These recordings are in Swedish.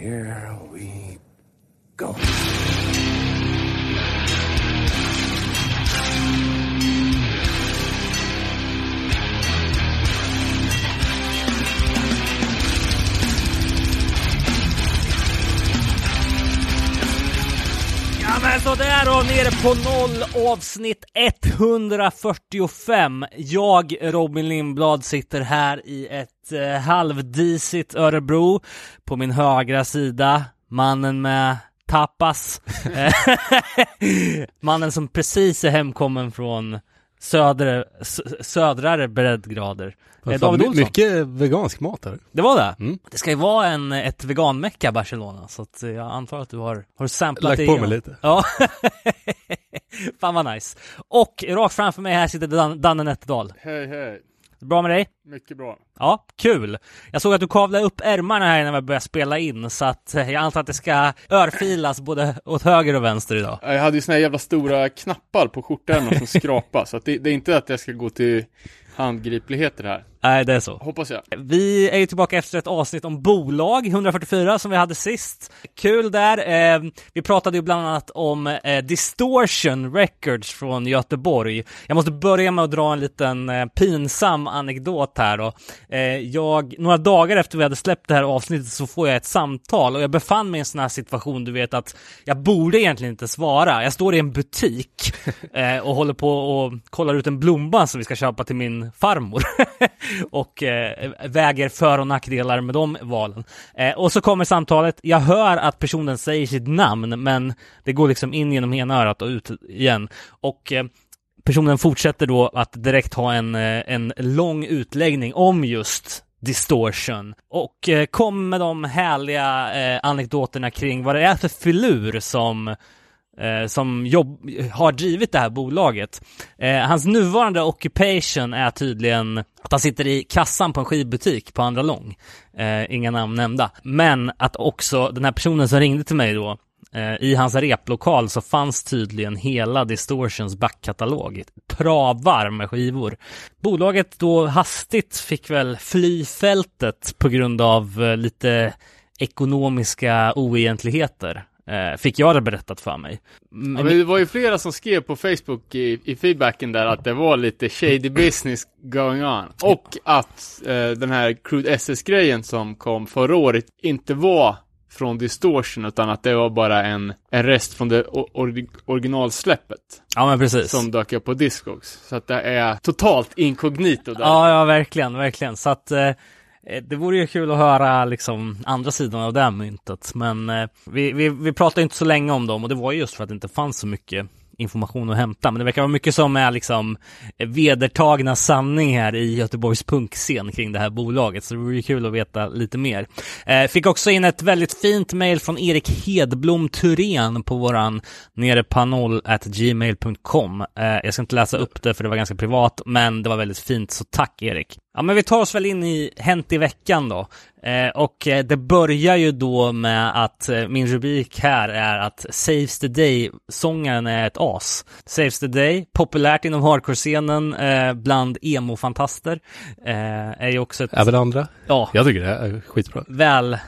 here we go. Sådär då, nere på noll avsnitt 145. Jag, Robin Lindblad, sitter här i ett eh, halvdisigt Örebro. På min högra sida, mannen med tapas. Mannen som precis är hemkommen från södre, södrare breddgrader. Eh, David Olsson. mycket vegansk mat här. Det var det? Mm. Det ska ju vara en, ett veganmecka Barcelona, så att eh, jag antar att du har, har samplat Lagt det på igenom. mig lite. Ja. Fan vad nice. Och rakt framför mig här sitter Dan Danne Nätterdal. Hej hej, Bra med dig? mycket bra. Ja, kul. Jag såg att du kavlade upp ärmarna här när vi började spela in, så att eh, jag antar att det ska örfilas både åt höger och vänster idag. Jag hade ju såna här jävla stora knappar på skjortärmarna som skrapar, så att det, det är inte att jag ska gå till handgripligheter här. Nej, det är så. Hoppas jag. Vi är ju tillbaka efter ett avsnitt om bolag, 144 som vi hade sist. Kul där. Eh, vi pratade ju bland annat om eh, Distortion Records från Göteborg. Jag måste börja med att dra en liten eh, pinsam anekdot här då. Eh, jag, några dagar efter vi hade släppt det här avsnittet så får jag ett samtal och jag befann mig i en sån här situation, du vet att jag borde egentligen inte svara. Jag står i en butik och håller på och kollar ut en blomma som vi ska köpa till min farmor. och eh, väger för och nackdelar med de valen. Eh, och så kommer samtalet. Jag hör att personen säger sitt namn, men det går liksom in genom ena örat och ut igen. Och eh, personen fortsätter då att direkt ha en, eh, en lång utläggning om just distortion och eh, kom med de härliga eh, anekdoterna kring vad det är för filur som eh, som jobb, har drivit det här bolaget. Eh, hans nuvarande occupation är tydligen att han sitter i kassan på en skivbutik på Andra Lång. Eh, inga namn nämnda. Men att också den här personen som ringde till mig då eh, i hans replokal så fanns tydligen hela Distortions backkatalog. Travar med skivor. Bolaget då hastigt fick väl fly fältet på grund av eh, lite ekonomiska oegentligheter. Eh, fick jag det berättat för mig. Ja, men det var ju flera som skrev på Facebook i, i feedbacken där att det var lite shady business going on. Och att eh, den här Crude SS-grejen som kom förra året inte var från Distortion utan att det var bara en, en rest från det or, originalsläppet Ja men precis. som dök upp på Discogs. Så att det är totalt inkognito där. Ja, ja, verkligen, verkligen. Så att eh, Eh, det vore ju kul att höra liksom andra sidan av det här myntet. Men eh, vi, vi, vi pratade inte så länge om dem och det var ju just för att det inte fanns så mycket information att hämta. Men det verkar vara mycket som är liksom vedertagna sanning här i Göteborgs punkscen kring det här bolaget. Så det vore ju kul att veta lite mer. Eh, fick också in ett väldigt fint mail från Erik Hedblom Thurén på våran nere at gmail.com. Eh, jag ska inte läsa upp det för det var ganska privat, men det var väldigt fint, så tack Erik. Ja, men vi tar oss väl in i Hänt i veckan då. Eh, och eh, det börjar ju då med att eh, min rubrik här är att Saves the Day-sångaren är ett as. Saves the Day, populärt inom hardcore-scenen eh, bland emo-fantaster. Eh, är ju också ett, Även andra. ja, Jag tycker det är skitbra. väl,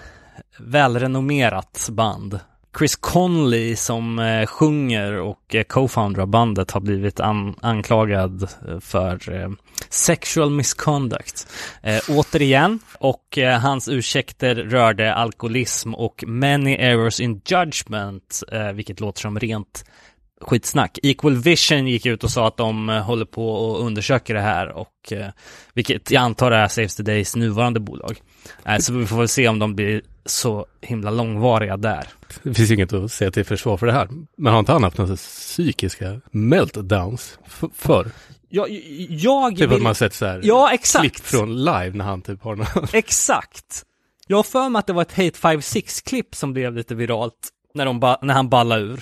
välrenommerat band. Chris Conley som eh, sjunger och eh, co-founder av bandet har blivit an- anklagad eh, för eh, sexual misconduct. Eh, återigen, och eh, hans ursäkter rörde alkoholism och many errors in judgment, eh, vilket låter som rent skitsnack. Equal Vision gick ut och sa att de eh, håller på och undersöker det här och eh, vilket jag antar är Saves the Days nuvarande bolag. Eh, så vi får väl se om de blir så himla långvariga där. Det finns inget att säga till försvar för det här. Men har inte han haft några psykiska meltdowns förr? Jag, jag Typ att vill... man sett så här Ja, klipp exakt. från live när han typ har någon... Exakt. Jag har för mig att det var ett Hate 56-klipp som blev lite viralt när, ba- när han ballade ur.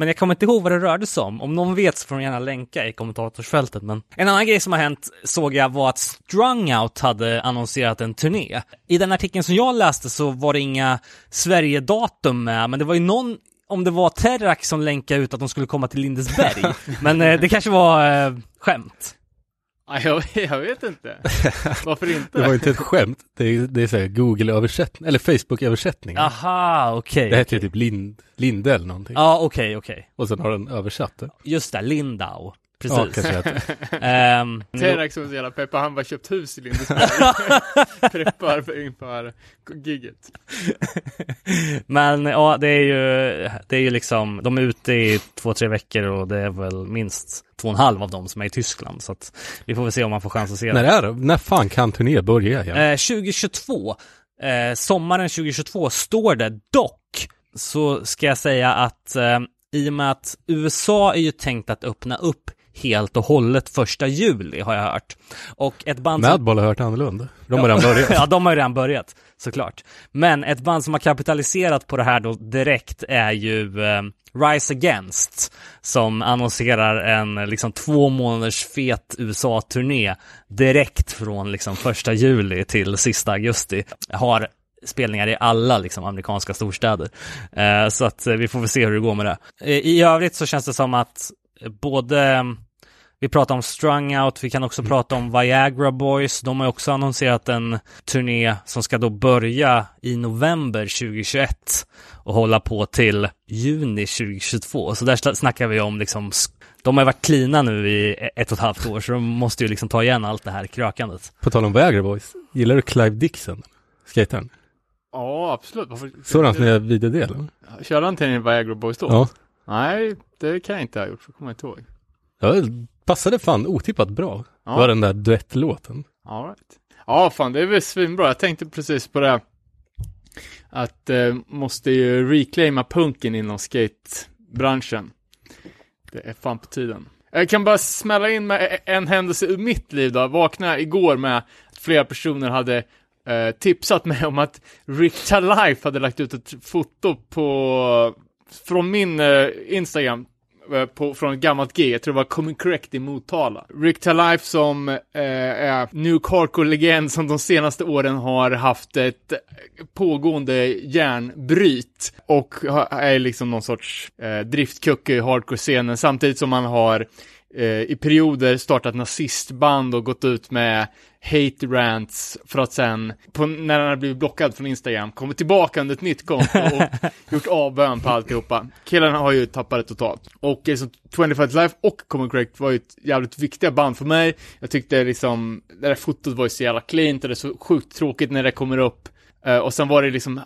Men jag kommer inte ihåg vad det rörde sig om. Om någon vet så får de gärna länka i kommentatorsfältet. Men en annan grej som har hänt såg jag var att Strung Out hade annonserat en turné. I den artikeln som jag läste så var det inga Sverige-datum med, men det var ju någon om det var Terrak som länkade ut att de skulle komma till Lindesberg. men eh, det kanske var eh, skämt. Ja, jag, jag vet inte. Varför inte? Det var inte ett skämt. Det är, det är så Google-översättning, eller Facebook-översättning. Aha, okej. Det heter ju typ Lind, Linde eller någonting. Ja, okej, okej. Och sen har den översatt det. Just det, Lindau. Ja, Precis. kanske heter. Ehm, Terak som är så jävla peppar, han bara köpt hus i Lindesberg. Preppar för inför gigget. Men ja, det är ju, det är ju liksom, de är ute i två, tre veckor och det är väl minst två och en halv av dem som är i Tyskland. Så att vi får väl se om man får chans att se När det. är det? När fan kan turné börja igen? Eh, 2022, eh, sommaren 2022 står det dock, så ska jag säga att eh, i och med att USA är ju tänkt att öppna upp helt och hållet första juli har jag hört. Och ett band som... Madball har hört annorlunda. De har redan börjat. ja, de har ju redan börjat, såklart. Men ett band som har kapitaliserat på det här då direkt är ju eh, Rise Against, som annonserar en liksom två månaders fet USA-turné direkt från liksom första juli till sista augusti. Har spelningar i alla liksom amerikanska storstäder. Eh, så att eh, vi får väl se hur det går med det. Eh, I övrigt så känns det som att både vi pratar om Strung Out, vi kan också prata om Viagra Boys. De har också annonserat en turné som ska då börja i november 2021 och hålla på till juni 2022. Så där snackar vi om liksom, de har varit klina nu i ett och ett halvt år, så de måste ju liksom ta igen allt det här krökandet. På tal om Viagra Boys. Gillar du Clive Dixon? Skataren? Ja, absolut. Varför? Såg du hans nya videodel? Körde han till en Viagra Boys då? Ja. Nej, det kan jag inte ha gjort, för kommer jag inte ihåg. Ja, det passade fan otippat bra. Ja. Det var den där duettlåten. All right. Ja, fan det är väl svinbra. Jag tänkte precis på det. Att eh, måste ju reclaima punken inom skatebranschen. Det är fan på tiden. Jag kan bara smälla in med en händelse ur mitt liv då. Vaknade igår med att flera personer hade eh, tipsat mig om att Rick Life hade lagt ut ett foto på från min eh, Instagram eh, på, från ett gammalt G, jag tror det var Coming Correct i Motala. Rick Talife som eh, är New Carco-legend som de senaste åren har haft ett eh, pågående järnbryt och är liksom någon sorts eh, driftkucke i hardcore-scenen samtidigt som man har i perioder startat nazistband och gått ut med hate rants för att sen, på, när han har blivit blockad från Instagram, kommit tillbaka under ett nytt konto och gjort avbön på alltihopa. Killarna har ju tappat det totalt. Och eh, så 25 Life och Common Correct var ju ett jävligt viktiga band för mig. Jag tyckte liksom, det där fotot var ju så jävla cleant och det är så sjukt tråkigt när det kommer upp. Eh, och sen var det liksom,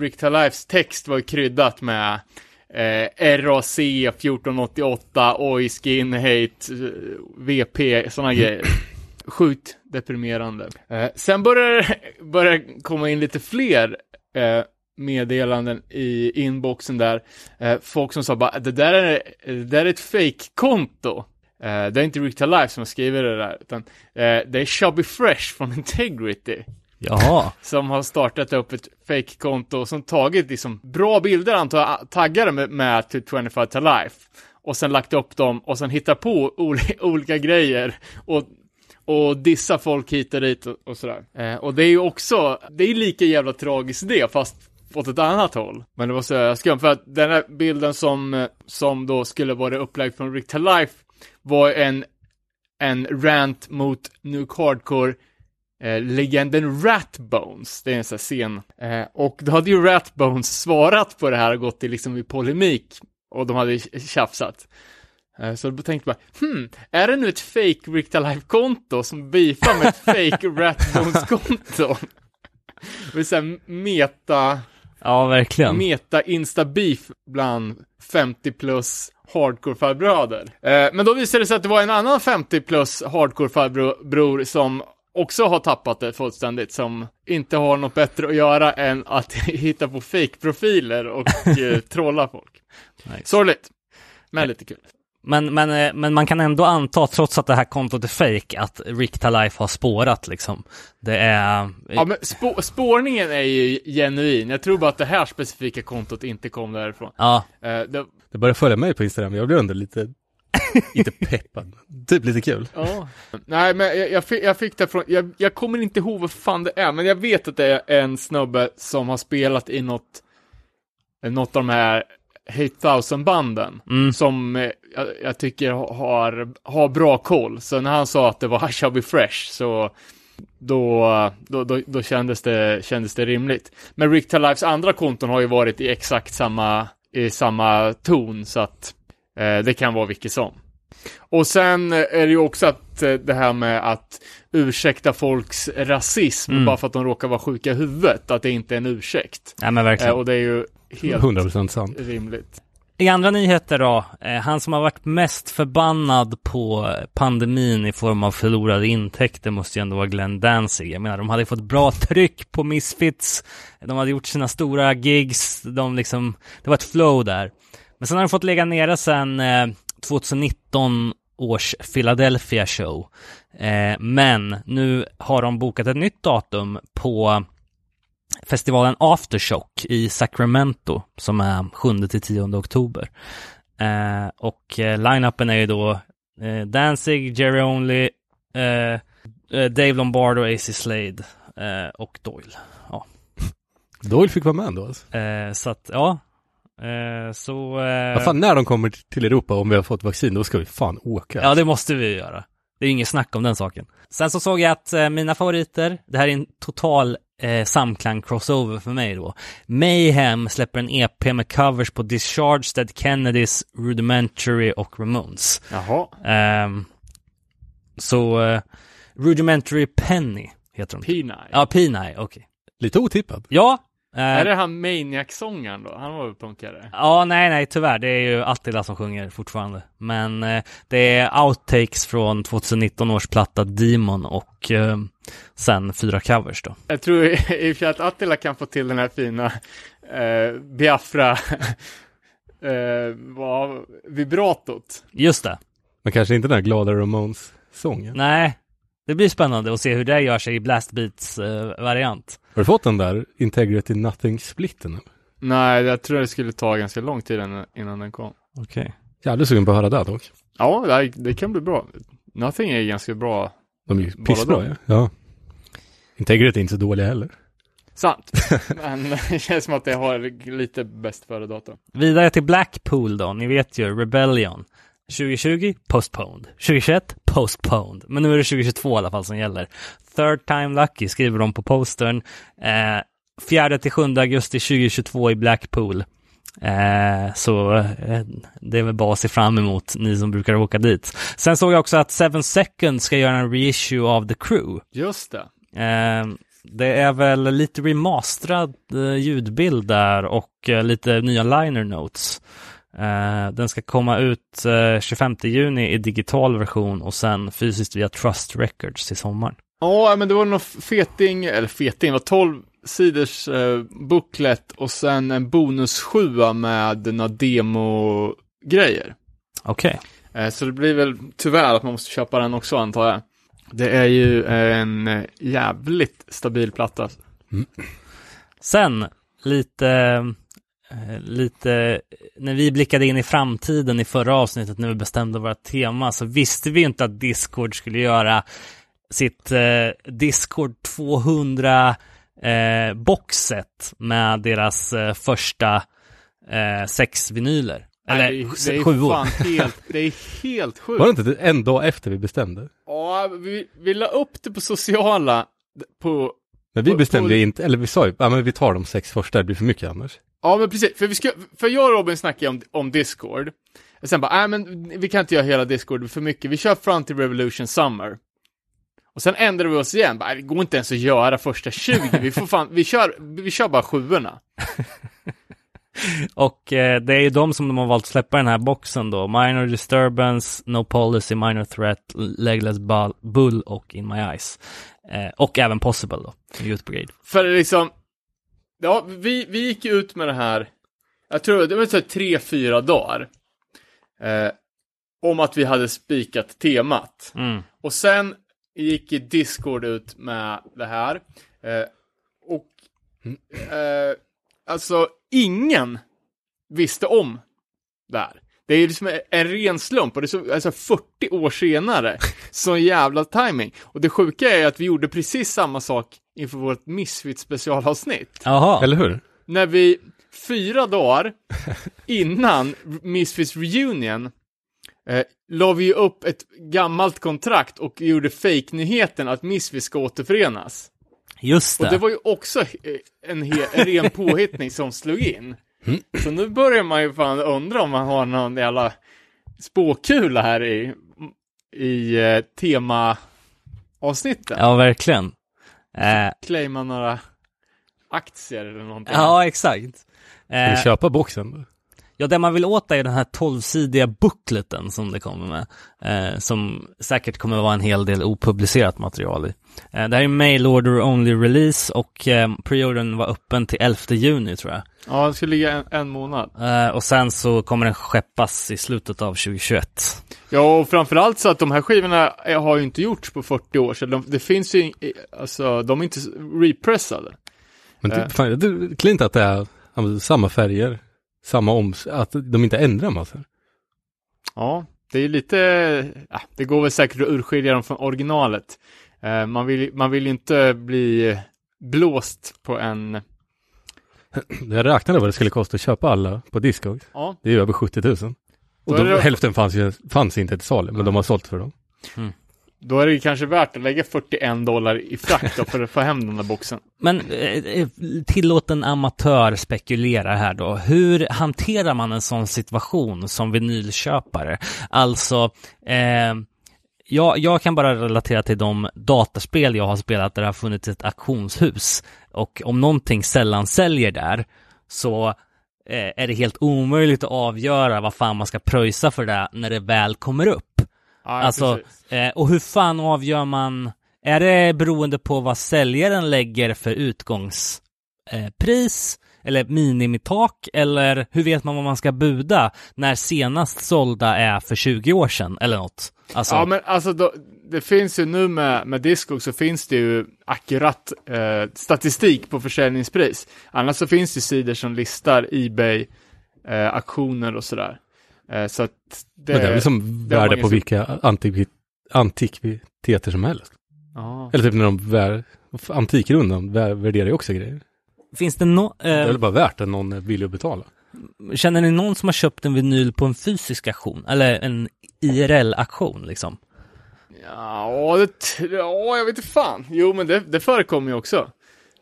Rick Lifes text var ju kryddat med Eh, RAC 1488, Oj, Skin Hate, eh, VP, sådana grejer. Sjukt deprimerande. Eh, sen börjar det komma in lite fler eh, meddelanden i inboxen där. Eh, folk som sa bara, det där är, det där är ett fake-konto. Eh, det är inte Rick Life som skrivit det där, utan eh, det är Chubby Fresh från Integrity Jaha. som har startat upp ett fake-konto som tagit liksom bra bilder antar jag, taggade med, med typ 25 to life och sen lagt upp dem och sen hittat på olika grejer och och dissa folk hit och dit och, och sådär. Eh, och det är ju också, det är lika jävla tragiskt det, fast åt ett annat håll. Men det var så jävla skumt, för att den här bilden som, som då skulle vara upplagd från Rick to Life var en, en rant mot Nuke Hardcore eh, legenden Ratbones, det är en sån här scen. Eh, och då hade ju Ratbones svarat på det här och gått i liksom i polemik och de hade tjafsat. Eh, Så då tänkte bara, hmm, är det nu ett fake Rick Life-konto som beefar med ett fake Ratbones-konto? Det vill säga meta, Ja, verkligen. meta insta-beef bland 50 plus hardcore-farbröder. Eh, men då visade det sig att det var en annan 50 plus hardcore-farbror som också har tappat det fullständigt, som inte har något bättre att göra än att hitta på fake-profiler och eh, trolla folk. Nice. Sorgligt, men lite kul. Men, men, eh, men man kan ändå anta, trots att det här kontot är fake, att Rick Life har spårat liksom. Det är... Ja, men spå spårningen är ju genuin. Jag tror bara att det här specifika kontot inte kom därifrån. Ja, Eh, det, Det börjar följa mig på Instagram. Jag blir ändå lite, inte peppad. Typ lite kul. ja. Nej, men jag, jag, fick, jag fick det från, jag, jag kommer inte ihåg vad fan det är, men jag vet att det är en snubbe som har spelat i något, något av de här 8000-banden. Som eh, jag, jag tycker har, har bra koll. Så när han sa att det var I shall be fresh så då, då, då, då kändes, det, kändes det rimligt. Men Rick Lives andra konton har ju varit i exakt samma, i samma ton så att det kan vara vilket som. Och sen är det ju också att eh, det här med att ursäkta folks rasism bara för att de råkar vara sjuka i huvudet, att det inte är en ursäkt. Nej men Eh, verkligen. och det är ju helt 100% sant. rimligt. I andra nyheter då, eh, han som har varit mest förbannad på pandemin i form av förlorade intäkter måste ju ändå vara Glenn Danzig. Jag menar, de hade fått bra tryck på Misfits, de hade gjort sina stora gigs, de liksom, det var ett flow där. Men sen har de fått lägga nere sen eh, 2019 års Philadelphia show. Eh, men nu har de bokat ett nytt datum på festivalen Aftershock i Sacramento som är 7-10 oktober. Eh, och eh, line-upen är ju då eh, Danzig, Jerry Only, eh, eh, Dave Lombardo, AC Slade eh, och Doyle. Ja. Doyle fick vara med ändå alltså. Eh, så att, ja. Eh, så... Eh, Vad fan, när de kommer till Europa om vi har fått vaccin, då ska vi fan åka. Ja, det måste vi göra. Det är inget snack om den saken. Sen så såg jag att eh, mina favoriter, det här är en total eh, samklang crossover för mig då. Mayhem släpper en EP med covers på Discharge, Dead Kennedys, Rudimentary och Ramones. Jaha. Ehm, så eh, Rudimentary Penny heter de. P9. ja, P9, okej. Lite otippat. Ja. Eh, Är det han Maniac-sångaren då? Han var väl punkare? Ja, nej, nej, tyvärr. Det är ju Attila som sjunger fortfarande. Men eh, det är outtakes från 2019 års platta Demon och eh, sen fyra covers då. Jag tror i och för att Attila kan få till den här fina Biafra vibratot. Just det. Men kanske inte den här glada Ramones-sången. Nej, det blir spännande att se hur det gör sig i Blast Beats eh, variant. Har du fått den där Integrity Nothing-splitten? Nej, jag tror det skulle ta ganska lång tid innan, den kom. Okej. Jävligt sugen på att höra det dock. Ja, det, det kan bli bra. Nothing är ganska bra. De är ju pissbra ja. ja. Integrity är inte så dåliga heller. Sant. Men det känns som att det har lite bäst före datum. Vidare till Blackpool då. Ni vet ju, Rebellion. 2020, postponed. 2021, postponed. Men nu är det 2022 i alla fall som gäller. Third time lucky skriver de på postern. Eh, 4 till 7 augusti 2022 i Blackpool. Eh, så eh, det är väl bara att se fram emot, ni som brukar åka dit. Sen såg jag också att Seven Seconds ska göra en reissue av The Crew. Just det. Eh, det är väl lite remasterad eh, ljudbild där och eh, lite nya liner notes. Eh, den ska komma ut eh, 25 juni i digital version och sen fysiskt via Trust Records till sommaren. Ja, men det var någon feting, eller feting, det var 12 sidors eh, booklet och sen en bonus sjua med några demo-grejer. Okej. Eh, så det blir väl tyvärr att man måste köpa den också antar jag. Det är ju en eh, jävligt stabil platta. Sen lite, eh, lite, när vi blickade in i framtiden i förra avsnittet när vi bestämde vårt tema så visste vi inte att Discord skulle göra sitt eh, Discord 200 eh, boxset med deras eh, första eh, sex vinyler. Eller Nej, det, det är fan helt, det är helt sjukt. Var det inte en dag efter vi bestämde? Ja, vi, vi la upp det på sociala, på, Men vi bestämde på- ju inte, eller vi sa ju, ja men vi tar de sex första, det blir för mycket annars. Ja, men precis. För, vi ska, för jag och Robin snackade om, om Discord. Och sen bara, nej men vi kan inte göra hela Discord för mycket. Vi kör fram till Revolution Summer. Och sen ändrade vi oss igen. Bara, det går inte ens att göra första 20. Vi får fan, vi kör, vi kör bara sjuorna. Och eh, det är ju de som de har valt att släppa den här boxen då. Minor Disturbance, No Policy, Minor Threat, Legless Bull, och In My Eyes. Eh, och även Possible då, Youth Brigade. För liksom, ja, vi, vi gick ut med det här, jag tror det var så tre, fyra dagar. Eh, om att vi hade spikat temat. Mm. Och sen gick Discord ut med det här. Eh, och eh, alltså ingen visste om det här. Det är liksom en ren slump och det är så, alltså 40 år senare. Så jävla timing. Och det sjuka är att vi gjorde precis samma sak inför vårt Misfit specialavsnitt. Jaha. Eller hur? När vi, fyra dagar innan Misfits Reunion eh, la vi upp ett gammalt kontrakt och gjorde fake-nyheten att Misfits ska återförenas. Just det. Och det var ju också eh, en, he- en ren påhittning som slog in. Så nu börjar man ju fan undra om man har någon jävla spåkula här i, i eh, tema-avsnitten. Ja, verkligen. Eh, Claima några aktier eller någonting. ja, exakt. Ska Eh, vi köpa boxen? Ja, det man vill åt är den här 12-sidiga bookleten som det kommer med. Eh, som säkert kommer vara en hel del opublicerat material i. Eh, det här är mail order only release och eh, preordern var öppen till 11 juni tror jag. Ja, det ska ligga en, en månad. Eh, och sen så kommer den skeppas i slutet av 2021. Ja, och framförallt så att de här skivorna är- har ju inte gjorts på 40 år, så de, det finns ju, ing- alltså, de är inte repressade. Men Eh. det, fan, det är klint att det är samma färger, samma oms, att de inte ändrar massor. Ja, det är lite, ja, det går väl säkert att urskilja dem från originalet. Eh, man vill man vill ju inte bli blåst på en, Jag räknade vad det skulle kosta att köpa alla på Discogs. ja, Det är ju över 70 000. Då Och de, det- hälften fanns, ju, fanns inte till salu, men de har sålt för dem då är det kanske värt att lägga 41 dollar i frakt då för att få hem den där boxen. Men eh, eh, tillåt en amatör spekulera här då. Hur hanterar man en sån situation som vinylköpare? Alltså, eh, jag, jag kan bara relatera till de dataspel jag har spelat där det har funnits ett auktionshus. Och om någonting sällan säljer där så eh, är det helt omöjligt att avgöra vad fan man ska pröjsa för det när det väl kommer upp. Ja, Alltså, eh, och hur fan avgör man? Är det beroende på vad säljaren lägger för utgångspris? Pris? eller minimitak? Eller hur vet man vad man ska buda när senast sålda är för 20 år sedan eller något? Alltså, Ja, men alltså då, det finns ju nu med, med Discog så finns det ju akkurat eh, statistik på försäljningspris. Annars så finns det sidor som listar Ebay, eh, auktioner och sådär. Eh, så att det, Men det är väl som det värde på vilka antikvi- antikviteter som helst. Ja. Eller typ när de vär, antikrundan vär, värderar ju också grejer. finns det no, Det är eh, väl bara värt att någon är villig att betala. känner ni någon som har köpt en vinyl på en fysisk auktion? Eller en IRL-auktion liksom? Ja, det, ja, jag vet inte fan. Jo, men det, det förekommer ju också.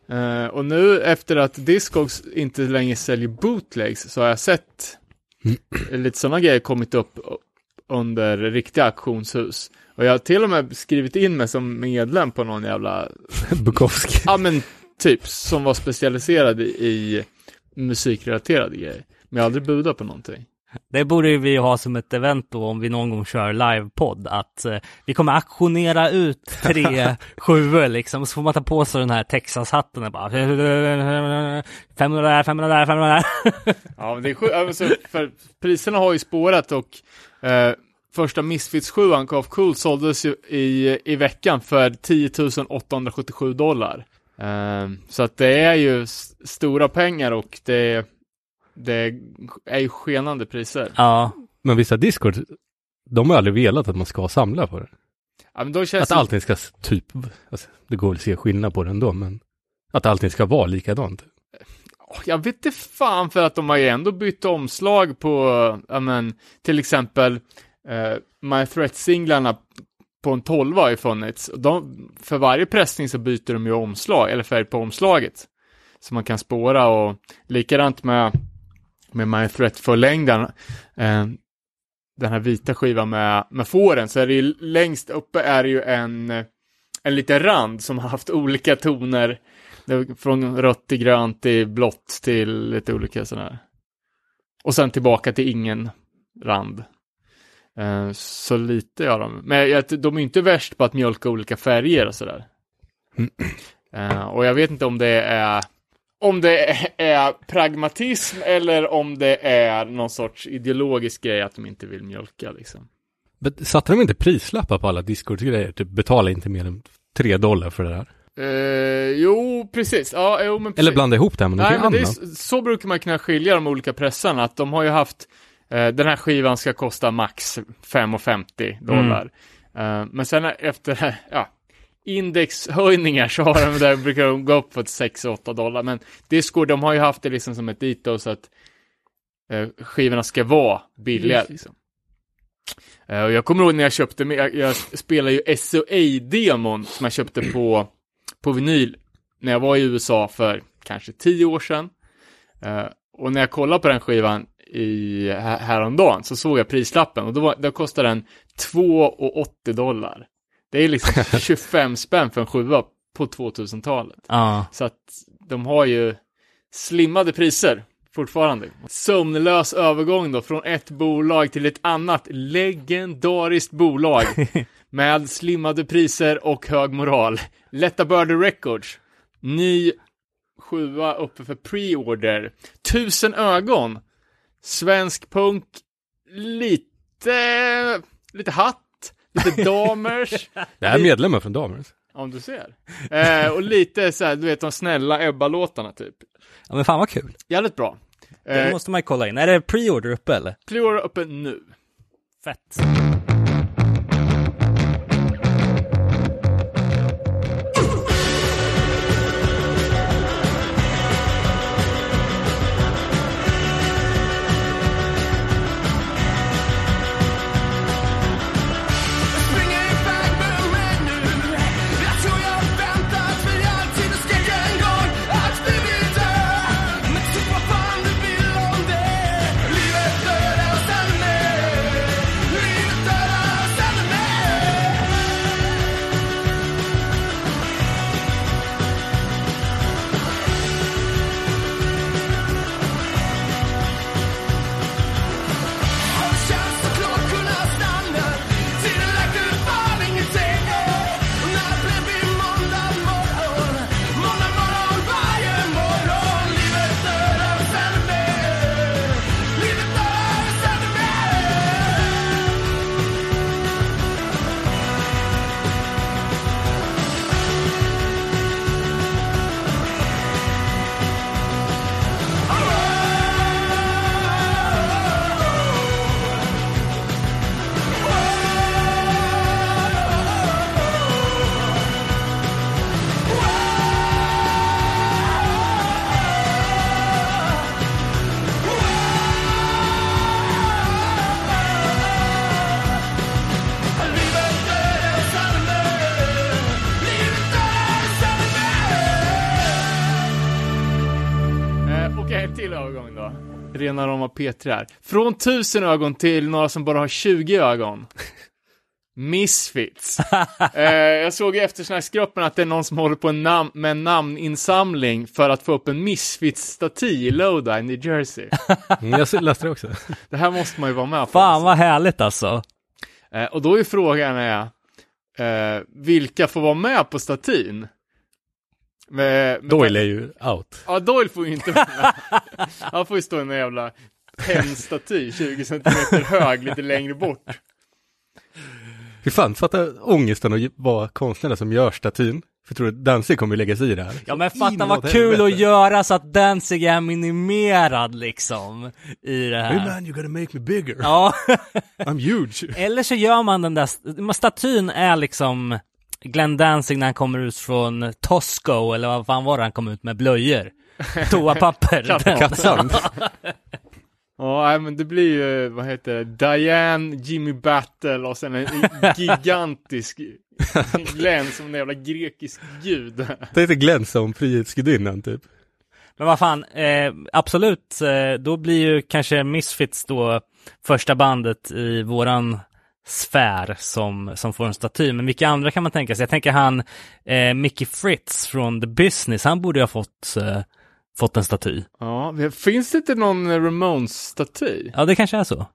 Eh, och nu efter att Discogs inte längre säljer bootlegs så har jag sett lite sådana grejer kommit upp under riktiga auktionshus. Och jag har till och med skrivit in mig som medlem på någon jävla, Bukowski. ja men typ, som var specialiserad i, i musikrelaterade grejer. Men jag har aldrig budat på någonting. Det borde vi ha som ett event då om vi någon gång kör livepodd att eh, vi kommer auktionera ut tre sjuor liksom så får man ta på sig den här Texas-hatten och bara 500 där, 500 där, 500 där. Ja, men det är sjukt, alltså, för priserna har ju spårat och eh, första Misfits 7 Call of Cool såldes ju i, i veckan för 10 877 dollar. Eh, så att det är ju stora pengar och det, det är ju skenande priser. Ja, Men vissa Discord, de har aldrig velat att man ska samla på det. Ja, men då känns Att det, allting ska typ, alltså, det går att se skillnad på det ändå, men att allting ska vara likadant. jag vet inte fan för att de har ju ändå bytt omslag på, ja men, till exempel eh, My Threat-singlarna på en 12 har ju funnits. Och De, för varje pressning så byter de ju omslag, eller färg på omslaget. Så man kan spåra och likadant med, med My Threat-förlängdaren. Eh, den här vita skivan med, med fåren, så är det ju längst uppe är det ju en, en liten rand som har haft olika toner. Från rött till grönt till blått till lite olika sådana här. Och sen tillbaka till ingen rand. Eh, så lite gör de. Men jag, de är inte värst på att mjölka olika färger och sådär. Eh, och jag vet inte om det är om det är pragmatism eller om det är någon sorts ideologisk grej att de inte vill mjölka liksom. Men satte de inte prislappar på alla Discord-grejer? Typ betala inte mer än 3 dollar för det här. Eh, jo, precis. Ja, jo, men precis. Eller blanda ihop det med Nej, men det är, så brukar man kunna skilja de olika pressarna, att de har ju haft, eh, den här skivan ska kosta max 5,50 dollar. Eh, men sen efter, ja, indexhöjningar så har de där, brukar de gå upp på 6-8 dollar. Men Discord, de har ju haft det liksom som ett dito så att eh, skivorna ska vara billiga liksom. Eh, och jag kommer ihåg när jag köpte, jag, jag spelade ju SOA-demon som jag köpte på, på vinyl när jag var i USA för kanske 10 år sedan. Eh, och när jag kollade på den skivan i, här- häromdagen så såg jag prislappen och då, var, då kostade den 2,80 dollar. Det är liksom 25 spänn för en sjua på 2000-talet. Ja. Så att de har ju slimmade priser fortfarande. Sömnlös övergång då från ett bolag till ett annat legendariskt bolag med slimmade priser och hög moral. Lätta Börder Records. Ny sjua uppe för pre-order. Tusen ögon. Svensk punk. Lite, lite hatt. Lite damers. Jag är medlemmar från Damers. Om du ser. Eh, och lite så här, du vet de snälla Ebba-låtarna typ. ja, men fan vad kul. Jävligt bra. Det Eh, måste man ju kolla in. Är det pre-order uppe eller? Priora uppe nu. Fett. Rena rama P3 här. Från tusen ögon till några som bara har 20 ögon. Misfits. eh, jag såg i eftersnacksgruppen att det är någon som håller på en nam- med en namninsamling för att få upp en Misfits-staty i Lodi, New Jersey. Mm, Jag läste det också. Det här måste man ju vara med på. Fan vad härligt alltså. Eh, och då är frågan är, eh, vilka får vara med på statyn? Med, med Doyle är ju out. Ja, Doyle får ju inte vara med. Han får ju stå i en jävla pennstaty 20 centimeter hög lite längre bort. Fy fan, fatta ångesten att vara konstnären som gör statyn. För tror du Danzig kommer lägga sig i det här? Ja men fatta vad kul helvete. att göra så att Danzig är minimerad liksom i det Hey här. man, you're gonna make me bigger. Ja, I'm huge. eller så gör man den där, st- statyn är liksom Glenn Danzig när han kommer ut från Tosco eller vad fan var det han kom ut med blöjor? Toapapper. Kattsand. Ja, men det blir ju, vad heter det, Diane, Jimmy Battle och sen en gigantisk Glenn som en jävla grekisk gud. Det heter Glenn som Frihetsgudinnan typ. Men vad fan, eh, absolut, eh, då blir ju kanske Misfits då första bandet i våran sfär som, som får en staty. Men vilka andra kan man tänka sig? Jag tänker han eh, Mickey Fritz från The Business, han borde ju ha fått, eh, fått en staty. Ja, finns det inte någon Ramones-staty? Ja, det kanske är så.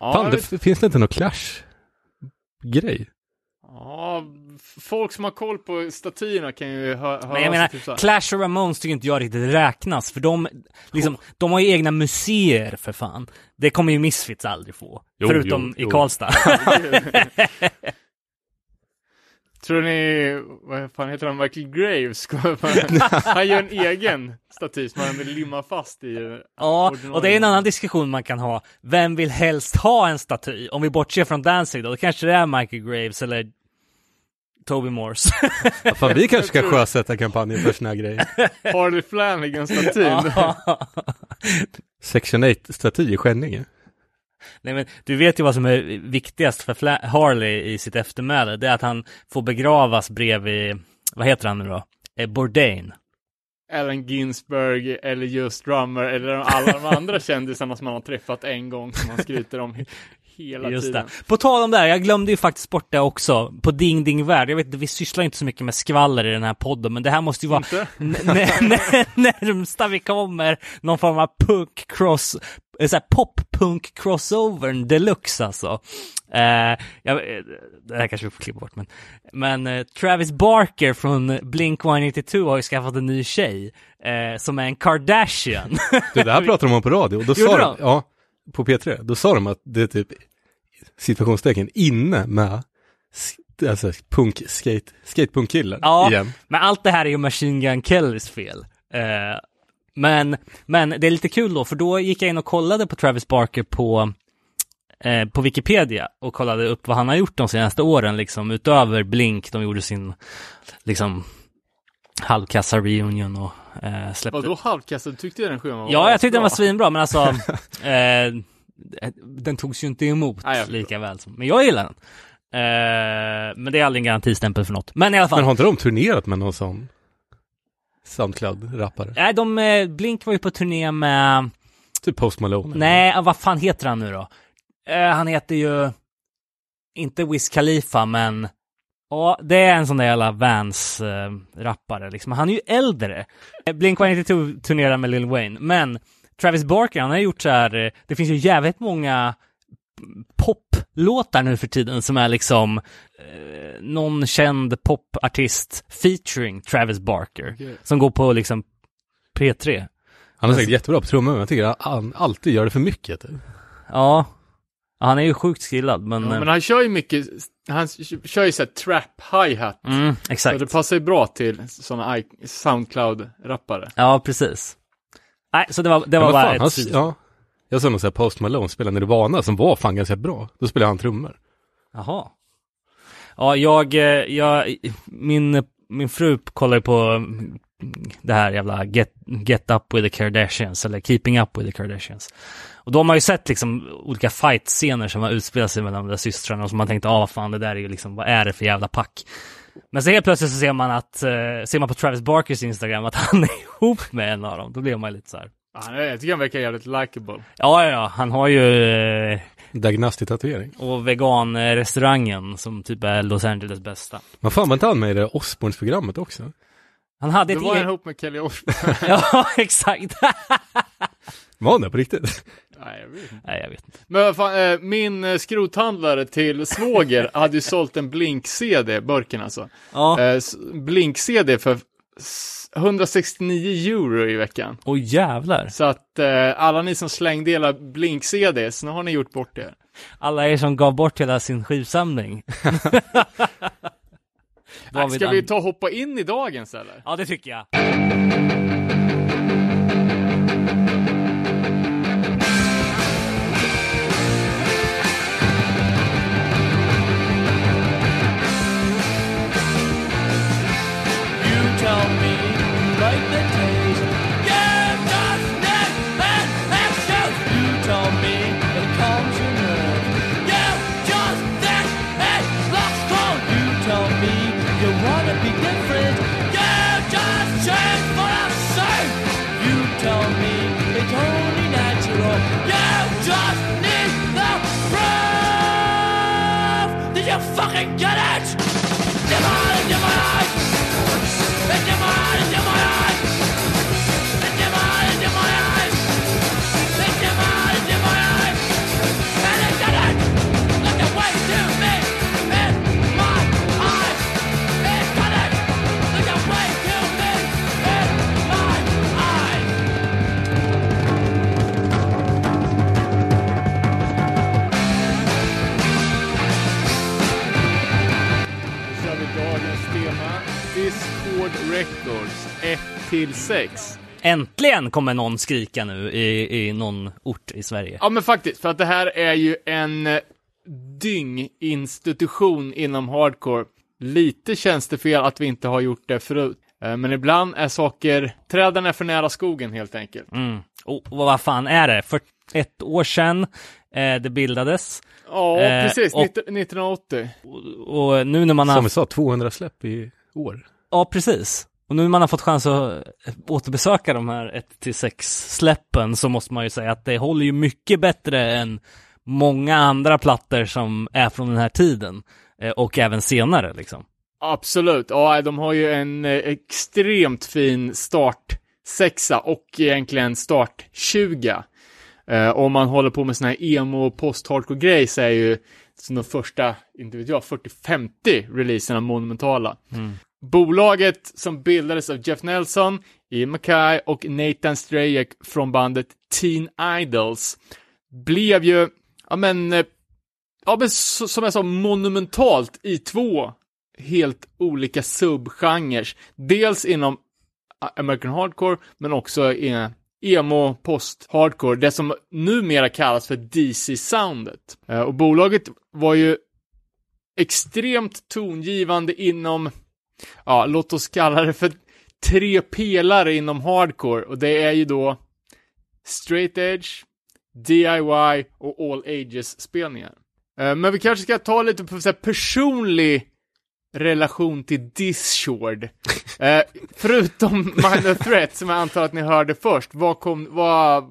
Ja, Fan, det, finns det inte någon Clash-grej? ja, folk som har koll på statyerna kan ju hö- höra Men jag menar, typ så här. Clash och Ramones tycker inte jag riktigt räknas, för de, liksom, de har ju egna museer för fan. Det kommer ju Misfits aldrig få. Jo, förutom jo, jo. i Karlstad. Tror ni, vad fan heter han, Michael Graves? han gör en egen staty som han limmar fast i. eh, Ja, ordinarie. och det är en annan diskussion man kan ha. Vem vill helst ha en staty? Om vi bortser från Danzig då, då kanske det är Michael Graves eller Toby Morse. Fan, vi kanske ska sjösätta kampanjen för såna här grejer. Harley Flanagan-statyn. Section 8-staty i Skänninge. Nej men du vet ju vad som är viktigast för Fla- Harley i sitt eftermäle. Det är att han får begravas bredvid, vad heter han nu då? Eh, Bourdain. Allen Ginsberg eller just Drummer eller alla de andra kändisarna som man har träffat en gång som man skryter om hela Just tiden. det. På tal om det här, jag glömde ju faktiskt bort det också. På Ding Ding Värld. Jag vet inte, vi sysslar inte så mycket med skvaller i den här podden, men det här måste ju vara närmsta vi kommer någon form av punk cross, eh, såhär pop-punk crossover deluxe alltså. Eh, jag, eh, det här kanske vi får klippa bort, men, men eh, Travis Barker från Blink-182 har ju skaffat en ny tjej, eh, som är en Kardashian. Du, det här pratade de om på radio. Och då Gjorde sa de? de, ja, på P3. Då sa de att det är typ situationstecken inne med alltså, punk, skate, skatepunk-killen Ja. igen. Men allt det här är ju Machine Gun Kellys fel. Eh, men, men det är lite kul då, för då gick jag in och kollade på Travis Barker på, eh, på Wikipedia och kollade upp vad han har gjort de senaste åren, liksom utöver Blink, de gjorde sin, liksom, halvkassa reunion och eh, släppte. Vadå halvkassa? Du tyckte den skivan var Ja, jag tyckte den var svinbra, men alltså, eh, den togs ju inte emot Nej, lika väl som, men jag gillar den. Eh, men det är aldrig en garantistämpel för något. Men i alla fall. Men har inte de turnerat med någon sån Soundcloud-rappare? Nej, de, eh, Blink var ju på turné med, Typ Post Malone? eller? nej, ah, vad fan heter han nu då? Eh, han heter ju, inte Wiz Khalifa, men, ja, det är en sån där jävla Vans-rappare liksom. Han är ju äldre. Eh, Blink-182 turnerar med Lil Wayne, men Travis Barker, han har gjort så här, eh, det finns ju jävligt många poplåtar nu för tiden som är liksom eh, någon känd popartist featuring Travis Barker. Okej. Som går på liksom P3. Han är säkert jättebra på trummor, men jag tycker att han alltid gör det för mycket. Typ. Ja. Ja, Han är ju sjukt skillad, men... Ja, eh, men han kör ju mycket, han kör ju såhär trap hi-hat. mm, Så exakt. det passar ju bra till sådana Soundcloud-rappare. Ja, precis. Nej, så det var, det var vad bara fan, ett han, ja, Jag såg någon sån här Post Malone spela Nirvana som var fan ganska bra. Då spelade han trummor. Jaha. Ja, jag, eh, jag, min, min fru kollar på det här jävla get, get Up with the Kardashians, eller Keeping Up with the Kardashians. Och då har man ju sett liksom olika fight-scener som har utspelat sig mellan de där systrarna och som man tänkte, ah vad fan det där är ju liksom, vad är det för jävla pack? Men så helt plötsligt så ser man att, eh, ser man på Travis Barkers Instagram att han är ihop med en av dem. Då blir man ju lite så här. Ja, jag tycker han verkar jävligt likable. Ja, ja, ja, han har ju eh, Diagnostic-tatuering. och veganrestaurangen som typ är Los Angeles bästa. Men fan var inte han med i det Osbournes-programmet också? Han hade Det ett var han eget... ihop med Kelly Osbourne. Ja, exakt. Var han det på riktigt? Nej, jag vet inte. Nej, jag vet inte. Men fan, eh, min eh, skrothandlare till svåger hade ju sålt en Blink-CD, burken alltså. Ja. Eh, Blink-CD för s- 169 euro i veckan. Åh jävlar. Så att eh, alla ni som slängde hela Blink-CDs, nu har ni gjort bort er. Alla er som gav bort hela sin skivsamling. Nej, ska vi ta och hoppa in i dagens eller? Ja, det tycker jag. You tell fucking get it? Records 1 till 6. Äntligen kommer någon skrika nu i, i någon ort i Sverige. Ja men faktiskt, för att det här är ju en eh, dynginstitution inom hardcore. lite tjänstefel att vi inte har gjort det förut. Eh, Men ibland är saker, träden är för nära skogen helt enkelt. Mm. Och, och vad fan är det? För ett år sedan eh, det bildades. Ja, Eh, precis. och- 19- 1980. Och, och nu när man har... Som vi sa, 200 släpp i år. Ja, precis. Och nu när man har fått chans att återbesöka de här 1-6 släppen så måste man ju säga att det håller ju mycket bättre än många andra plattor som är från den här tiden. Eh, Och även senare liksom. Absolut. Ja, de har ju en eh, extremt fin start sexa och egentligen start 20. Eh, om man håller på med såna här emo och post-hardcore grej så är ju som de första, inte vet jag, 40-50 releaserna monumentala. Bolaget som bildades av Jeff Nelson, Ian Mackay och Nathan Strayek från bandet Teen Idols blev ju, ja men, eh, ja men som jag sa, monumentalt i två helt olika subgenres. Dels inom eh, American Hardcore, men också i emo post-hardcore, det som numera kallas för DC-soundet. Eh, och bolaget var ju extremt tongivande inom, ja, låt oss kalla det för tre pelare inom hardcore, och det är ju då straight edge, DIY och all ages-spelningar. Eh, men vi kanske ska ta lite på så här personlig relation till Discord. Eh, förutom Minor Threat, som jag antar att ni hörde först, vad kom, vad,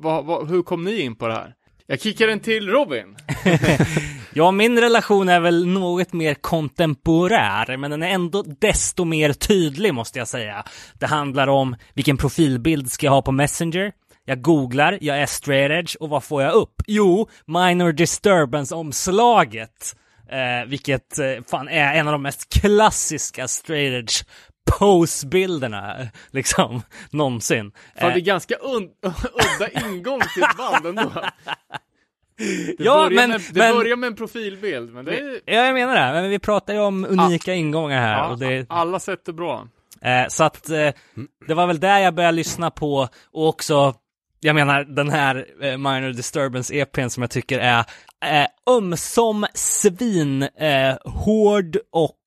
vad, vad, hur kom ni in på det här? Jag kickar den till Robin. Ja, min relation är väl något mer kontemporär, men den är ändå desto mer tydlig måste jag säga. Det handlar om vilken profilbild ska jag ha på Messenger? Jag googlar, jag är straight edge och vad får jag upp? Jo, minor disturbance-omslaget. Eh, vilket eh, fan är en av de mest klassiska straight edge pose-bilderna, eh, liksom, någonsin. Fan, det Eh, är ganska un- udda ingång till ett band ändå. Det, Ja, börjar men- med, det men- börjar med en profilbild, men det är... Ja, jag menar det. Men vi pratar ju om unika ingångar här. Ja, och det, Alla sätt är bra. Eh, så att eh, det var väl där jag började lyssna på och också, jag menar den här eh, Minor Disturbance EPn som jag tycker är eh, ömsom svin eh, hård och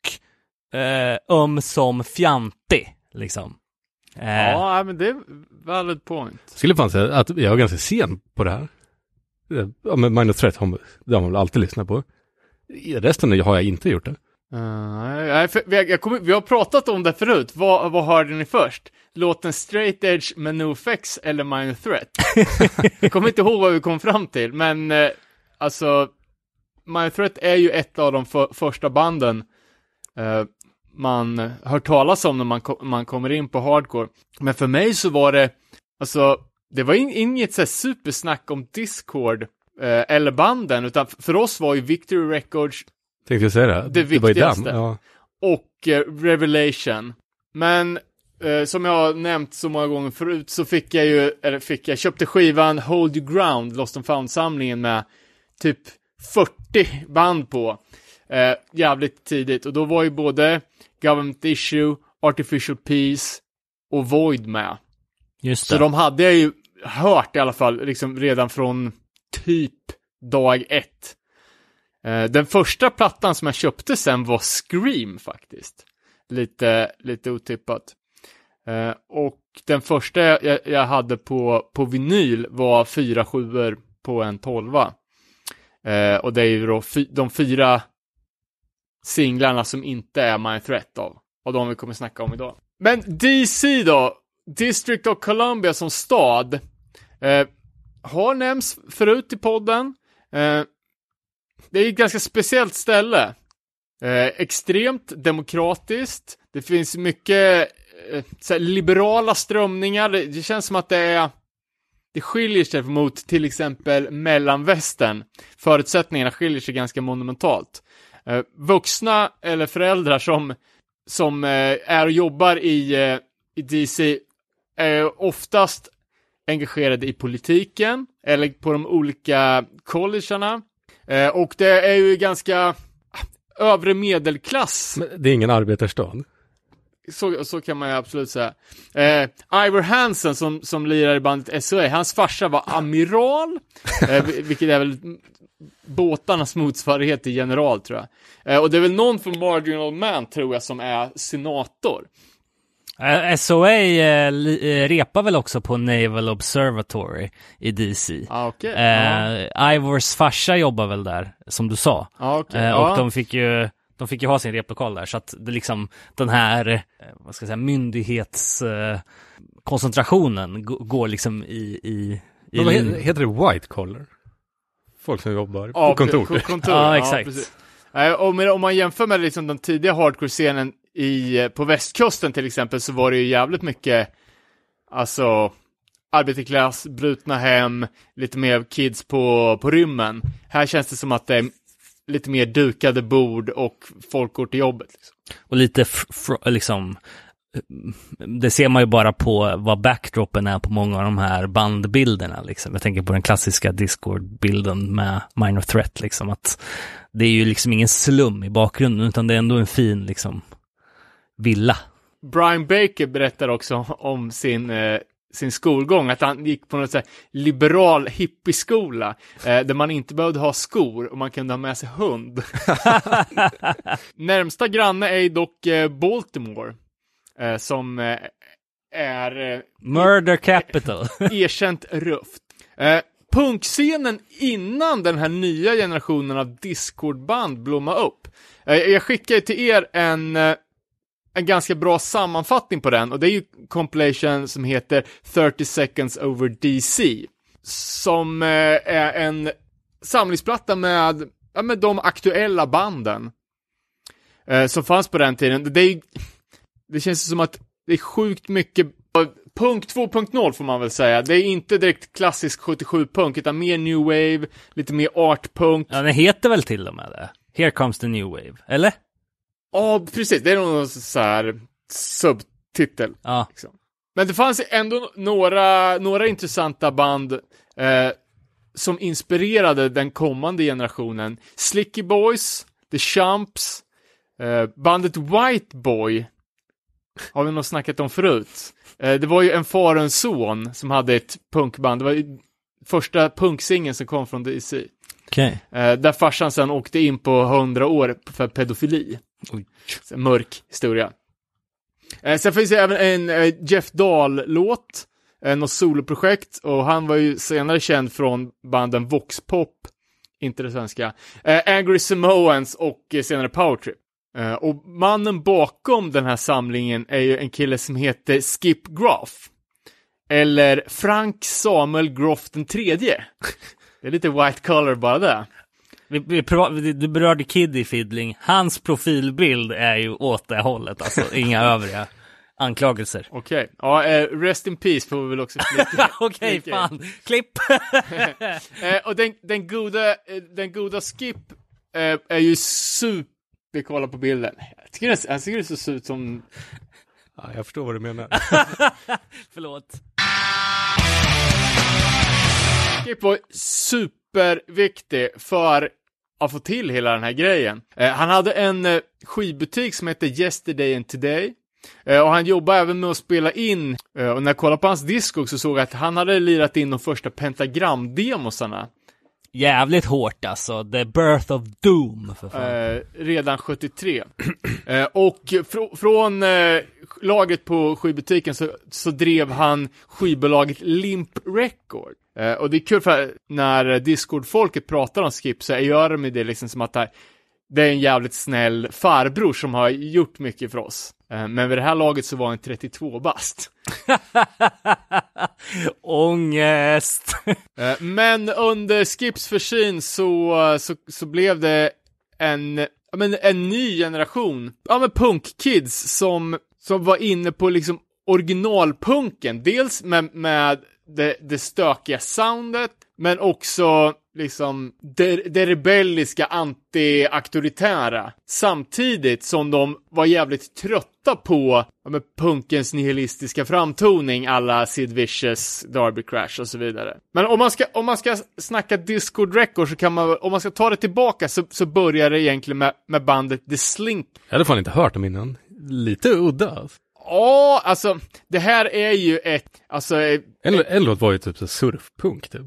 eh, ömsom fjantig, liksom. Eh, Ja, men det är valid point. Skulle fan säga att jag var ganska sen på det här. Ja, men Minor Threat har man, det har man väl alltid lyssnat på. I Resten har jag inte gjort det. Uh, nej, för, vi, jag kommer, vi har pratat om det förut. Vad, vad hörde ni först? Låten Straight Edge med NoFX eller Minor Threat? jag kommer inte ihåg vad vi kom fram till, men eh, alltså Minor Threat är ju ett av de för, första banden eh, man hör talas om när man, ko- man kommer in på hardcore. Men för mig så var det, alltså, det var in, inget så supersnack om Discord eh, eller banden, utan för oss var ju Victory Records Tänkte jag säga det. Det viktigaste. Ja. och eh, Revelation. Men eh, som jag har nämnt så många gånger förut så fick jag ju, eller fick jag, köpte skivan Hold You Ground, Lost and Found-samlingen med typ 40 band på. Eh, jävligt tidigt. Och då var ju både Government Issue, Artificial Peace och Void med. Just Så det. de hade jag ju hört i alla fall, liksom redan från typ dag ett. Eh, den första plattan som jag köpte sen var Scream faktiskt. Lite, lite otippat. Eh, och den första jag, jag hade på, på vinyl var fyra sjuor på en tolva. Eh, och det är ju då fy, de fyra singlarna som inte är My Threat av. Och de vi kommer snacka om idag. Men DC då? District of Columbia som stad. Eh, har nämnts förut i podden. Eh, det är ett ganska speciellt ställe. Eh, extremt demokratiskt. Det finns mycket eh, så här, liberala strömningar. Det, det känns som att det är det skiljer sig mot till exempel mellanvästern. Förutsättningarna skiljer sig ganska monumentalt. Eh, vuxna eller föräldrar som, som eh, är och jobbar i, eh, i DC är oftast engagerade i politiken eller på de olika collegerna. Eh, och det är ju ganska övre medelklass Men det är ingen arbetarstad. så, så kan man ju absolut säga. Eh, Ivor Hansen som, som lirar i bandet SOA, hans farsa var amiral, eh, vil- vilket är väl båtarnas motsvarighet till general tror jag. Eh, och det är väl någon från Marginal Man tror jag som är senator. Eh, SOA eh, li- eh, repar väl också på Naval Observatory i DC. Ah, okej. ja. Eh, Ivors farsa jobbar väl där, som du sa. Ah. Eh, ja. och de fick ju de fick ju ha sin replokal där, så att det liksom den här, eh, vad ska jag säga, myndighetskoncentrationen eh, koncentrationen gå- går liksom i, i, i Men vad lin- he- heter det white collar? Folk som jobbar Ja, på kontor. kontor. Ja, exakt. precis. Och med, om man jämför med liksom den tidiga hardcore-scenen i, eh, på västkusten till exempel så var det ju jävligt mycket, alltså, arbetarklass, brutna hem, lite mer kids på, på rymmen. Här känns det som att det är lite mer dukade bord och folk går till jobbet. Liksom. och lite liksom det ser man ju bara på vad backdropen är på många av de här bandbilderna liksom. Jag tänker på den klassiska Discord-bilden med Minor Threat liksom att det är ju liksom ingen slum i bakgrunden utan det är ändå en fin liksom villa. Brian Baker berättar också om sin, eh, sin skolgång, att han gick på något så liberal hippieskola, eh, där man inte behövde ha skor och man kunde ha med sig hund. Närmsta granne är dock eh, Baltimore, eh, som eh, är eh, Murder Capital. erkänt rufft. Eh, punkscenen innan den här nya generationen av Discord-band blommade upp. Jag skickar till er en, en ganska bra sammanfattning på den och det är ju compilation som heter 30 seconds over DC. Som eh, är en samlingsplatta med, ja, med de aktuella banden. Eh, som fanns på den tiden. Det, är, det känns som att det är sjukt mycket Punk 2.0 får man väl säga. Det är inte direkt klassisk 77-punk, utan mer new wave, lite mer art-punk. ja, den heter väl till och med det. Here comes the new wave, eller? Ja, precis. Det är någon så här subtitel. Ja. Liksom. Men det fanns ändå några, några intressanta band eh, som inspirerade den kommande generationen. Slicky Boys, The Chumps, eh, bandet White Boy har vi nog snackat om förut. Eh, det var ju en far och en son som hade ett punkband. Det var första punksingen som kom från DC. Okej. Eh, där farsan sen åkte in på 100 år för pedofili. Mörk historia. Eh, sen finns det även en eh, Jeff Dahl-låt, eh, något soloprojekt, och han var ju senare känd från banden Voxpop, inte det svenska, eh, Angry Samoans och eh, senare Powertrip. Eh, och mannen bakom den här samlingen är ju en kille som heter Skip Groff. Eller Frank Samuel Groff den tredje. Det är lite white collar bara det. Vi, vi, du berörde Kid i Fiddling. Hans profilbild är ju åt det hållet, alltså inga övriga anklagelser. Okej, ja, eh, rest in peace får vi väl också flika Okej, in. fan. Klipp! Eh, och den, den goda, eh, den goda Skip eh, är ju super, vi kollar på bilden. Jag tycker det, jag tycker det ser ut som, Ja, jag förstår vad du menar. Förlåt. Skip var superviktig för att få till hela den här grejen. Eh, han hade en eh, skivbutik som hette Yesterday and Today. Eh, och han jobbade även med att spela in, eh, och när jag kollade på hans disco så såg jag att han hade lirat in de första pentagram-demosarna. Jävligt hårt alltså. The birth of doom, för fan. Eh, redan 73. eh, och fr- från lagret på skivbutiken så, så drev han skivbolaget Limp Record. Eh, och det är kul för när Discord-folket pratar om Skip så gör de det liksom som att det, är en jävligt snäll farbror som har gjort mycket för oss. Eh, men vid det här laget så var han 32 bast. Ångest! Eh, Men under Skips försyn så, så, så blev det en, ja, men en ny generation, ja men punkkids som, som var inne på liksom originalpunken. Dels med, med det, det stökiga soundet, men också liksom det, det rebelliska anti-auktoritära. Samtidigt som de var jävligt trötta på ja, men punkens nihilistiska framtoning alla Sid Vicious, Darby Crash och så vidare. Men om man ska, om man ska snacka Discord Records så kan man, om man ska ta det tillbaka så, så börjar det egentligen med, med bandet The Slink Jag hade fan inte hört dem innan. Lite udda. alltså. Ja, alltså, det här är ju ett, alltså, eh, en låt var ju typ så surfpunk typ.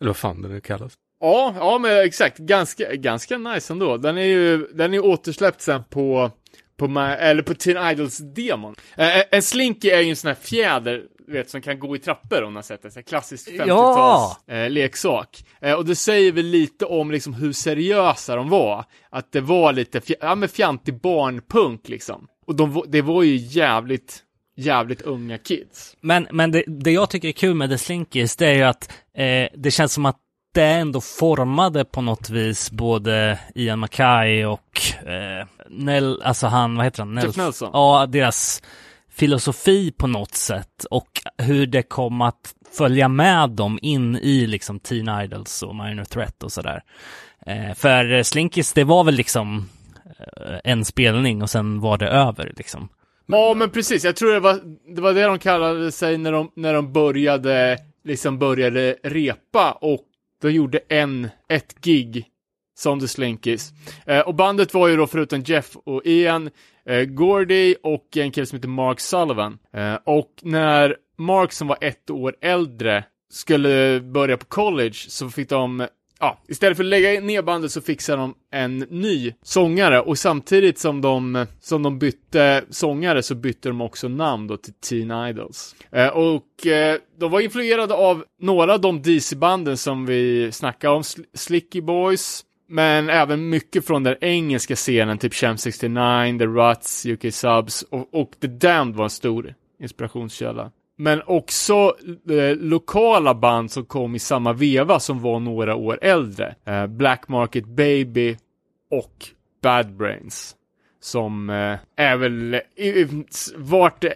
Eller vad fan det nu kallas. Ja, ja men exakt. Ganska, ganska nice ändå. Den är ju, den är återsläppt sen på, på, Ma- eller på Teen Idols-demon. Eh, en slinky är ju en sån här fjäder, vet, som kan gå i trappor om man sett det. Så här Klassisk 50-tals Ja! eh, leksak. Eh, och det säger väl lite om liksom hur seriösa de var. Att det var lite, fj- ja men fjantig barnpunk liksom. Och de, det var ju jävligt, jävligt unga kids. Men, men det, det jag tycker är kul med The Slinkies, det är ju att eh, det känns som att det ändå formade på något vis både Ian Mackay och eh, Nell, alltså han, vad heter han? Jeff Nelson. Ja, deras filosofi på något sätt och hur det kom att följa med dem in i liksom Teen Idols och Minor Threat och sådär. Eh, för Slinkies, det var väl liksom en spelning och sen var det över liksom. Ja, men precis. Jag tror det var, det var det de kallade sig när de, när de började, liksom började repa och de gjorde en, ett gig som The Slinkies. Eh, och bandet var ju då förutom Jeff och Ian, eh, Gordy och en kille som heter Mark Sullivan. Eh, och när Mark som var ett år äldre skulle börja på college så fick de Ja, istället för att lägga ner bandet så fixade de en ny sångare. Och samtidigt som de, som de bytte sångare så bytte de också namn då till Teen Idols. Eh, och eh, de var influerade av några av de DC-banden som vi snackade om, Sl- Slicky Boys, men även mycket från den engelska scenen, typ Sham 69, The Ruts, UK Subs. Och, och The Damned var en stor inspirationskälla. Men också eh, lokala band som kom i samma veva som var några år äldre. Eh, Black Market Baby och Bad Brains. Som eh, är väl i, vart, eh,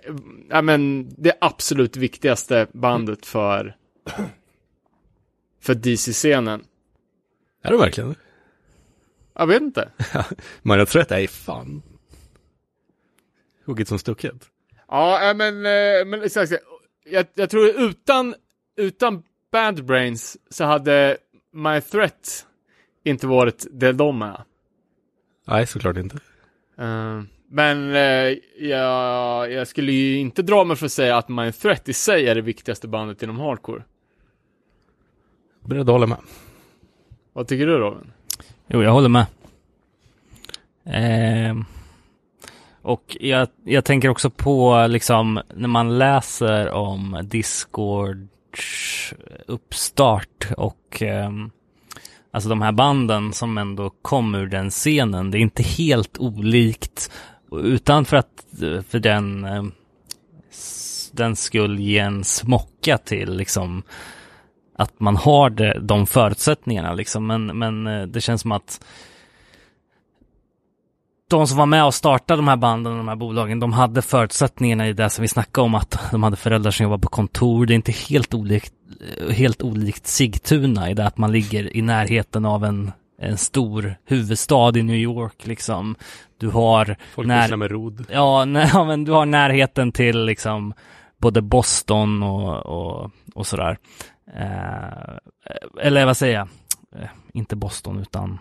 ja men det absolut viktigaste bandet för för DC-scenen. Är det verkligen? Jag vet inte. Man är trött, är fan. Hugget som stucket. Ja, äh, men, eh, men exakt. Jag, jag tror utan, utan Bad Brains så hade My Threat inte varit det de är. Nej, såklart inte. Eh, men eh, jag, jag skulle ju inte dra mig för att säga att My Threat i sig är det viktigaste bandet inom hardcore. Beredd att hålla med. Vad tycker du Robin? Jo, jag håller med. Ehm, och jag, jag tänker också på liksom när man läser om Discords uppstart och eh, alltså de här banden som ändå kom ur den scenen. Det är inte helt olikt utan för att för den ehm, den skulle ge en smocka till liksom att man har de förutsättningarna liksom. Men, men eh, det känns som att de som var med och startade de här banden och de här bolagen, de hade förutsättningarna i det som vi snackade om, att de hade föräldrar som jobbade på kontor. Det är inte helt olikt, helt olikt Sigtuna i det att man ligger i närheten av en, en stor huvudstad i New York liksom. Du har Folk när- med rod. Ja, nej, men du har närheten till liksom både Boston och, och, och sådär. Eh, eller vad säger jag? Eh, inte Boston utan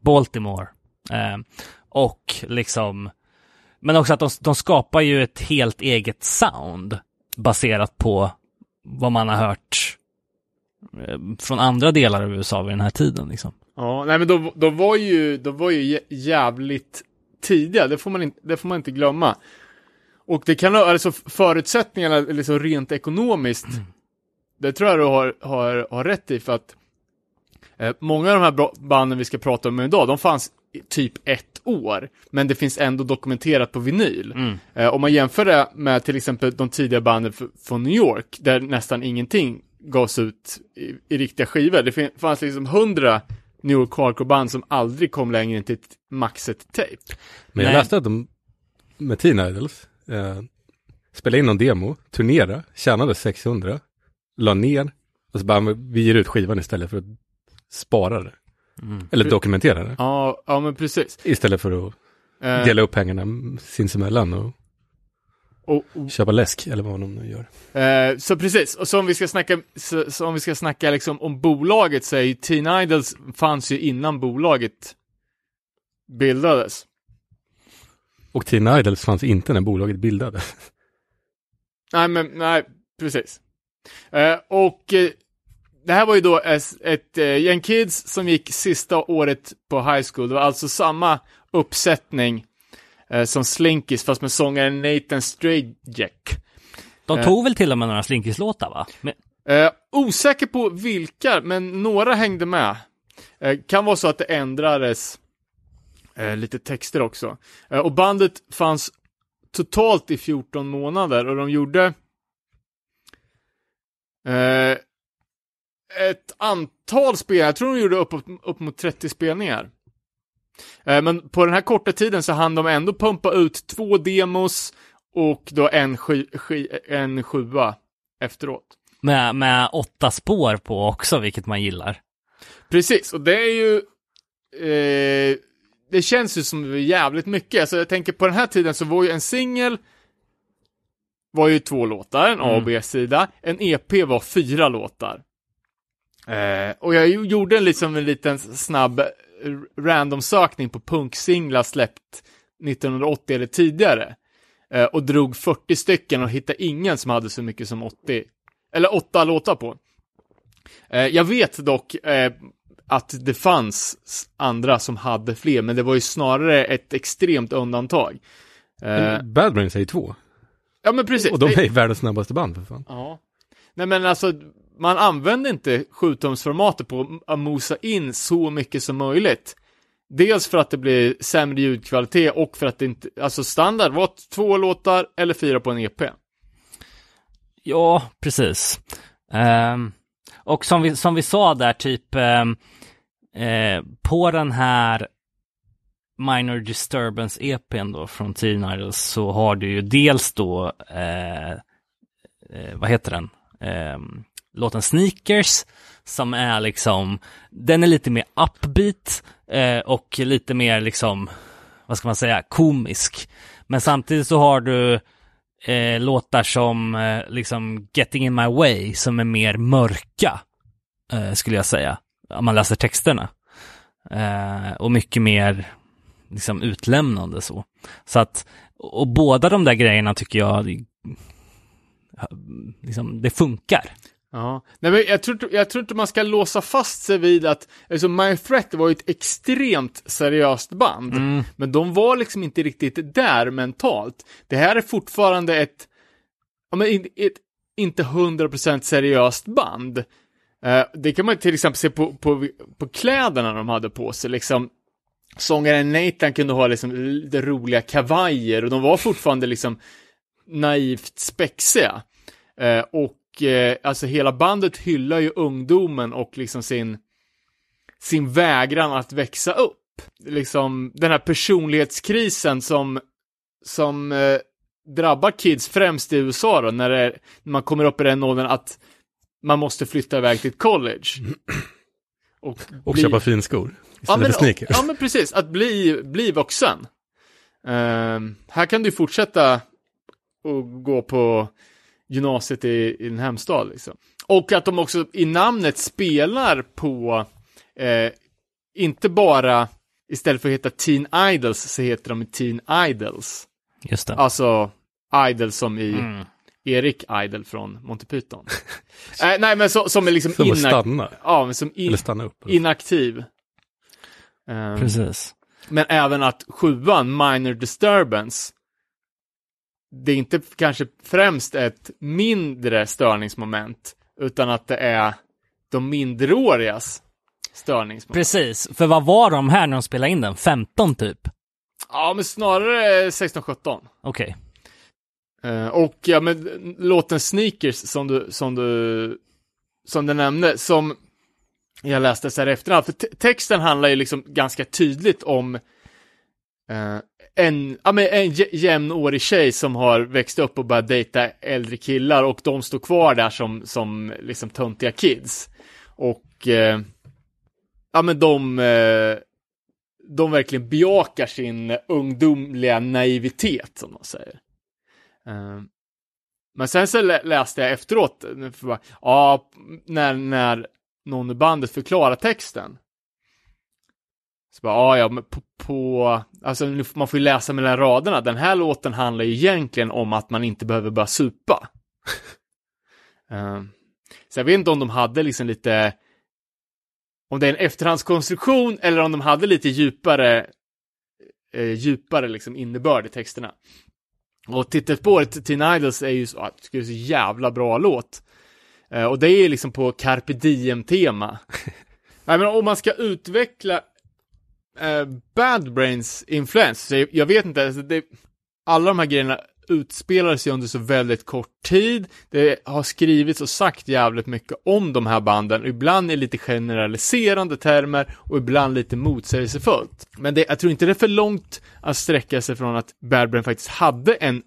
Baltimore. Eh, och liksom, men också att de, de skapar ju ett helt eget sound baserat på vad man har hört eh, från andra delar av USA vid den här tiden liksom. Ja, nej men de, de var ju, de var ju jä- jävligt tidiga, det får man inte, det får man inte glömma. Och det kan alltså förutsättningarna liksom rent ekonomiskt, det tror jag du har, har, har rätt i för att eh, många av de här banden vi ska prata om idag, de fanns typ ett år, men det finns ändå dokumenterat på vinyl. Eh, om man jämför det med till exempel de tidiga banden från New York, där nästan ingenting gavs ut i, i riktiga skivor. Det fanns liksom hundra New York hardcore-band som aldrig kom längre än till ett max ett tape. Men jag Nej. läste att de med Teen Idols eh, spelade in någon demo, turnera, tjänade 600, la ner och så bara, vi ger ut skivan istället för att spara det. Eller dokumentera det. Ja, ja men precis. Istället för att Eh, dela upp pengarna sinsemellan och och, och, köpa läsk eller vad de nu gör. Eh, så precis, och så om vi ska snacka, så, så om vi ska snacka liksom om bolaget så är ju Teen Idols fanns ju innan bolaget bildades. Och Teen Idols fanns inte när bolaget bildades. Nej, men nej, precis. Eh, och det här var ju då ett, eh, gäng kids som gick sista året på high school. Det var alltså samma uppsättning eh, som Slinkies, fast med sångaren Nathan Strayjack. De Eh. tog väl till och med några Slinkies-låtar va? Men, Eh, osäker på vilka, men några hängde med. Eh, kan vara så att det ändrades eh, lite texter också. Och bandet fanns totalt i 14 månader och de gjorde ett antal spelningar, jag tror de gjorde upp, upp mot 30 spelningar. Eh, men på den här korta tiden så hann de ändå pumpa ut två demos och då en, sky, en sjua efteråt. med, med åtta spår på också, vilket man gillar. Precis, och det är ju... Eh, det känns ju som jävligt mycket. Alltså jag tänker på den här tiden så var ju en singel var ju två låtar, en A och B-sida. En EP var fyra låtar. Eh, och jag ju- gjorde en, liksom en liten snabb random sökning på punksinglar släppt 1980 eller tidigare. Eh, och drog 40 stycken och hittade ingen som hade så mycket som 80, eller åtta låtar på. Eh, jag vet dock eh, att det fanns andra som hade fler, men det var ju snarare ett extremt undantag. Eh, Bad Brains är ju två. ja, men precis. Och de är världens snabbaste band för fan. Ja. Nej men alltså, man använde inte 7-tumsformatet på att mosa in så mycket som möjligt. Dels för att det blir sämre ljudkvalitet och för att det inte, alltså standard var två låtar eller fyra på en EP. Ja, precis. Um, och som vi, som vi sa där, typ um, uh, på den här Minor Disturbance EPn då från Teen Idols så har du ju dels då, eh, eh, vad heter den? Ehm, låten Sneakers som är liksom, den är lite mer upbeat eh, och lite mer liksom, vad ska man säga, komisk. Men samtidigt så har du eh, låtar som eh, liksom Getting in my way som är mer mörka, eh, skulle jag säga, om man läser texterna. Eh, och mycket mer liksom utlämnande så. Så att, och båda de där grejerna tycker jag, liksom, det funkar. Ja, nej men jag tror, jag tror inte man ska låsa fast sig vid att, alltså My Threat var ju ett extremt seriöst band, men de var liksom inte riktigt där mentalt. Det här är fortfarande ett, ja men ett, inte 100% seriöst band. Eh, det kan man till exempel se på, på, på kläderna de hade på sig, liksom sångaren Nathan kunde ha liksom lite roliga kavajer och de var fortfarande liksom naivt spexiga. Eh, och eh, alltså hela bandet hyllar ju ungdomen och liksom sin, sin vägran att växa upp. Liksom den här personlighetskrisen som, som eh, drabbar kids främst i USA då, när, det, när man kommer upp i den åldern att man måste flytta iväg till ett college. Och, Och bli- köpa finskor. Istället men, för sneakers. ja, men precis. Att bli, bli vuxen. Ehm, här kan du fortsätta och gå på gymnasiet i, i din hemstad. Liksom. Och att de också i namnet spelar på, eh, inte bara, istället för att heta Teen Idols, så heter de Teen Idols. Just det. Alltså, Idols som i Mm. Erik Idol från Monty Python. Eh, nej, men så, som är liksom Som inak- stanna. ja, men som in- Eller stanna upp. inaktiv. Ehm, Precis. men även att sjuan, minor disturbance, det är inte kanske främst ett mindre störningsmoment, utan att det är de minderårigas störningsmoment. Precis, för vad var de här när de spelade in den? 15 typ? Ja, men snarare 16-17. Okej. Eh, och ja, men låten Sneakers som du, som du, som du nämnde, som jag läste så här efterhand, för te- texten handlar ju liksom ganska tydligt om eh, en, ja, men en jämnårig tjej som har växt upp och börjat dejta äldre killar och de står kvar där som, som liksom töntiga kids. Och eh, ja men de, eh, de verkligen bejakar sin ungdomliga naivitet som de säger. Eh, Men sen så läste jag efteråt, för bara, ja, när, när någon i bandet förklarar texten. Så bara, ja, ja, men på, på, alltså man får ju läsa mellan raderna. Den här låten handlar ju egentligen om att man inte behöver börja supa. Eh, Så jag vet inte om de hade liksom lite, om det är en efterhandskonstruktion eller om de hade lite djupare, eh, djupare liksom innebörd i texterna. Och titelspåret Teen Idols är ju så, ah, är så jävla bra låt. Eh, och det är liksom på carpe diem-tema. Nej, men om man ska utveckla eh, Bad Brains influens, jag, jag vet inte, alltså det, alla de här grejerna utspelar sig under så väldigt kort tid. Det har skrivits och sagt jävligt mycket om de här banden, ibland i lite generaliserande termer och ibland lite motsägelsefullt. Men det, jag tror inte det är för långt att sträcka sig från att Bad Brain faktiskt hade en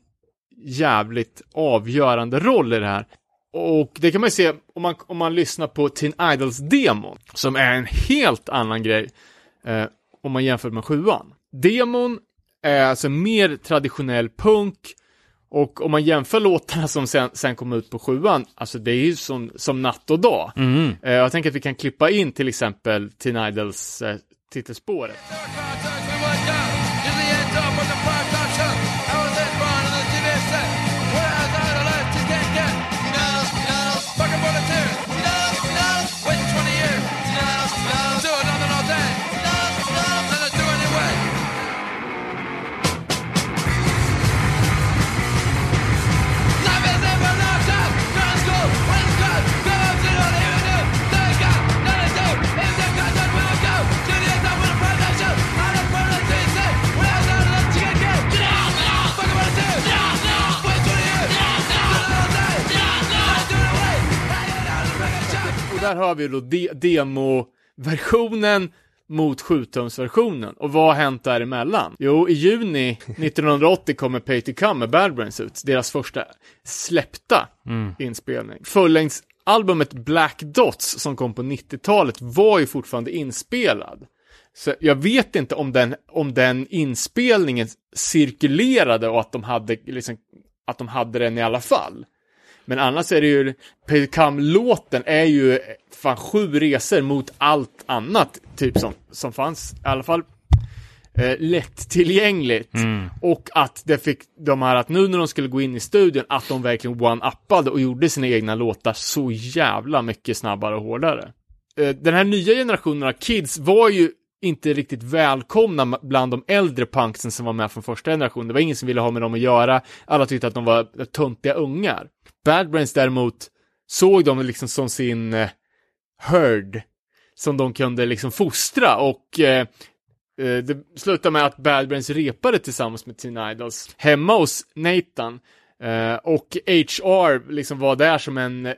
jävligt avgörande roll i det här. Och det kan man ju se om man, om man lyssnar på Teen Idols demon, som är en helt annan grej eh, om man jämför med sjuan. Demon är alltså mer traditionell punk och om man jämför låtarna som sen, sen kom ut på sjuan, alltså det är ju som, som natt och dag. Eh, jag tänker att vi kan klippa in till exempel Teen Idols eh, titelspåret. Där har vi då de- demo-versionen mot 7-tumsversionen. Och vad har hänt däremellan? Jo, i juni 1980 kommer Pay to Come med Bad Brains ut, deras första släppta inspelning. Fullängdsalbumet Black Dots som kom på 90-talet var ju fortfarande inspelad. Så jag vet inte om den, om den inspelningen cirkulerade och att de hade liksom, att de hade den i alla fall. Men annars är det ju, Paycam-låten är ju fan sju resor mot allt annat, typ som, som fanns, i alla fall eh, lättillgängligt. Och att det fick de här, att nu när de skulle gå in i studion, att de verkligen one-uppade och gjorde sina egna låtar så jävla mycket snabbare och hårdare. Eh, den här nya generationen av kids var ju inte riktigt välkomna bland de äldre punksen som var med från första generationen. Det var ingen som ville ha med dem att göra. Alla tyckte att de var töntiga ungar. Bad Brains däremot såg dem liksom som sin eh, herd som de kunde liksom fostra och eh, eh, det slutade med att Bad Brains repade tillsammans med Teen Idols hemma hos Nathan eh, och HR liksom var där som en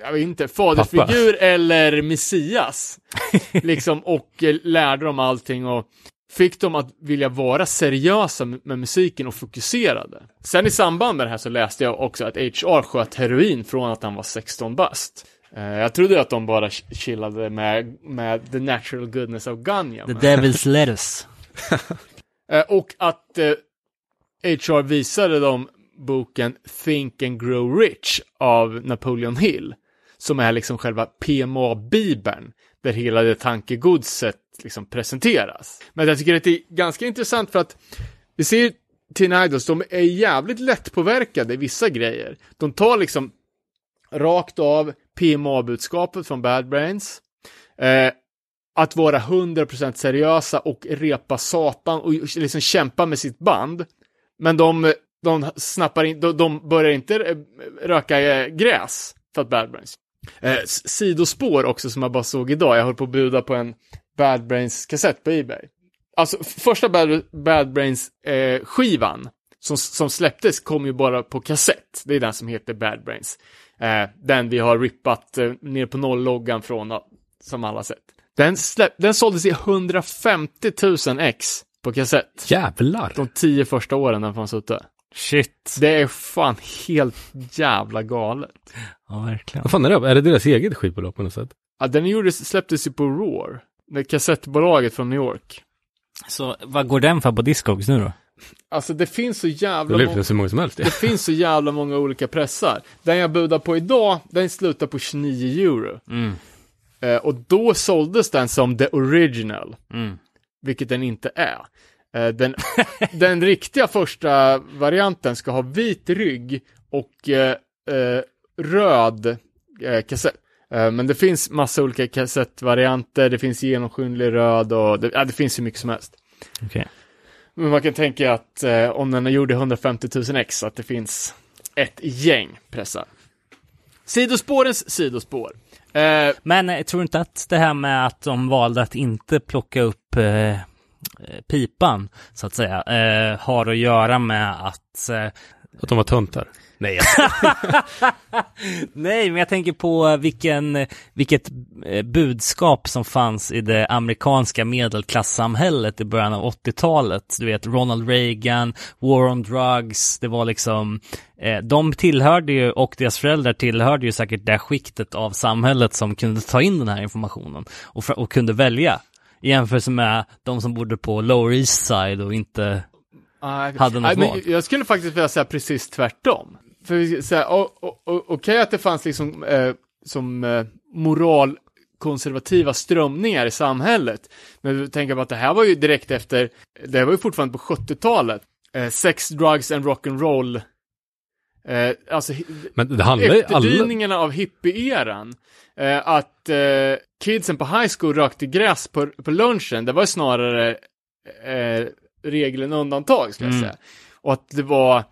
jag vet inte, fadersfigur eller Messias. liksom, och eh, lärde dem allting och fick dem att vilja vara seriösa med, musiken och fokuserade. Sen i samband med det här så läste jag också att HR sköt heroin från att han var 16 bast. Eh, jag trodde att de bara ch- chillade med, med the natural goodness of Ganja. The Devil's Lettuce. Eh, och att HR visade dem boken Think and Grow Rich av Napoleon Hill, som är liksom själva PMA-bibeln, där hela det tankegodset liksom presenteras. Men jag tycker att det är ganska intressant för att vi ser Teen Idols, de är jävligt lättpåverkade i vissa grejer. De tar liksom rakt av PMA-budskapet från Bad Brains, eh, att vara 100% seriösa och repa satan och liksom kämpa med sitt band. Men de, de snappar in, de, de börjar inte eh, röka eh, gräs för att Bad Brains. Eh, sidospår också som jag bara såg idag, jag höll på att buda på en Bad Brains kassett på Ebay. Alltså första Bad, Bad Brains eh, skivan som, som släpptes kom ju bara på kassett. Det är den som heter Bad Brains. Eh, den vi har rippat eh, ner på noll-loggan från, som alla sett. Den, släpp, den såldes i 150 000 ex på kassett. Jävlar! De tio första åren den fanns ute. Shit. Det är fan helt jävla galet. Ja, verkligen. Vad fan är det? Är det deras eget skivbolag på något sätt? Ja, den gjordes, släpptes ju på Roar. Det kassettbolaget från New York. Så vad går den för på Discogs nu då? Alltså det finns så Det jävla lär många... hur många som helst. Det finns så jävla många olika pressar. Den jag budar på idag, den slutar på 29 euro. Mm. Eh, och då såldes den som the original, Mm. vilket den inte är. Eh, den, den riktiga första varianten ska ha vit rygg och eh, eh, röd eh, kassett. Eh, men det finns massa olika kassettvarianter, det finns genomskinlig röd och det, ja, det finns hur mycket som helst. Okej. Men man kan tänka att eh, om den gjorde 150 000 ex, att det finns ett gäng pressar. Sidospårens sidospår. Eh, Men jag tror inte att det här med att de valde att inte plocka upp pipan, så att säga, eh, har att göra med att eh, Att de var töntar. Nej, Nej, men jag tänker på vilken, vilket eh, budskap som fanns i det amerikanska medelklassamhället i början av 80-talet. Du vet, Ronald Reagan, War on Drugs, det var liksom, eh, de tillhörde ju, och deras föräldrar tillhörde ju säkert det skiktet av samhället som kunde ta in den här informationen och, och kunde välja. I jämförelse med de som bodde på Lower East Side och inte Nej, Hade något nej, men val. Jag skulle faktiskt vilja säga precis tvärtom. För o- o- okej att det fanns liksom eh, som eh, moralkonservativa strömningar i samhället. Men vi tänker på att det här var ju direkt efter, det här var ju fortfarande på 70-talet. Eh, sex, drugs and rock'n'roll. Eh, alltså men det handlar ju alla... av hippie-eran. Eh, att eh, kidsen på high school rökte gräs på, på lunchen, det var snarare eh, regel än undantag, ska jag Mm. säga. Och att det var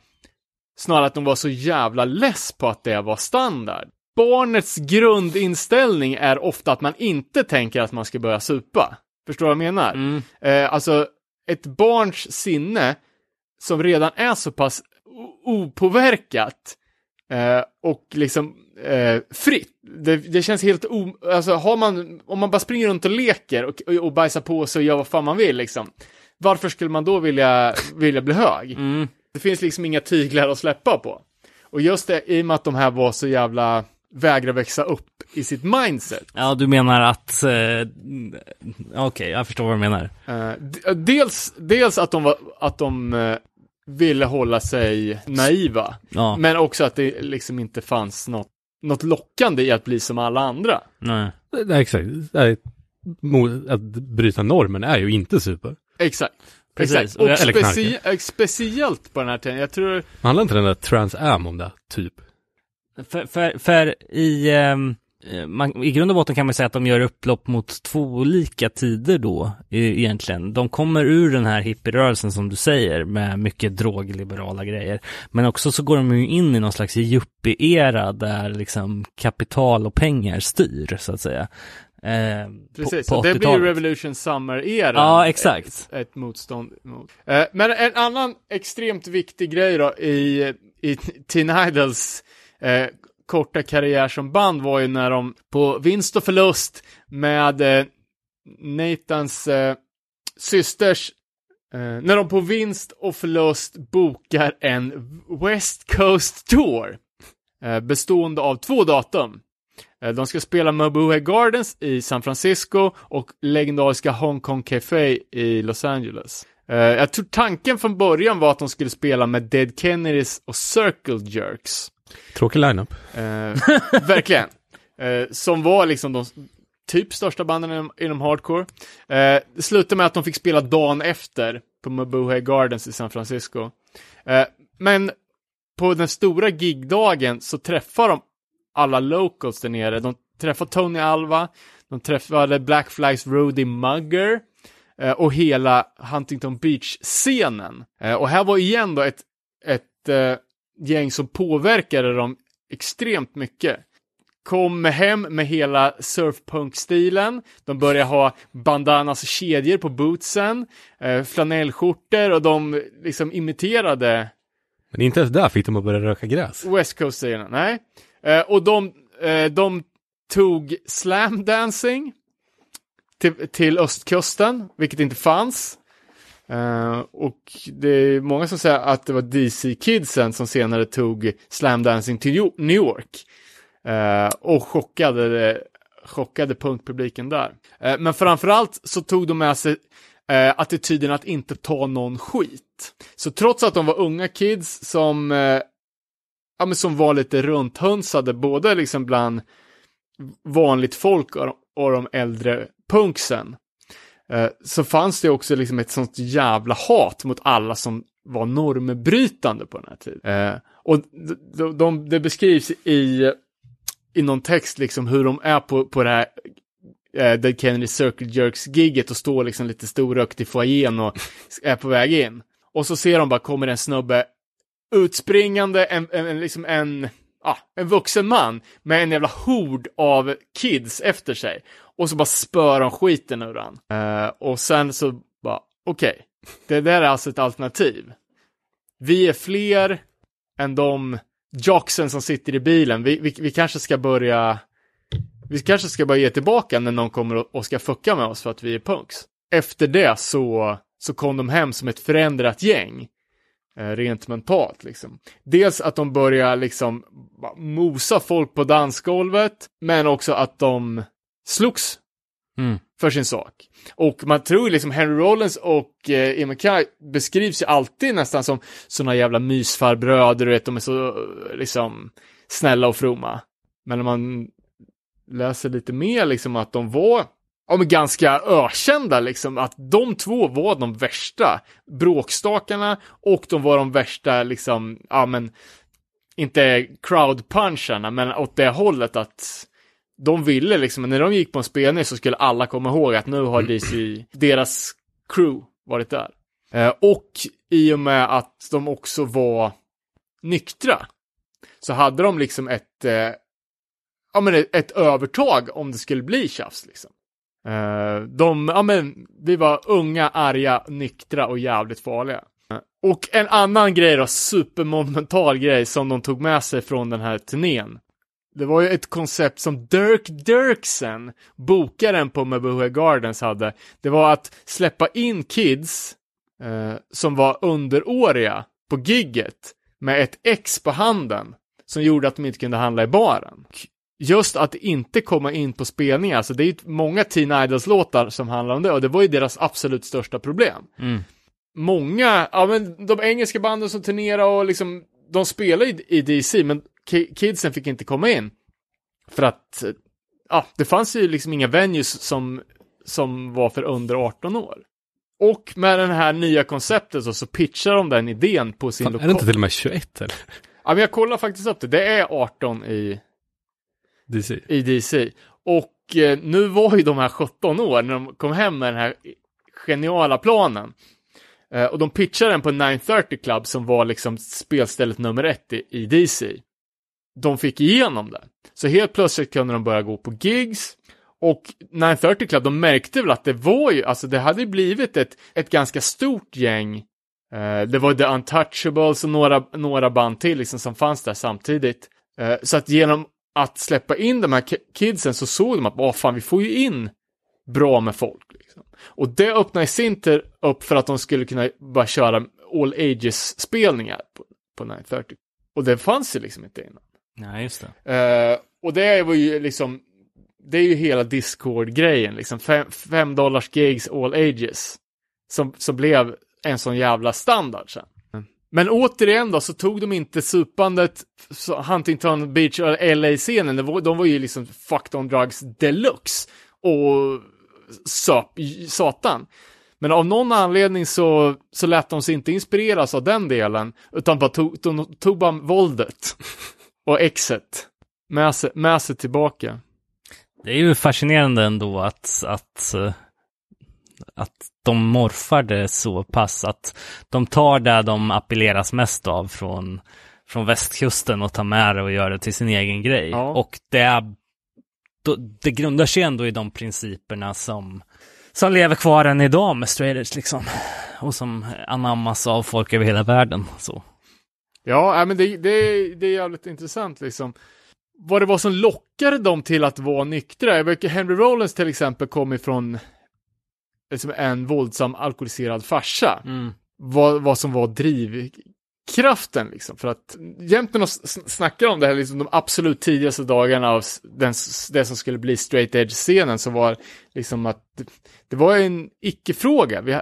snarare att de var så jävla less på att det var standard. Barnets grundinställning är ofta att man inte tänker att man ska börja supa. Förstår du vad jag menar? Mm. Eh, alltså, ett barns sinne som redan är så pass opåverkat eh, och liksom eh, fritt. Det, det känns helt o... Alltså, har man, om man bara springer runt och leker och, och, och bajsar på sig och gör vad fan man vill liksom. Varför skulle man då vilja, vilja bli hög? Mm. Det finns liksom inga tyglar att släppa på. Och just det, i och med att de här var så jävla vägra växa upp i sitt mindset. Ja, du menar att... Eh, Okej, jag förstår vad du menar. Eh, dels, dels att de, var, att de eh, ville hålla sig naiva, Ja, men också att det liksom inte fanns något, något lockande i att bli som alla andra. nej. Nej, exakt. Att bryta normen är ju inte super. Exakt. Precis. Exakt. Och Och speci eh, speciellt på den här tiden, jag tror, Handlar inte den där Trans Am om det, typ? För, för, för i, eh, man, i grund och botten kan man säga att de gör upplopp mot två olika tider då, e- egentligen. De kommer ur den här hippierörelsen som du säger, med mycket drogliberala grejer. Men också så går de ju in i någon slags yuppie-era där liksom kapital och pengar styr, så att säga. Eh, precis, på, på det blir ju 80-talet. Revolution Summer-eran. Ja, exakt. Ett, ett motstånd mot. Eh, men en annan extremt viktig grej då i, i Teen Idols eh, korta karriär som band var ju när de på vinst och förlust med eh, Nathans eh, systers eh, när de på vinst och förlust bokar en West Coast Tour eh, bestående av två datum. Eh, De ska spela Mabuhay Gardens i San Francisco och legendariska Hong Kong Café i Los Angeles. Eh, jag tror tanken från början var att de skulle spela med Dead Kennedys och Circle Jerks. Tråkig lineup. Eh, verkligen. Eh, som var liksom de typ största banden inom, inom hardcore. Eh, det slutade med att de fick spela dagen efter på Mabuhay Gardens i San Francisco. Eh, men på den stora gigdagen så träffar de alla locals där nere. De träffar Tony Alva, de träffade Black Flags Rudy Mugger eh, och hela Huntington Beach-scenen. Eh, och här var igen då ett, ett eh, gäng som påverkade dem extremt mycket. Kom hem med hela surfpunk-stilen. De började ha bandanas och kedjor på bootsen, eh, flanellskjortor och de liksom imiterade Men inte ens där fick de att börja röka gräs. West Coast-serierna, nej. Eh, och de, eh, de tog slam dancing till, till östkusten, vilket inte fanns. Eh, och det är många som säger att det var DC-kidsen som senare tog slam dancing till New York. Uh, och chockade, chockade punkpubliken där. Uh, men framförallt så tog de med sig attityden att inte ta någon skit. Så trots att de var unga kids som ja, men som var lite runthönsade, både liksom bland vanligt folk och, och de äldre punksen. Eh, så fanns det också liksom ett sånt jävla hat mot alla som var normbrytande på den här tiden. Eh, och de, de, de, det beskrivs i i någon text liksom hur de är på, på det här eh, Dead Kennedy Circle Jerks-gigget och står liksom lite storökt i foajén och är på väg in. Och så ser de bara kommer en snubbe utspringande, en, en, en, liksom en, Ah, en vuxen man med en jävla hord av kids efter sig. Och så bara spör de skiten ur han. Uh, och sen så bara, okej, det där är alltså ett alternativ. Vi är fler än de jocksen som sitter i bilen. Vi, vi, vi kanske ska börja vi kanske ska börja ge tillbaka när någon kommer och- och ska fucka med oss för att vi är punks. Efter det så, så kom de hem som ett förändrat gäng. Eh, rent mentalt liksom. Dels att de börjar liksom mosa folk på dansgolvet, men också att de slogs Mm. för sin sak. Och man tror liksom Henry Rollins och eh, MacKay beskrivs ju alltid nästan som såna jävla mysfarbröder, du vet, de är så eh, liksom snälla och fromma. Men när man läser lite mer liksom att de var ja, men ganska ökända liksom, att de två var de värsta bråkstakarna och de var de värsta liksom, ja men inte crowdpuncharna, men åt det hållet att de ville liksom, när de gick på en spelning så skulle alla komma ihåg att nu har DC, deras crew varit där. Eh, och i och med att de också var nyktra så hade de liksom ett, eh, ja men ett övertag om det skulle bli tjafs liksom. Eh, de, ja men, vi var unga, arga, nyktra och jävligt farliga. Och en annan grej då, supermonumental grej som de tog med sig från den här turnén. Det var ju ett koncept som Dirk Dirksen, bokaren på Mabuhe Gardens, hade. Det var att släppa in kids eh, som var underåriga på gigget med ett ex på handen som gjorde att de inte kunde handla i baren. Just att inte komma in på spelningar, alltså det är ju många Teen Idols-låtar som handlar om det och det var ju deras absolut största problem. Mm. Många, ja men de engelska banden som turnerar och liksom, de spelar i, i DC men ki- kidsen fick inte komma in. För att, ja, det fanns ju liksom inga venues som, som var för under 18 år. Och med den här nya konceptet så, så pitchar de den idén på sin Fan, är lokal. det inte till och med 21 eller? Ja, men jag kollar faktiskt upp det. Det är 18 i, DC. i DC. Och eh, nu var ju de här 17 år när de kom hem med den här geniala planen. Eh, och de pitchade den på 930 Club som var liksom spelstället nummer ett i, i DC. De fick igenom det. Så helt plötsligt kunde de börja gå på gigs. Och 930 Club, de märkte väl att det var ju, alltså det hade ju blivit ett, ett ganska stort gäng. Uh, det var The Untouchables och några, några band till liksom som fanns där samtidigt. Uh, så att genom att släppa in de här ki- kidsen så såg de att, vad fan, vi får ju in bra med folk. Liksom. Och det öppnade i sin tur upp för att de skulle kunna bara köra all ages-spelningar på, på 930. Och det fanns ju liksom inte innan. Ja, just det. Eh, och det var ju liksom, det är ju hela Discord-grejen, liksom fem, fem dollars gigs all ages. Som, som blev en sån jävla standard sen. Men återigen då så tog de inte supandet, Huntington Beach och LA-scenen, det var- de var ju liksom fucked on drugs deluxe. Och söp satan. Men av någon anledning så, så lät de sig inte inspireras av den delen, utan bara tog, tog, tog bara våldet och exet med sig, med sig tillbaka. Det är ju fascinerande ändå att, att, att de morfar det så pass att de tar det de appelleras mest av från, från västkusten och tar med det och gör det till sin egen grej. Ja. Och det, är, det grundar sig ändå i de principerna som, som lever kvar än idag med straight edge liksom. Och som anammas av folk över hela världen. Så. Ja, men det, det, det är jävligt intressant liksom. Vad det var som lockade dem till att vara nyktra. Jag vet, Henry Rollins till exempel kom ifrån liksom en våldsam alkoholiserad farsa. Vad, vad som var drivkraften liksom. För att jämt när de snackar om det här, liksom de absolut tidigaste dagarna av den, det som skulle bli straight edge-scenen så var liksom att det, var en icke-fråga. Vi,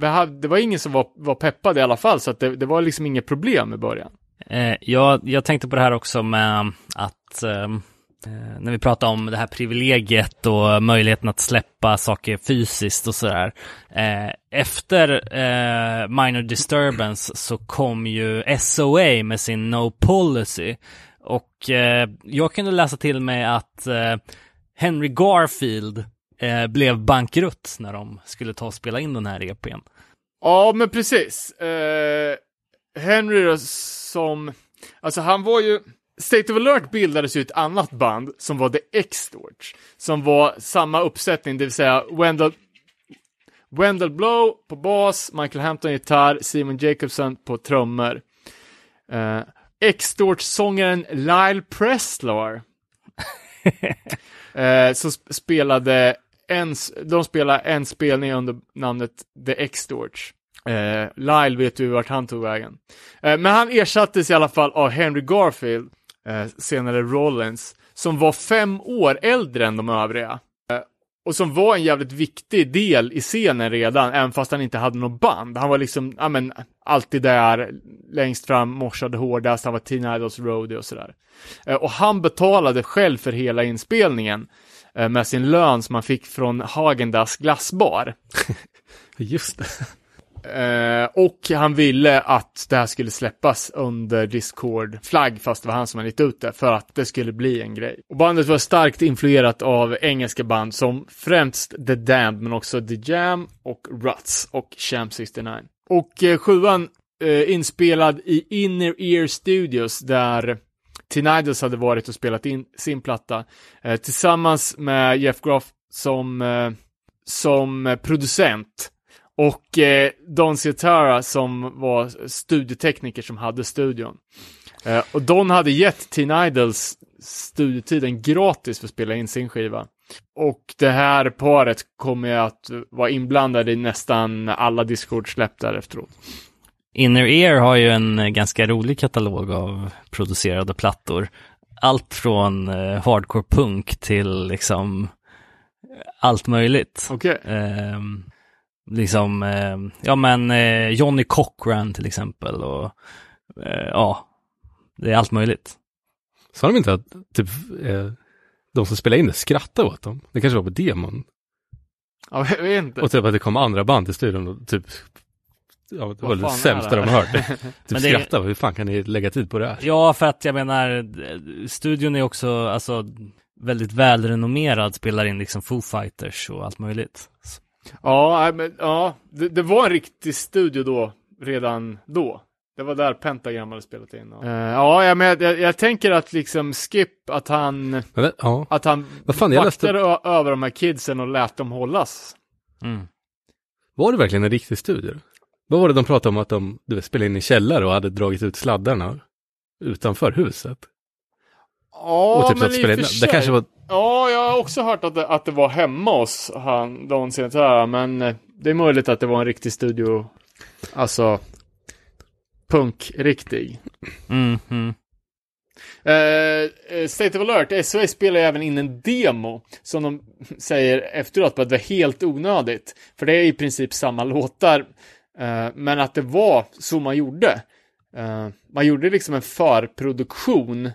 vi hade, det var ingen som var, var peppad i alla fall, så att det, det var liksom inget problem i början. Eh, jag, jag tänkte på det här också med att eh, Eh, när vi pratar om det här privilegiet och möjligheten att släppa saker fysiskt och sådär. Eh, efter eh, Minor Disturbance så kom ju SOA med sin No Policy. Och jag kunde läsa till mig att Henry Garfield blev bankrutt när de skulle ta och spela in den här EPn. Ja, men precis. Henry då, som... Alltså han var ju... State of Alert bildades ju ett annat band som var The Extorts. Som var samma uppsättning, det vill säga Wendell, Wendell Blow på bas, Michael Hampton gitarr, Simon Jacobson på trummor. Eh, Extorts-sångaren Lyle Preslar. som sp- spelade en, de spelade en spelning under namnet The Extorts. Eh, Lyle vet du vart han tog vägen. Eh, men han ersattes i alla fall av Henry Garfield, eh, senare Rollins, som var fem år äldre än de övriga. Eh, och som var en jävligt viktig del i scenen redan, även fast han inte hade något band. Han var liksom, ja men, alltid där, längst fram, morsade hårdast, han var Teen Idols roadie och sådär. Eh, och han betalade själv för hela inspelningen eh, med sin lön som han fick från Hagendas glassbar. Just det. Eh, och han ville att det här skulle släppas under Discord-flagg, fast det var han som hade gett ut det, för att det skulle bli en grej. Och bandet var starkt influerat av engelska band som främst The Damned, men också The Jam och Ruts och Sham 69. Och eh, sjuan eh, inspelad i Inner Ear Studios, där Teen Idols hade varit och spelat in sin platta, eh, tillsammans med Jeff Groff som, eh, som eh, producent. Och eh, Don Ciatara som var studietekniker som hade studion. Eh, och Don hade gett Teen Idols studietiden gratis för att spela in sin skiva. Och det här paret kommer ju att vara inblandade i nästan alla Discord-släpp där efteråt. Inner Ear har ju en eh, ganska rolig katalog av producerade plattor. Allt från eh, hardcore punk till liksom allt möjligt. Okej. Ehm, liksom, ehm, ja men eh, Johnny Cochran till exempel och eh, ja, det är allt möjligt. Sa de inte att typ, eh, de som spelade in det skrattade åt dem? Det kanske var på demon. Ja, jag vet inte. Och typ att det kom andra band till studion och typ, ja, det var det sämsta det de hört. Typ Men det- skratta, hur fan kan ni lägga tid på det här? Ja, för att jag menar, eh, studion är också alltså väldigt välrenommerad, spelar in liksom Foo Fighters och allt möjligt. Ja, men, ja det, det var en riktig studio då, redan då. Det var där Pentagram hade spelat in. Och, Eh, ja, ja, men jag, jag, jag tänker att liksom Skip, att han, Men, vet- ja, att han vad fan, jag läste, över de här kidsen och lät dem hållas. Mm. var det verkligen en riktig studio? Vad var det de pratade om att de du vet, spelade in i källare och hade dragit ut sladdarna utanför huset? Ja, och typ men att i spela och in, för det kanske var, Ja, jag har också hört att det, att det var hemma hos han, Don Sinatara, men eh, det är möjligt att det var en riktig studio, alltså punk-riktig. Mm, mm. Eh, eh, State of Alert, SOS spelar även in en demo som de säger efteråt att det var helt onödigt. För det är i princip samma låtar, eh, men att det var så man gjorde. Eh, man gjorde liksom en förproduktion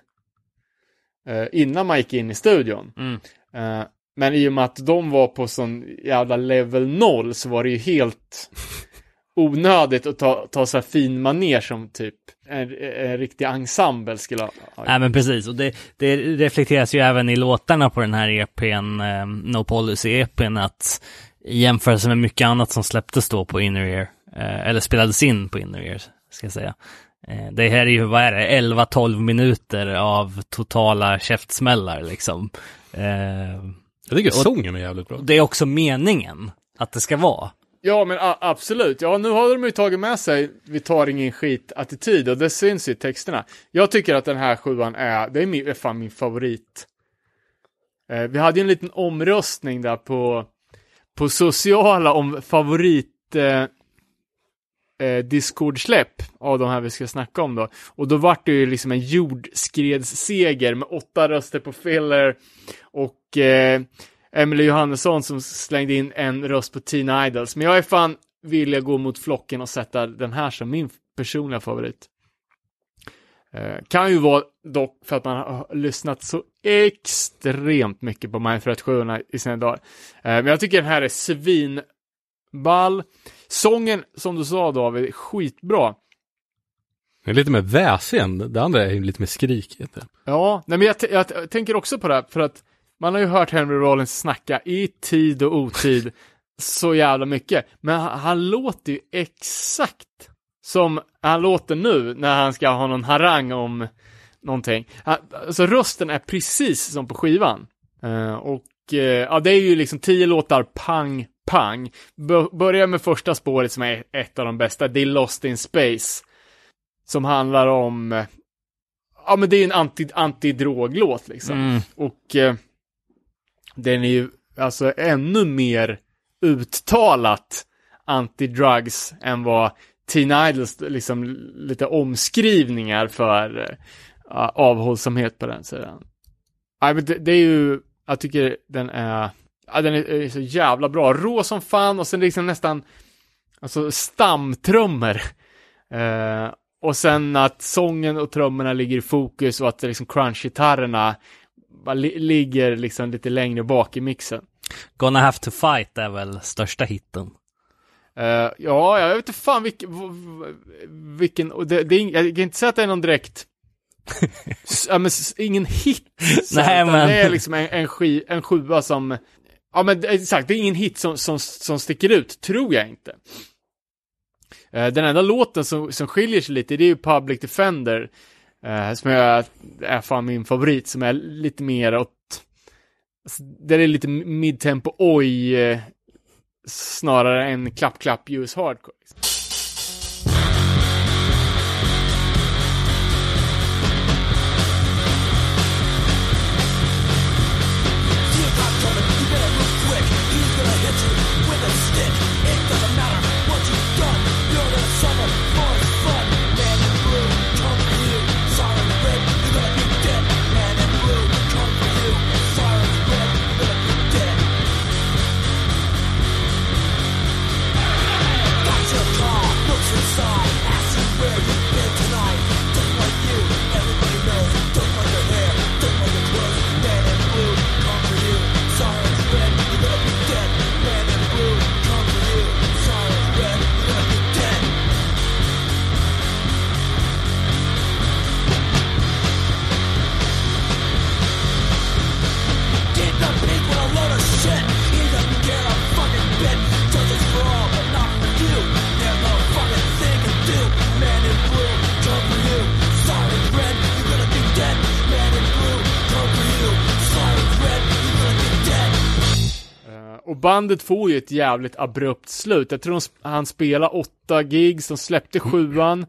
innan man gick in i studion. Mm. Eh, men i och med att de var på sån jävla level 0 så var det ju helt onödigt att ta, ta så här fin maner som typ en, en riktig ensemble skulle ha Nej men precis, och det, det reflekteras ju även i låtarna på den här EPn, eh, No Policy-EPn, att i jämförelse med mycket annat som släpptes då på Inner Ear, eh, eller spelades in på Inner Ear, ska jag säga. Eh, det här är ju, vad är det, 11-12 minuter av totala käftsmällar liksom. Eh, jag tycker Och- sången är jävligt bra. det är också meningen att det ska vara. Ja, men absolut. Ja, nu har de ju tagit med sig vi tar ingen skit-attityd och det syns i texterna. Jag tycker att den här sjuan är, det är, min, är fan min favorit. Eh, vi hade ju en liten omröstning där på, på sociala om favorit eh, eh, Discord-släpp av de här vi ska snacka om då. Och då vart det ju liksom en jordskredsseger med åtta röster på filler och eh, Emily Johannesson som slängde in en röst på Teen Idols. Men jag är fan villig att gå mot flocken och sätta den här som min personliga favorit. Eh, kan ju vara dock för att man har lyssnat så extremt mycket på Mindfret 7 i sina dagar. Eh, men jag tycker den här är svinball. Sången, som du sa David, är skitbra. Det är lite mer väsen, det andra är lite mer skrikigt. Ja, nej men jag, jag, tänker också på det här, för att man har ju hört Henry Rollins snacka i tid och otid så jävla mycket, men han, han låter ju exakt som han låter nu när han ska ha någon harang om någonting. Han, alltså rösten är precis som på skivan. Eh, och eh, ja, det är ju liksom tio låtar pang, pang. B- börjar med första spåret som är ett av de bästa, det är Lost in Space. Som handlar om, eh, ja men det är en anti, antidroglåt liksom. Mm. Och eh, den är ju alltså ännu mer uttalat anti-drugs än vad Teen Idols liksom lite omskrivningar för eh, avhållsamhet på den sidan. Nej, men det, det är ju, jag tycker den är, ja, den är, är så jävla bra. Rå som fan och sen liksom nästan, alltså stamtrummor. Eh, och sen att sången och trummorna ligger i fokus och att liksom crunch-gitarrerna li- ligger liksom lite längre bak i mixen. Gonna have to fight är väl största hitten. Eh, ja, jag vet inte fan vilken, vilken, och det, det är, jag kan inte säga att det är någon direkt, ja, men ingen hit. så, Nej, men- Det är liksom en, en, ski, en sjua som, ja men eh, exakt, det är ingen hit som, som, som sticker ut, tror jag inte. Eh, den enda låten som, som skiljer sig lite, det är ju Public Defender, eh, som är, är fan min favorit, som är lite mer åt, alltså, det är lite midtempo oj, eh, snarare än klapp-klapp US hardcore. Bandet får ju ett jävligt abrupt slut. Jag tror de, han spelar åtta gigs, de släppte sjuan,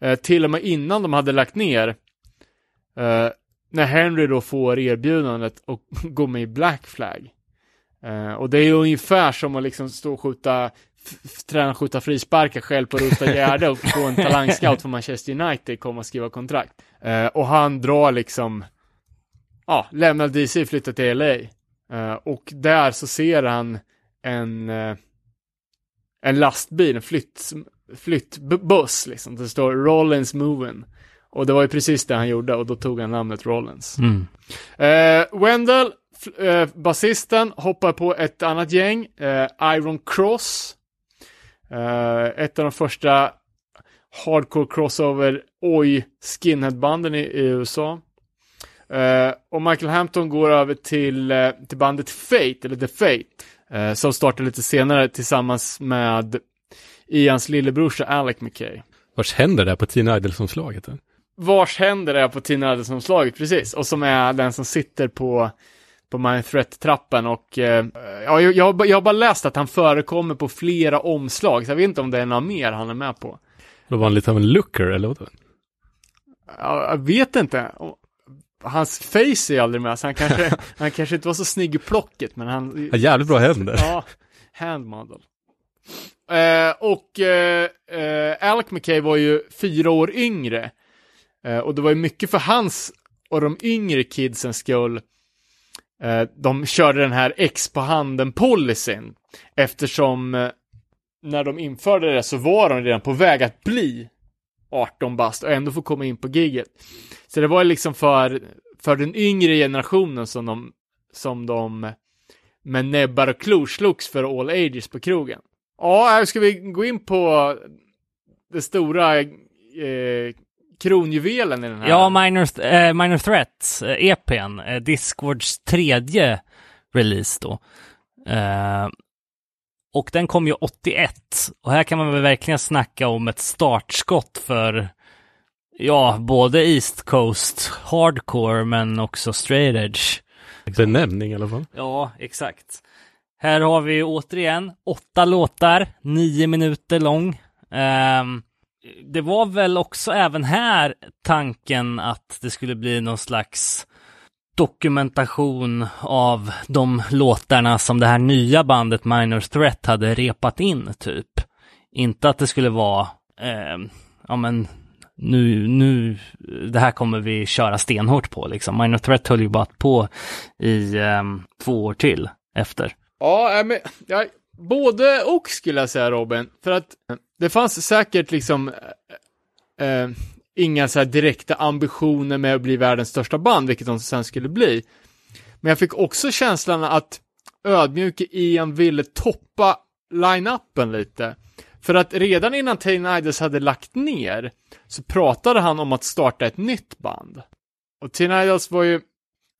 eh, till och med innan de hade lagt ner. Eh, när Henry då får erbjudandet och gå med i Black Flag. Eh, och det är ju ungefär som att liksom stå och skjuta, träna skjuta frisparkar själv på Rusta Gärde och få en talangscout från Manchester United komma och skriva kontrakt. Eh, och han drar liksom, ja, lämnar DC flyttar till LA. Eh, och där så ser han en, eh, en lastbil, en flytt, flyttbuss liksom. Det står Rollins Moving. Och det var ju precis det han gjorde och då tog han namnet Rollins. Mm. Eh, Wendell, eh, basisten, hoppar på ett annat gäng, eh, Iron Cross. Eh, ett av de första hardcore crossover oj skinheadbanden i, i USA. Eh, och Michael Hampton går över till, eh, till bandet Fate, eller The Fate, eh, som startar lite senare tillsammans med Ians lillebrorsa Alec McKay. Vars händer det på Teen Idols-omslaget? då? Vars händer är på Tina Adelsson-slaget, precis. Och som är den som sitter på, på My Threat-trappen och eh, ja, jag, jag, har ba- jag har bara läst att han förekommer på flera omslag, så jag vet inte om det är något mer han är med på. Då var han lite av en looker, eller vad? Ja, jag vet inte. Hans face är aldrig med, så han kanske, han kanske inte var så snygg i plocket, men han... Ja, jävligt bra händer. Ja, handmodel. Eh, och eh, eh, Alec McKay var ju fyra år yngre. Eh, och det var ju mycket för hans och de yngre kidsens skull. Eh, de körde den här X på handen-policyn. Eftersom när de införde det så var de redan på väg att bli 18 bast och ändå få komma in på giget. Så det var ju liksom för, för den yngre generationen som de, som de med näbbar och klor slogs för all ages på krogen. Ja, här ska vi gå in på det stora eh, kronjuvelen i den här. Ja, Minor, eh, Minor Threat, eh, EPn, eh, Discords tredje release då. Eh, och den kom ju 81. Och här kan man väl verkligen snacka om ett startskott för, ja, både East Coast Hardcore men också Straight Edge. Benämning i alla fall. Ja, exakt. Här har vi återigen åtta låtar, nio minuter lång. Ehm, det var väl också även här tanken att det skulle bli någon slags dokumentation av de låtarna som det här nya bandet Minor Threat hade repat in, typ. Inte att det skulle vara, eh, ja men, nu, nu, det här kommer vi köra stenhårt på liksom. Minor Threat höll ju bara på i eh, två år till efter. Ja, men, ja, både och skulle jag säga Robin. För att det fanns säkert liksom eh, eh inga så här direkta ambitioner med att bli världens största band, vilket de sen skulle bli. Men jag fick också känslan att ödmjuke Ian ville toppa line-upen lite. För att redan innan Tain Idols hade lagt ner så pratade han om att starta ett nytt band. Och Tain Idols var ju,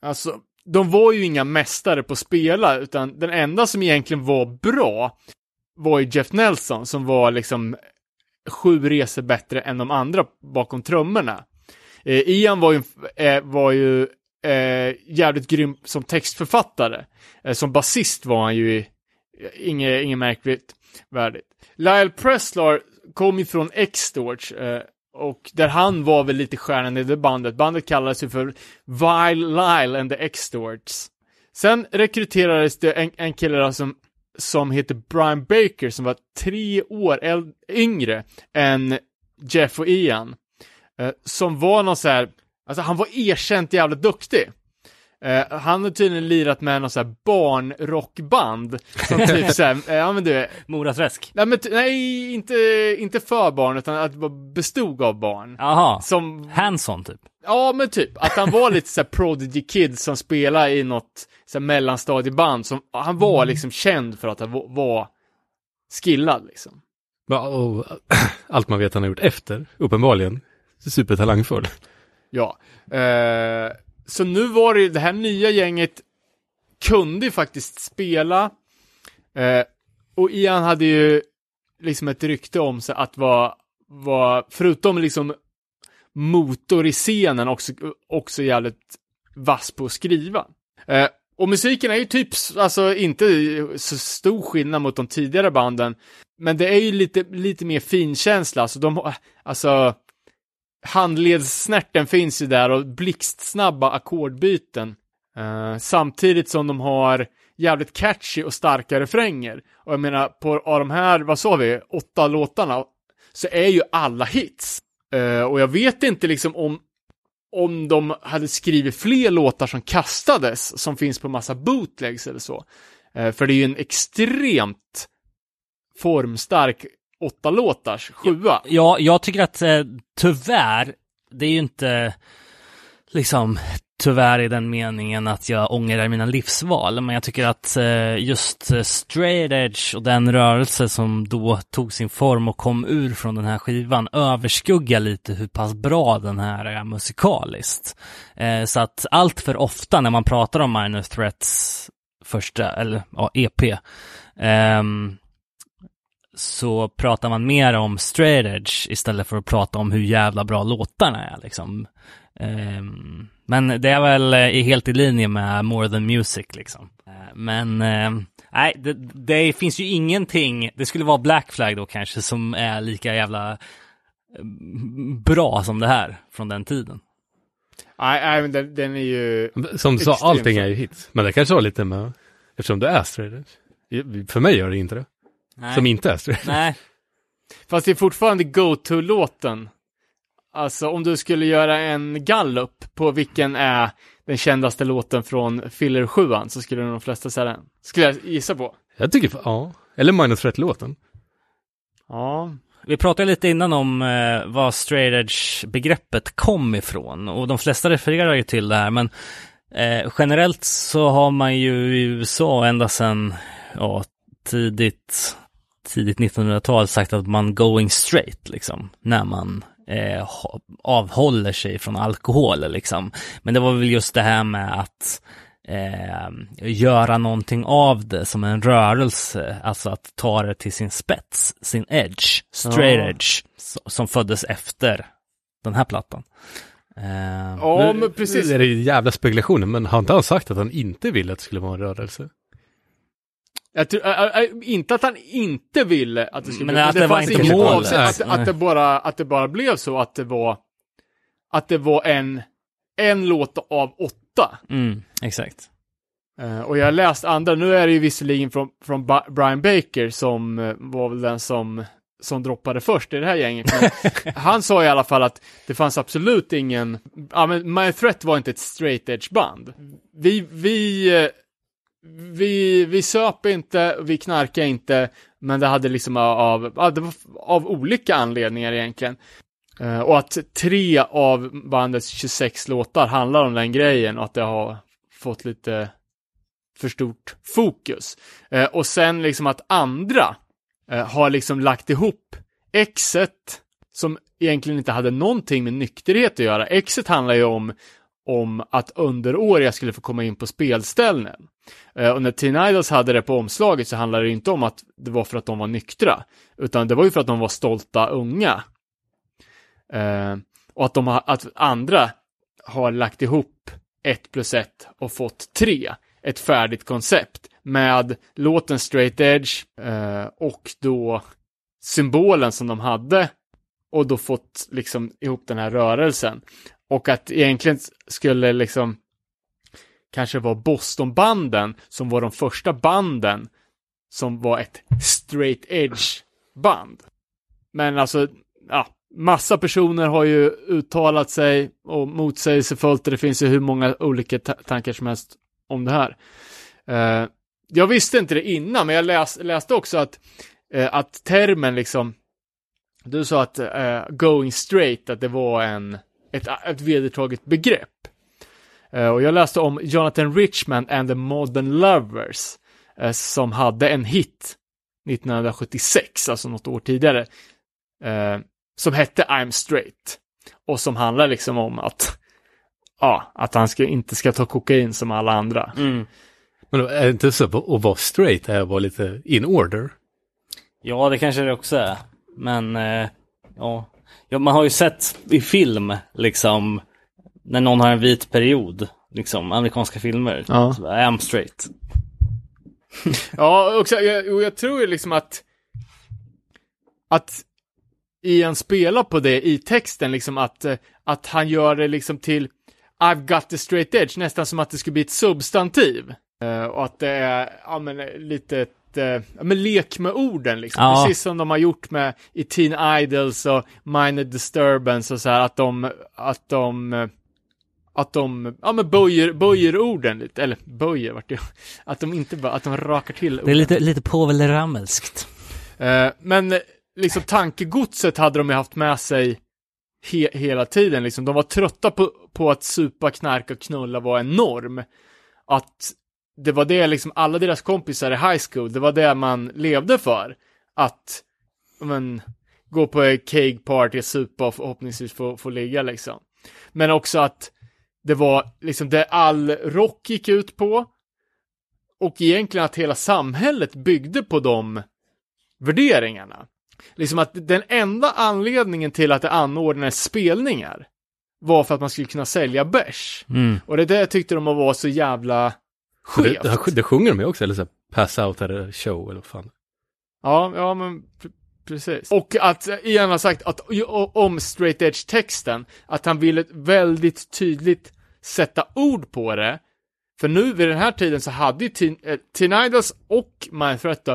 alltså, de var ju inga mästare på att spela, utan den enda som egentligen var bra var ju Jeff Nelson, som var liksom sju resor bättre än de andra bakom trummorna. Eh, Ian var ju, eh, var ju eh, jävligt grym som textförfattare. Eh, som basist var han ju inget, eh, inget märkligt värdigt. Lyle Preslar kom ju från x eh, och där han var väl lite stjärnan i det bandet. Bandet kallades ju för Vile Lyle and the X-Storts. Sen rekryterades det en, en kille då som, som heter Brian Baker som var tre år yngre än Jeff och Ian. Eh, som var någon så här, alltså han var erkänt jävligt duktig. Eh, han har tydligen lirat med någon så här barnrockband. Som typ så här, eh, ja men du, Moraträsk. nej, men, nej inte, inte för barn utan att det var- bestod av barn. Jaha. Som, Hanson typ. ja men typ, att han var lite så här prodigy kid som spelade i något så här mellanstadieband som, han var liksom känd för att han var, skillad liksom. Ja, och allt man vet han har gjort efter, uppenbarligen. Supertalangfull. Ja. Eh, så nu var det ju, det här nya gänget kunde ju faktiskt spela. Eh, och Ian hade ju liksom ett rykte om sig att vara, vara förutom liksom motor i scenen, också, också jävligt vass på att skriva. Eh, och musiken är ju typ, alltså inte så stor skillnad mot de tidigare banden, men det är ju lite, lite mer finkänsla, alltså de alltså handledssnärten finns ju där och blixtsnabba ackordbyten. Uh, samtidigt som de har jävligt catchy och starka refränger. Och jag menar, på av de här, vad sa vi, åtta låtarna, så är ju alla hits. Uh, och jag vet inte liksom om, om de hade skrivit fler låtar som kastades, som finns på massa bootlegs eller så. Uh, för det är ju en extremt formstark åtta låtars sjua. Ja, jag tycker att eh, tyvärr, det är ju inte liksom tyvärr i den meningen att jag ångrar mina livsval, men jag tycker att eh, just eh, straight edge och den rörelse som då tog sin form och kom ur från den här skivan överskuggar lite hur pass bra den här är musikaliskt. Eh, så att allt för ofta när man pratar om Minor Threats första, eller ja, EP, ehm, så pratar man mer om straight edge istället för att prata om hur jävla bra låtarna är liksom. Ehm, men det är väl eh, i- helt i linje med More Than Music liksom. Eh, Men ehm, nej, det, det finns ju ingenting, det skulle vara Black Flag då kanske, som är lika jävla eh, bra som det här från den tiden. Nej, nej men den, den är ju... Som du sa, allting är ju hits. Men det kanske har lite med, eftersom du är straight edge. För mig gör det inte det. Nej. Som inte är straight edge. Nej, Fast det är fortfarande go-to-låten. Alltså om du skulle göra en gallup på vilken är den kändaste låten från Filler 7 så skulle de flesta säga den. Skulle jag gissa på. Jag tycker, ja. Eller Minus Threat-låten. Ja. Vi pratade lite innan om eh, var straight edge-begreppet kom ifrån och de flesta refererar ju till det här men eh, generellt så har man ju i USA ända sedan ja, tidigt, tidigt 1900-tal sagt att man going straight liksom när man eh, avhåller sig från alkohol liksom. Men det var väl just det här med att eh, göra någonting av det som en rörelse, alltså att ta det till sin spets, sin edge, straight Ja. edge, som föddes efter den här plattan. Eh, Ja, Nu- men precis. Nu är det ju jävla spekulationer, men har inte han sagt att han inte ville att det skulle vara en rörelse? Jag tror, äh, äh, inte att han inte ville att det skulle Men bli, att det var fanns inte inget målet. avsett, att, att, det bara, att det bara blev så att det var att det var en, en låt av åtta. mm, exakt. Eh, och jag har läst andra, nu är det ju visserligen från, från Ba- Brian Baker som eh, var väl den som, som droppade först i det här gänget. Han sa i alla fall att det fanns absolut ingen, ja men My Threat var inte ett straight edge band. Vi, vi, eh, vi, vi söp inte, vi knarkade inte, men det hade liksom av, ja, det var av olika anledningar egentligen. Eh, och att tre av bandets 26 låtar handlar om den grejen och att det har fått lite för stort fokus. Eh, och sen liksom att andra eh, har liksom lagt ihop exet som egentligen inte hade någonting med nykterhet att göra. Exet handlar ju om, om att underåriga skulle få komma in på spelställen. Eh, och när Teen Idols hade det på omslaget så handlade det inte om att det var för att de var nyktra, utan det var ju för att de var stolta unga. Eh, och att, de har, att andra har lagt ihop ett plus ett och fått tre. Ett färdigt koncept med låten Straight Edge eh, och då symbolen som de hade och då fått liksom ihop den här rörelsen. Och att egentligen skulle liksom kanske var Bostonbanden som var de första banden som var ett straight edge band. Men alltså, ja, massa personer har ju uttalat sig och motsägelsefullt och det finns ju hur många olika ta- tankar som helst om det här. Uh, jag visste inte det innan, men jag läs, läste också att, uh, att termen liksom, du sa att uh, going straight, att det var en, ett, ett vedertaget begrepp. Eh, och jag läste om Jonathan Richman and the Modern Lovers, eh, som hade en hit 1976, alltså något år tidigare, eh, som hette I'm straight. Och som handlar liksom om att, ja, att han ska, inte ska ta kokain som alla andra. Mm. Men är det inte så att vara straight är att vara lite in order? Ja, det kanske det också är. Men ja. ja, man har ju sett i film liksom när någon har en vit period, liksom amerikanska filmer. Ja. Så, I am straight. Ja, också, jag, och jag tror ju liksom att att Ian spelar på det i texten, liksom att, eh, att han gör det liksom till I've got the straight edge, nästan som att det skulle bli ett substantiv. Eh, och att det är, ja men lite ett, eh, ja men lek med orden liksom. Ja. Precis som de har gjort med i Teen Idols och Minor Disturbance och så här, att de, att de, att de, ja men böjer, böjer orden lite, eller böjer vart det, att de inte bara, att de rakar till Det är orden. lite, lite Povel Ramelskt. Eh, men liksom tankegodset hade de ju haft med sig he hela tiden. Liksom. De var trötta på, på att supa, knarka och knulla var en norm. Att det var det liksom alla deras kompisar i high school, det var det man levde för. Att, men, gå på en cake party, supa och förhoppningsvis få, få ligga liksom. Men också att det var liksom det all rock gick ut på. Och egentligen att hela samhället byggde på de värderingarna. Liksom att den enda anledningen till att det anordnades spelningar var för att man skulle kunna sälja bärs. Mm. Och det där tyckte de var så jävla Det, skevt. det, det sjunger de ju också, eller så här, pass out at a show eller vad fan. Ja, ja men precis. Och att eh, Ian har sagt att om straight edge-texten, att han ville väldigt tydligt sätta ord på det. För nu vid den här tiden så hade ju Teen, eh, Teen Idols och Mindthreat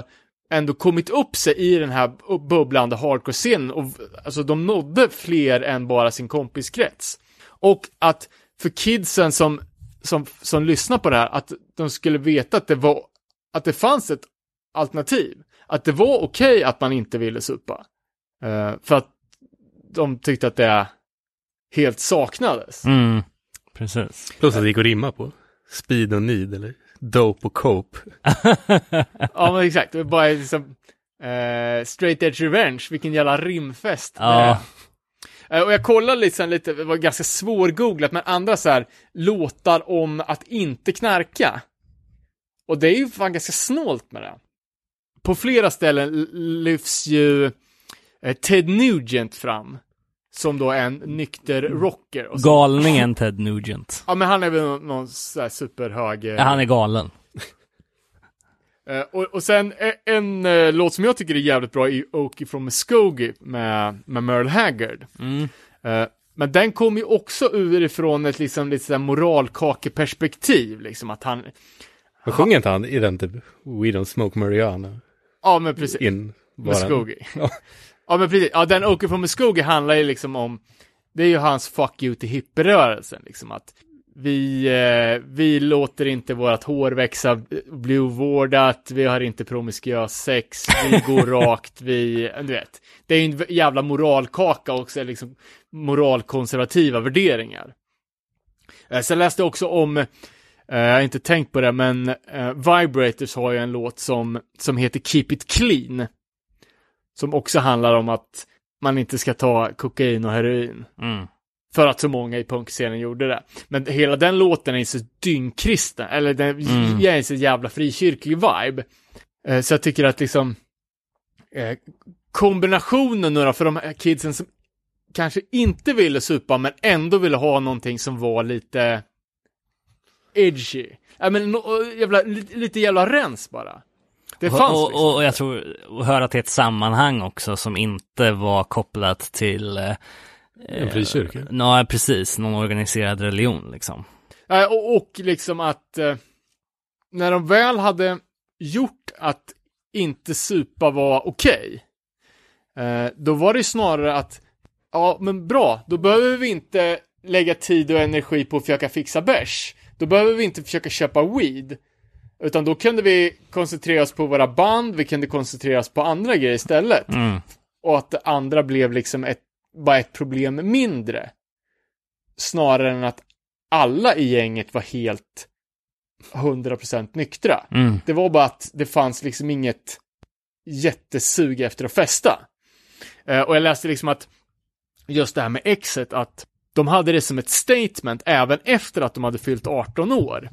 ändå kommit upp sig i den här bubblande hardcore-scenen och alltså de nådde fler än bara sin kompiskrets. Och att för kidsen som, som, som lyssnar på det här, att de skulle veta att det var, att det fanns ett alternativ. Att det var okej att man inte ville supa. Eh, för att de tyckte att det helt saknades. Mm. Precis. Plus att det gick att rimma på. Speed och need eller dope och cope. Ja, men exakt. Det bara liksom eh, straight edge revenge, vilken jävla rimfest. Ja. Eh, och jag kollade lite, sen lite, det var ganska svårgooglat, men andra så här låtar om att inte knarka. Och det är ju fan ganska snålt med det. På flera ställen lyfts ju eh, Ted Nugent fram. Som då är en nykter rocker. Och så, Galningen Ted Nugent. ja, men han är väl någon, någon så här superhög... eh, Ja, han är galen. Eh, och, och sen en eh, låt som jag tycker är jävligt bra är Okie from Muskogee med, med Merle Haggard. Mm. Men den kommer ju också ur ifrån ett liksom lite sådär moralkakeperspektiv, liksom att han, Men sjunger inte han i den typ We don't smoke marijuana ja men precis, in Muskogee. Ja. Ja men precis, ja den Okie from Muskogee handlar ju liksom om, det är ju hans fuck you till hippierörelsen, liksom att vi, eh, vi låter inte vårt hår växa och bli ovårdat, vi har inte promiskuös sex, vi går rakt, vi, du vet. Det är ju en jävla moralkaka också, liksom moralkonservativa värderingar. Eh, sen läste jag också om, eh, jag har inte tänkt på det, men eh, Vibrators har ju en låt som, som heter Keep It Clean. Som också handlar om att man inte ska ta kokain och heroin. Mm. För att så många i punkscenen gjorde det. Men hela den låten är så dyngkristen, eller den Mm. ger en så jävla frikyrklig vibe. Eh, så jag tycker att liksom eh, kombinationen nu då för de här kidsen som kanske inte ville supa men ändå ville ha någonting som var lite edgy. Ja men no, jävla, lite, lite jävla rens bara. Det fanns och, liksom. och, och jag tror, att höra till ett sammanhang också som inte var kopplat till eh, En frikyrka. Nej, precis. Någon organiserad religion liksom. Eh, och, och liksom att eh, när de väl hade gjort att inte supa var okej, eh, då var det snarare att, ja men bra, då behöver vi inte lägga tid och energi på att försöka fixa bärs. Då behöver vi inte försöka köpa weed. Utan då kunde vi koncentrera oss på våra band, vi kunde koncentrera oss på andra grejer istället. Mm. Och att det andra blev liksom ett, bara ett problem mindre. Snarare än att alla i gänget var helt 100% nyktra. Mm. Det var bara att det fanns liksom inget jättesug efter att festa. Eh, och jag läste liksom att just det här med exet, att de hade det som ett statement även efter att de hade fyllt 18 år.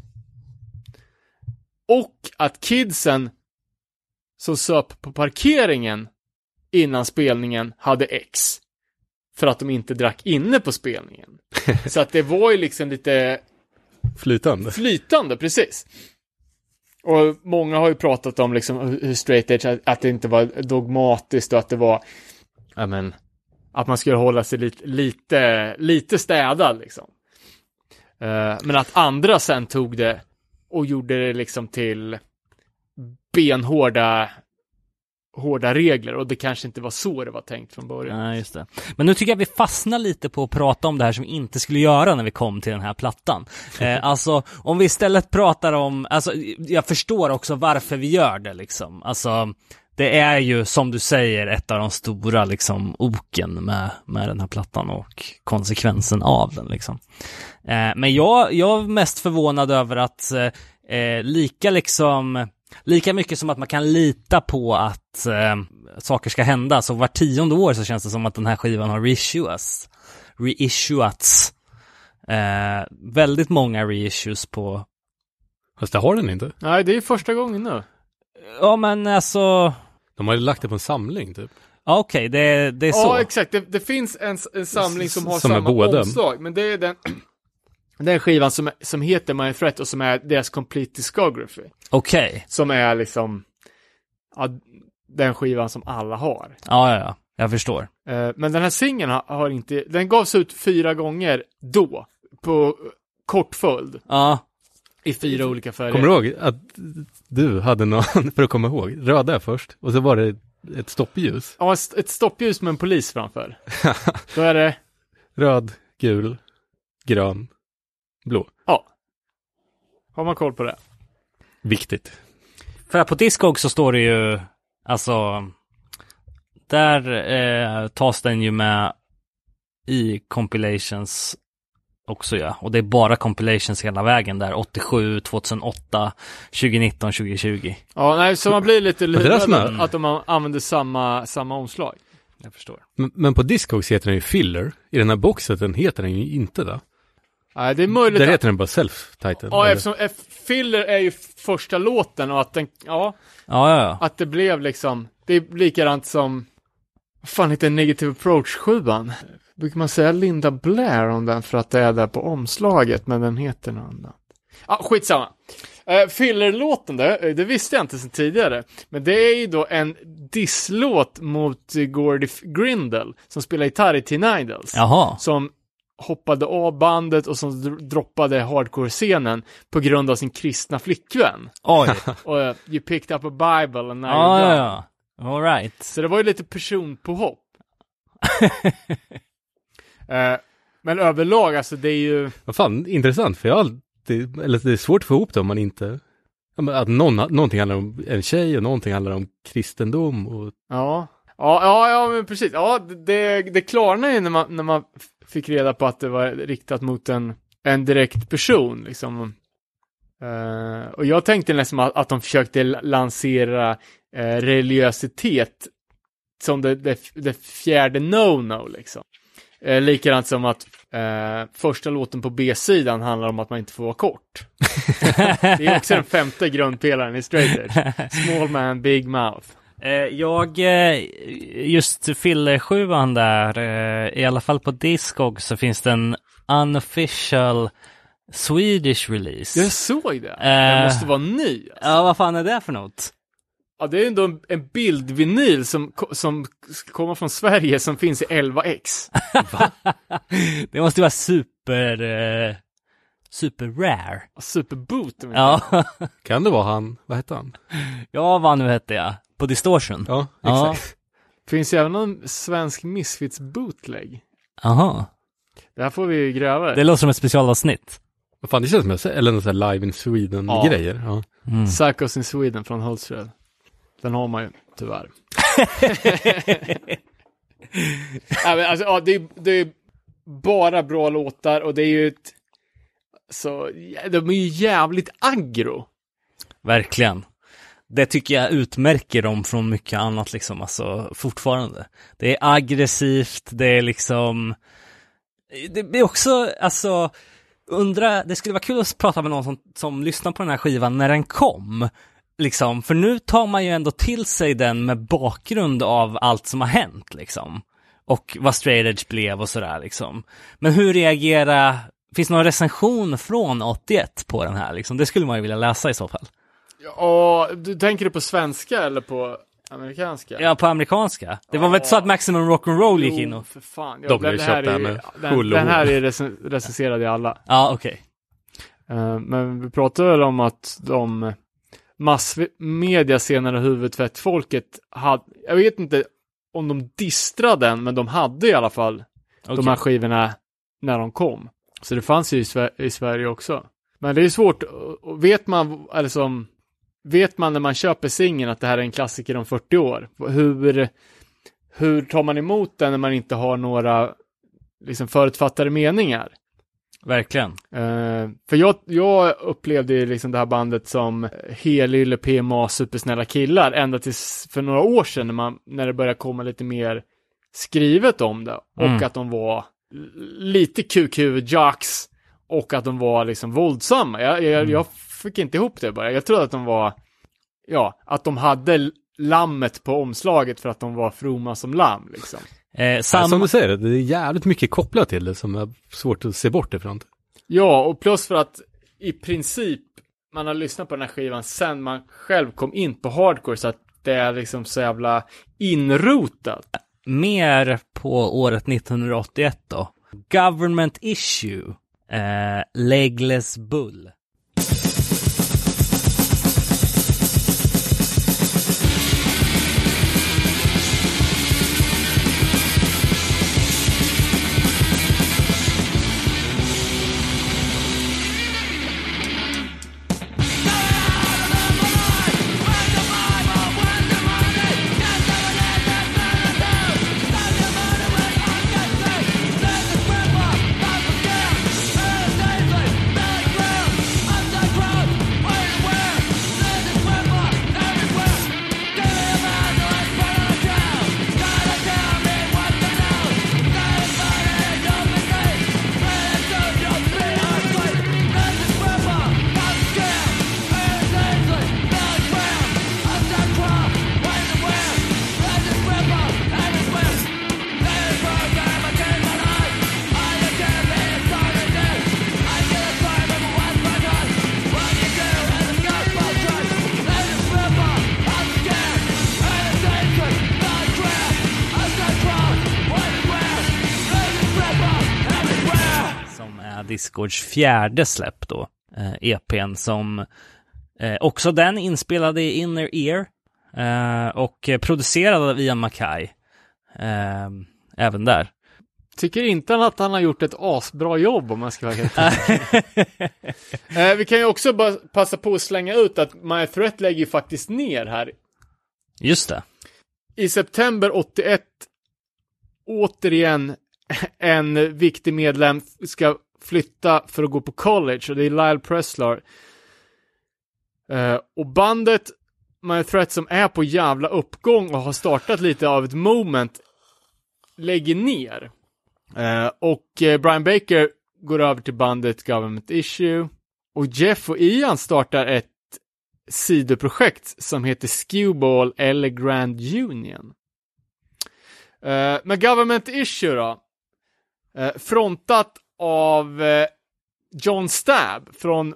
Och att kidsen som söp på parkeringen innan spelningen hade X. För att de inte drack inne på spelningen. Så att det var ju liksom lite Flytande. flytande, precis. Och många har ju pratat om liksom hur straight edge, att- det inte var dogmatiskt och att det var, ja men, att man skulle hålla sig lite, lite, lite städad liksom. Eh, men att andra sen tog det och gjorde det liksom till benhårda hårda regler och det kanske inte var så det var tänkt från början. Nej, just det. Men nu tycker jag vi fastnar lite på att prata om det här som vi inte skulle göra när vi kom till den här plattan. Eh, alltså, om vi istället pratar om, alltså, jag förstår också varför vi gör det liksom. Alltså, det är ju som du säger ett av de stora liksom oken med, med den här plattan och konsekvensen av den liksom. Eh, men jag, jag är mest förvånad över att eh, eh, lika liksom Lika mycket som att man kan lita på att eh, saker ska hända, så var tionde år så känns det som att den här skivan har reissuats. Reissuats. Eh, väldigt många reissues på... Fast det har den inte. Nej, det är första gången nu. Ja men alltså... De har ju lagt det på en samling typ. Ja, Okej, det, det är så. Ja, exakt. Det, det finns en, en samling som har Som samma omslag, men det är den, den skivan som, som heter My Threat och som är deras Complete Discography. Okej. Som är liksom, ja, den skivan som alla har. Ja, ja, ja. Jag förstår. Eh, men den här singeln har, har inte, den gavs ut fyra gånger då, på kort följd, Ja. I fyra olika färger. Kommer du ihåg att du hade någon, för att komma ihåg, röda först och så var det ett stoppljus. Ja, ett- stoppljus med en polis framför. Då är det, Röd, gul, grön, blå. ja. Har man koll på det? Viktigt. För på Discog så står det ju, alltså, där eh, tas den ju med i compilations också ja. Och det är bara compilations hela vägen där, 87, 2008, 2019, 2020. Ja, nej, så man blir lite lurad att de använder samma, samma omslag. Jag förstår. Men, men på Discogs heter den ju Filler. I den här boxen heter den ju inte det. Nej, det är möjligt Där att... heter den bara Self-Title. Ja, eller? eftersom F- Filler är ju första låten och att den, ja, Ja, ja, ja. att det blev liksom, det är likadant som, vad fan heter Negative Approach 7 Brukar man säga Linda Blair om den för att det är där på omslaget, men den heter något annat. Ja, skitsamma. Uh, Filler-låten där, det visste jag inte sedan tidigare, men det är ju då en disslåt mot Gordy Grindel, som spelar gitarr i Teen Idols Jaha. som hoppade av bandet och som dr- droppade hardcore-scenen på grund av sin kristna flickvän. Oj. Och uh, you picked up a bible and now ja, you're ja, done. ja. All right. Så det var ju lite personpåhopp. Eh, men överlag, alltså det är ju, Vad fan, intressant. För jag har alltid, eller det är svårt att få ihop det om man inte, att någon, någonting handlar om en tjej och någonting handlar om kristendom och ja. Ja, ja, ja, men precis. Ja, det, det klarnade ju när man, när man fick reda på att det var riktat mot en, en direkt person, liksom. Eh, och jag tänkte nästan att, att de försökte lansera eh, religiositet som det, det, det fjärde no-no, liksom. Eh, likadant som att eh, första låten på B-sidan handlar om att man inte får vara kort. Det är också den femte grundpelaren i straight edge. Small man, big mouth. Eh, jag, eh, just Filler 7 där, eh, i alla fall på Discog så finns det en unofficial Swedish release. Jag såg det. Den Eh. måste vara ny. Alltså. Ja, vad fan är det för något? Ja, det är ändå en, en bildvinyl som, som komma från Sverige som finns i 11x. det måste ju vara super, eh, super rare. Superboot. om Ja, kan det vara han, vad hette han? ja vad nu hette jag, på Distortion. Ja, Ja. exakt. Finns ju även någon svensk Misfits bootleg. Jaha, Det här får vi ju gräva det låter som ett specialavsnitt. Vad fan, det känns som här live in Sweden-grejer. Ja. Mm. Psychos in Sweden från Hultsfred. Den har man ju, tyvärr. ja, men alltså, ja, det, är, det är bara bra låtar och det är ju ett... Så, ja, de är ju jävligt aggro. Verkligen. Det tycker jag utmärker dem från mycket annat liksom, alltså fortfarande. Det är aggressivt, det är liksom, det är också, alltså, undra, det skulle vara kul att prata med någon som, som lyssnar på den här skivan när den kom. Liksom, för nu tar man ju ändå till sig den med bakgrund av allt som har hänt liksom. Och vad straight edge blev och sådär liksom. Men hur reagerar, finns det någon recension från 81 på den här liksom? Det skulle man ju vilja läsa i så fall. Ja, du tänker du på svenska eller på amerikanska? Ja, på amerikanska. Det var väl inte så att Maximum Rock'n'Roll gick in och... för fan. Ja, De har ju det här köpt det här är- med den, den här är recen- recenserad i alla. Ja, okej. Eh, men vi pratar väl om att de massmedia senare huvudtvättfolket hade, jag vet inte om de distrade den, men de hade i alla fall de Okej. här skivorna när de kom. Så det fanns ju i, Sver- i Sverige också. Men det är svårt, vet man, eller som, vet man när man köper singeln att det här är en klassiker om 40 år? Hur, hur tar man emot den när man inte har några liksom förutfattade meningar? Verkligen. Eh, för jag, jag upplevde ju liksom det här bandet som helylle PMA supersnälla killar ända tills för några år sedan när, man, när det började komma lite mer skrivet om det. Och Mm. att de var lite QQ-jocks och att de var liksom våldsamma. Jag, jag, Mm. jag fick inte ihop det bara. Jag trodde att de var, ja, att de hade lammet på omslaget för att de var fromma som lamm liksom. Eh, Ja, samma... som du säger, det är jävligt mycket kopplat till det som är svårt att se bort ifrån. Ja, och plus för att i princip man har lyssnat på den här skivan sen man själv kom in på hardcore så att det är liksom så jävla inrotat. Mer på året 1981 då. Government issue. Eh, Legless Bull. Discords fjärde släpp då, eh, EPn som eh, också den inspelade i Inner Ear eh, och producerad av Ian Mackay. Eh, även där. Tycker inte att han har gjort ett asbra jobb om man ska vara helt eh, Vi kan ju också bara passa på att slänga ut att My Threat lägger ju faktiskt ner här. Just det. I september 81, återigen en viktig medlem ska flytta för att gå på college och det är Lyle Preslar. Eh, och bandet My Threat som är på jävla uppgång och har startat lite av ett moment lägger ner. Eh, och eh, Brian Baker går över till bandet Government Issue. Och Jeff och Ian startar ett sidoprojekt som heter Skewball eller Grand Union. Men Government Issue då. Frontat av eh, John Stab från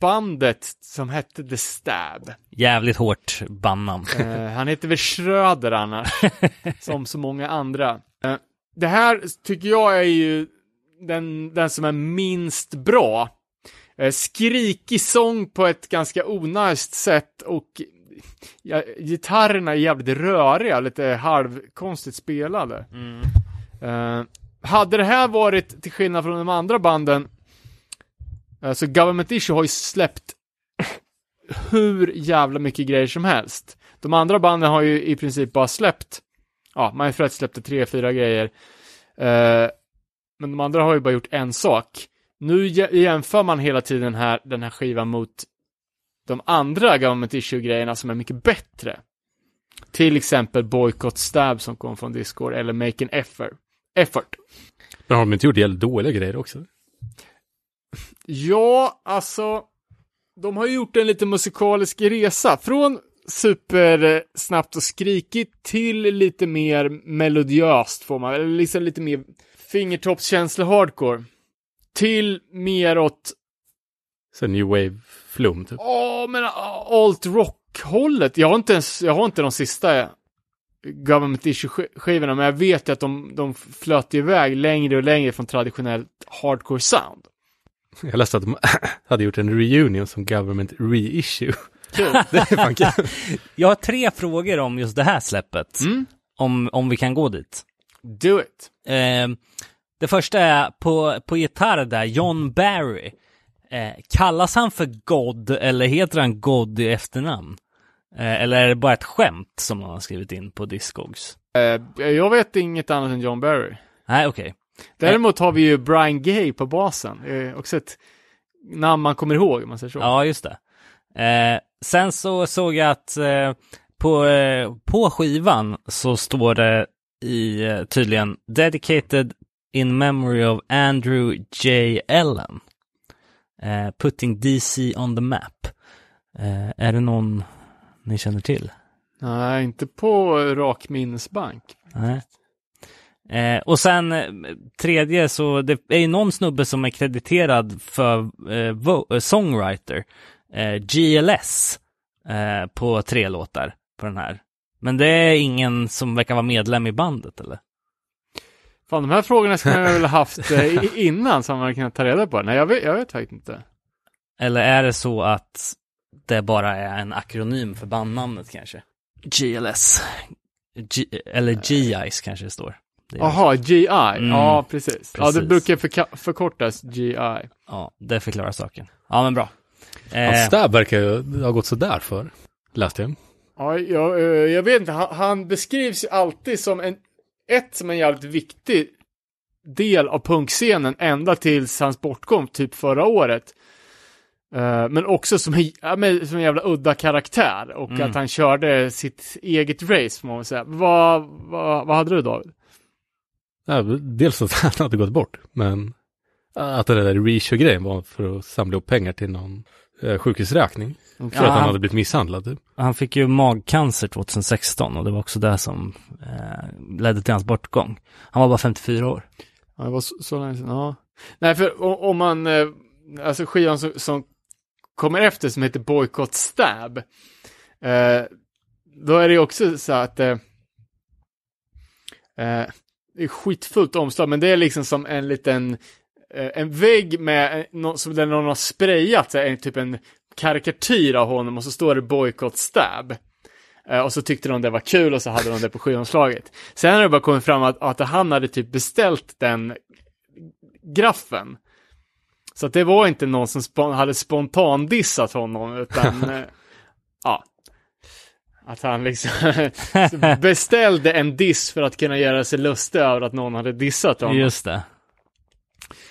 bandet som hette The Stab. Jävligt hårt bandnamn. Eh, han heter väl Schröder annars, som så många andra. Eh, det här tycker jag är ju den, den som är minst bra. Eh, skrikig sång på ett ganska onajst sätt och ja, gitarrerna är jävligt röriga, lite halvkonstigt spelade. Eh, hade det här varit, till skillnad från de andra banden, Alltså Government Issue har ju släppt hur jävla mycket grejer som helst. De andra banden har ju i princip bara släppt, ja, My Fred släppte tre, fyra grejer. Eh, men de andra har ju bara gjort en sak. Nu jämför man hela tiden den här, den här skivan mot de andra Government Issue-grejerna som är mycket bättre. Till exempel Boycott Stab som kom från Discord, eller Make an Effort. Effort. Men har de inte gjort jävligt dåliga grejer också? Ja, alltså, de har gjort en lite musikalisk resa. Från supersnabbt och skrikigt till lite mer melodiöst får man, eller liksom lite mer fingertoppskänsla hardcore. Till mer åt, Så new wave-flum typ. åh men alt rock-hållet. Jag har inte ens, jag har inte de sista Government Issue-skivorna, men jag vet ju att de, de flöt iväg längre och längre från traditionellt hardcore sound. Jag läste att de hade gjort en reunion som government reissue. Kul. Jag har tre frågor om just det här släppet. Mm. Om, om vi kan gå dit. Do it. Eh, det första är på, på gitarr där, John Barry. Eh, kallas han för God eller heter han God i efternamn? Eh, eller är det bara ett skämt som någon har skrivit in på Discogs? Eh, jag vet inget annat än John Barry. Nej, okej. Däremot har vi ju Brian Gay på basen. Eh, också ett namn man kommer ihåg om man säger så. Ja, just det. Eh, sen så såg jag att eh, på, eh, på skivan så står det i tydligen Dedicated in memory of Andrew J. Ellen. Putting DC on the map. Är det någon ni känner till? Nej, inte på rak minnesbank. Nej. Eh, och sen eh, tredje så det är ju någon snubbe som är krediterad för eh, eh, songwriter, eh, GLS, eh, på tre låtar på den här. Men det är ingen som verkar vara medlem i bandet eller? Fan, de här frågorna skulle jag väl ha haft innan så man kunnat ta reda på. Nej, jag vet, jag vet faktiskt inte. Eller är det så att det bara är en akronym för bandnamnet kanske? GLS. G- eller G-Ice kanske det står. Jaha, GI. Ja, precis. Ja, det Precis. brukar förka- förkortas GI. Ja, det förklarar saken. Ja, men bra. Hans Eh, stab verkar ju ha gått sådär för. Läste jag. Ja, jag, eh, jag vet inte, han, han beskrivs ju alltid som en, ett som en jävligt viktig del av punkscenen ända tills hans bortgång, typ förra året. Eh, men också som en, ja, men, som en jävla udda karaktär och Mm. att han körde sitt eget race, får man väl säga. Vad, vad, vad hade du David? Ja, dels att han hade gått bort, men att det där reissue-grejen var för att samla upp pengar till någon eh, sjukhusräkning. För Ja, att han han- hade blivit misshandlad. Typ. Han fick ju magcancer 2016 och det var också det som eh, ledde till hans bortgång. Han var bara 54 år. Ja, det var så, så länge sedan, ja. Nej, för om man, eh, alltså skivan som, som kommer efter som heter Boycott Stab, eh, då är det ju också så att eh, eh, det är skitfullt omslag, men det är liksom som en liten eh, en vägg med, eh, som där någon har sprayat, så här, en, typ en karikatyr av honom och så står det boycott stab. Eh, och så tyckte de det var kul och så hade de det på skivomslaget. Sen har det bara kommit fram att, att han hade typ beställt den graffen. Så att det var inte någon som spon- hade spontandissat honom, utan eh, ja. Att han liksom beställde en diss för att kunna göra sig lustig över att någon hade dissat honom. Just det.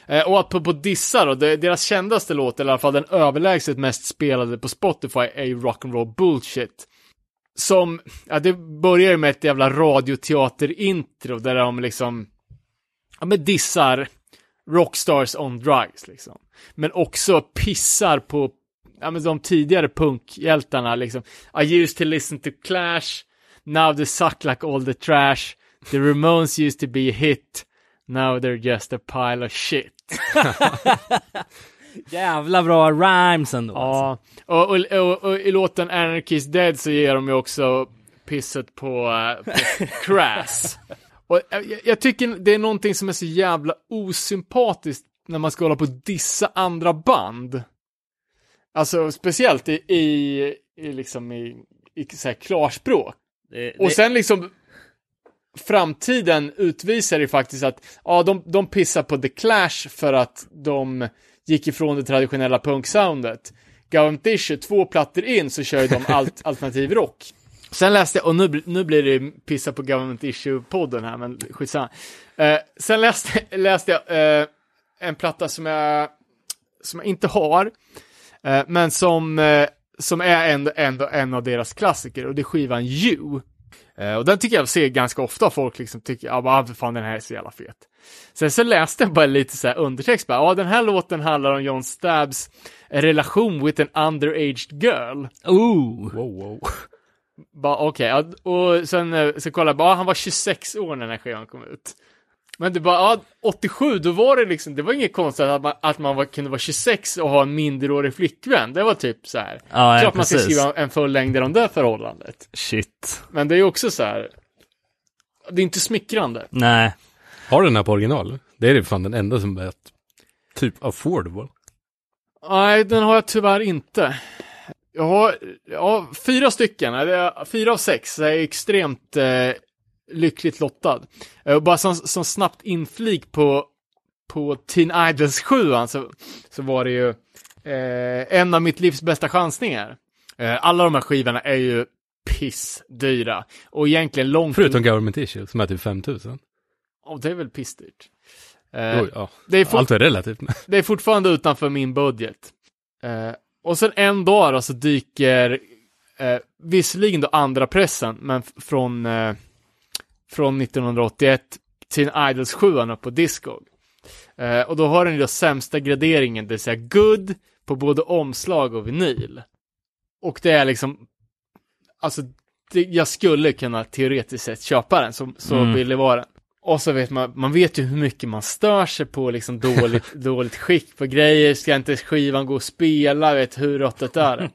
Eh, och apropå dissar då, deras kändaste låt, eller i alla fall den överlägset mest spelade på Spotify, är ju Rock'n'Roll Bullshit. Som, ja det börjar ju med ett jävla radioteater-intro där de liksom, ja men dissar rockstars on drugs liksom. Men också pissar på, ja men de tidigare punkhjältarna liksom. I used to listen to Clash, now they suck like all the trash, the Ramones used to be a hit, now they're just a pile of shit. Jävla bra rhymes ändå. alltså. Ja, och, och, och, och i låten Anarchy's Dead så ger de ju också pisset på, eh, på Crass. Och jag, jag tycker det är någonting som är så jävla osympatiskt när man ska hålla på och dissa andra band. Alltså speciellt i, i, i liksom i, i så här klarspråk. Det, Och det, sen liksom framtiden utvisar ju faktiskt att ja, de, de pissar på The Clash för att de gick ifrån det traditionella punksoundet. Government Issue, två plattor in så kör ju de allt alternativ rock. Sen läste jag, och nu, blir- nu blir det pissa på Government Issue-podden här, men skitsamma. Eh, sen läste, läste jag eh, en platta som jag, som jag inte har, eh, men som, eh, som är ändå, ändå en av deras klassiker, och det är skivan You. Eh, och den tycker jag ser ganska ofta folk liksom tycker, ja bara, för fan den här är så jävla fet. Sen så läste jag bara lite så här undertext, bara, ja den här låten handlar om John Stabs relation with an underaged girl. Ooh. Wow, wow. Bara okej, ja, och sen eh, så kollade jag bara, han var 26 år när den här skivan kom ut. Men det bara, ja, 87, då var det liksom, det var inget konstigt att man, att man var, kunde vara 26 och ha en minderårig flickvän. Det var typ så här. Ja, ja, Klart man ska skriva en fullängdare om det förhållandet. Shit. Men det är ju också så här. Det är inte smickrande. Nej. Har du den här på original? Det är det fan den enda som är typ affordable. Nej, den har jag tyvärr inte. Jag har, ja, fyra stycken, eller fyra av sex, så jag är extremt eh, lyckligt lottad. Eh, bara som, som snabbt inflik på, på Teen Idols 7 så, så var det ju eh, en av mitt livs bästa chansningar. Eh, alla de här skivorna är ju pissdyra. Och egentligen långt... Förutom Government Issue som är typ 5000. Oh, det är väl pissdyrt. Eh, Oj, ja. det är Allt är relativt. det är fortfarande utanför min budget. Och sen en dag då så dyker, eh, visserligen då andra pressen, men från, eh, från 1981 till Idols 7 upp på Discog. Eh, och då har den ju då sämsta graderingen, det vill säga good på både omslag och vinyl. Och det är liksom, alltså, det, jag skulle kunna teoretiskt sett köpa den, så, så Mm. billig var den. Och så vet man, man vet ju hur mycket man stör sig på liksom dåligt, dåligt skick på grejer, ska inte skivan gå och spela, vet hur råttet är det?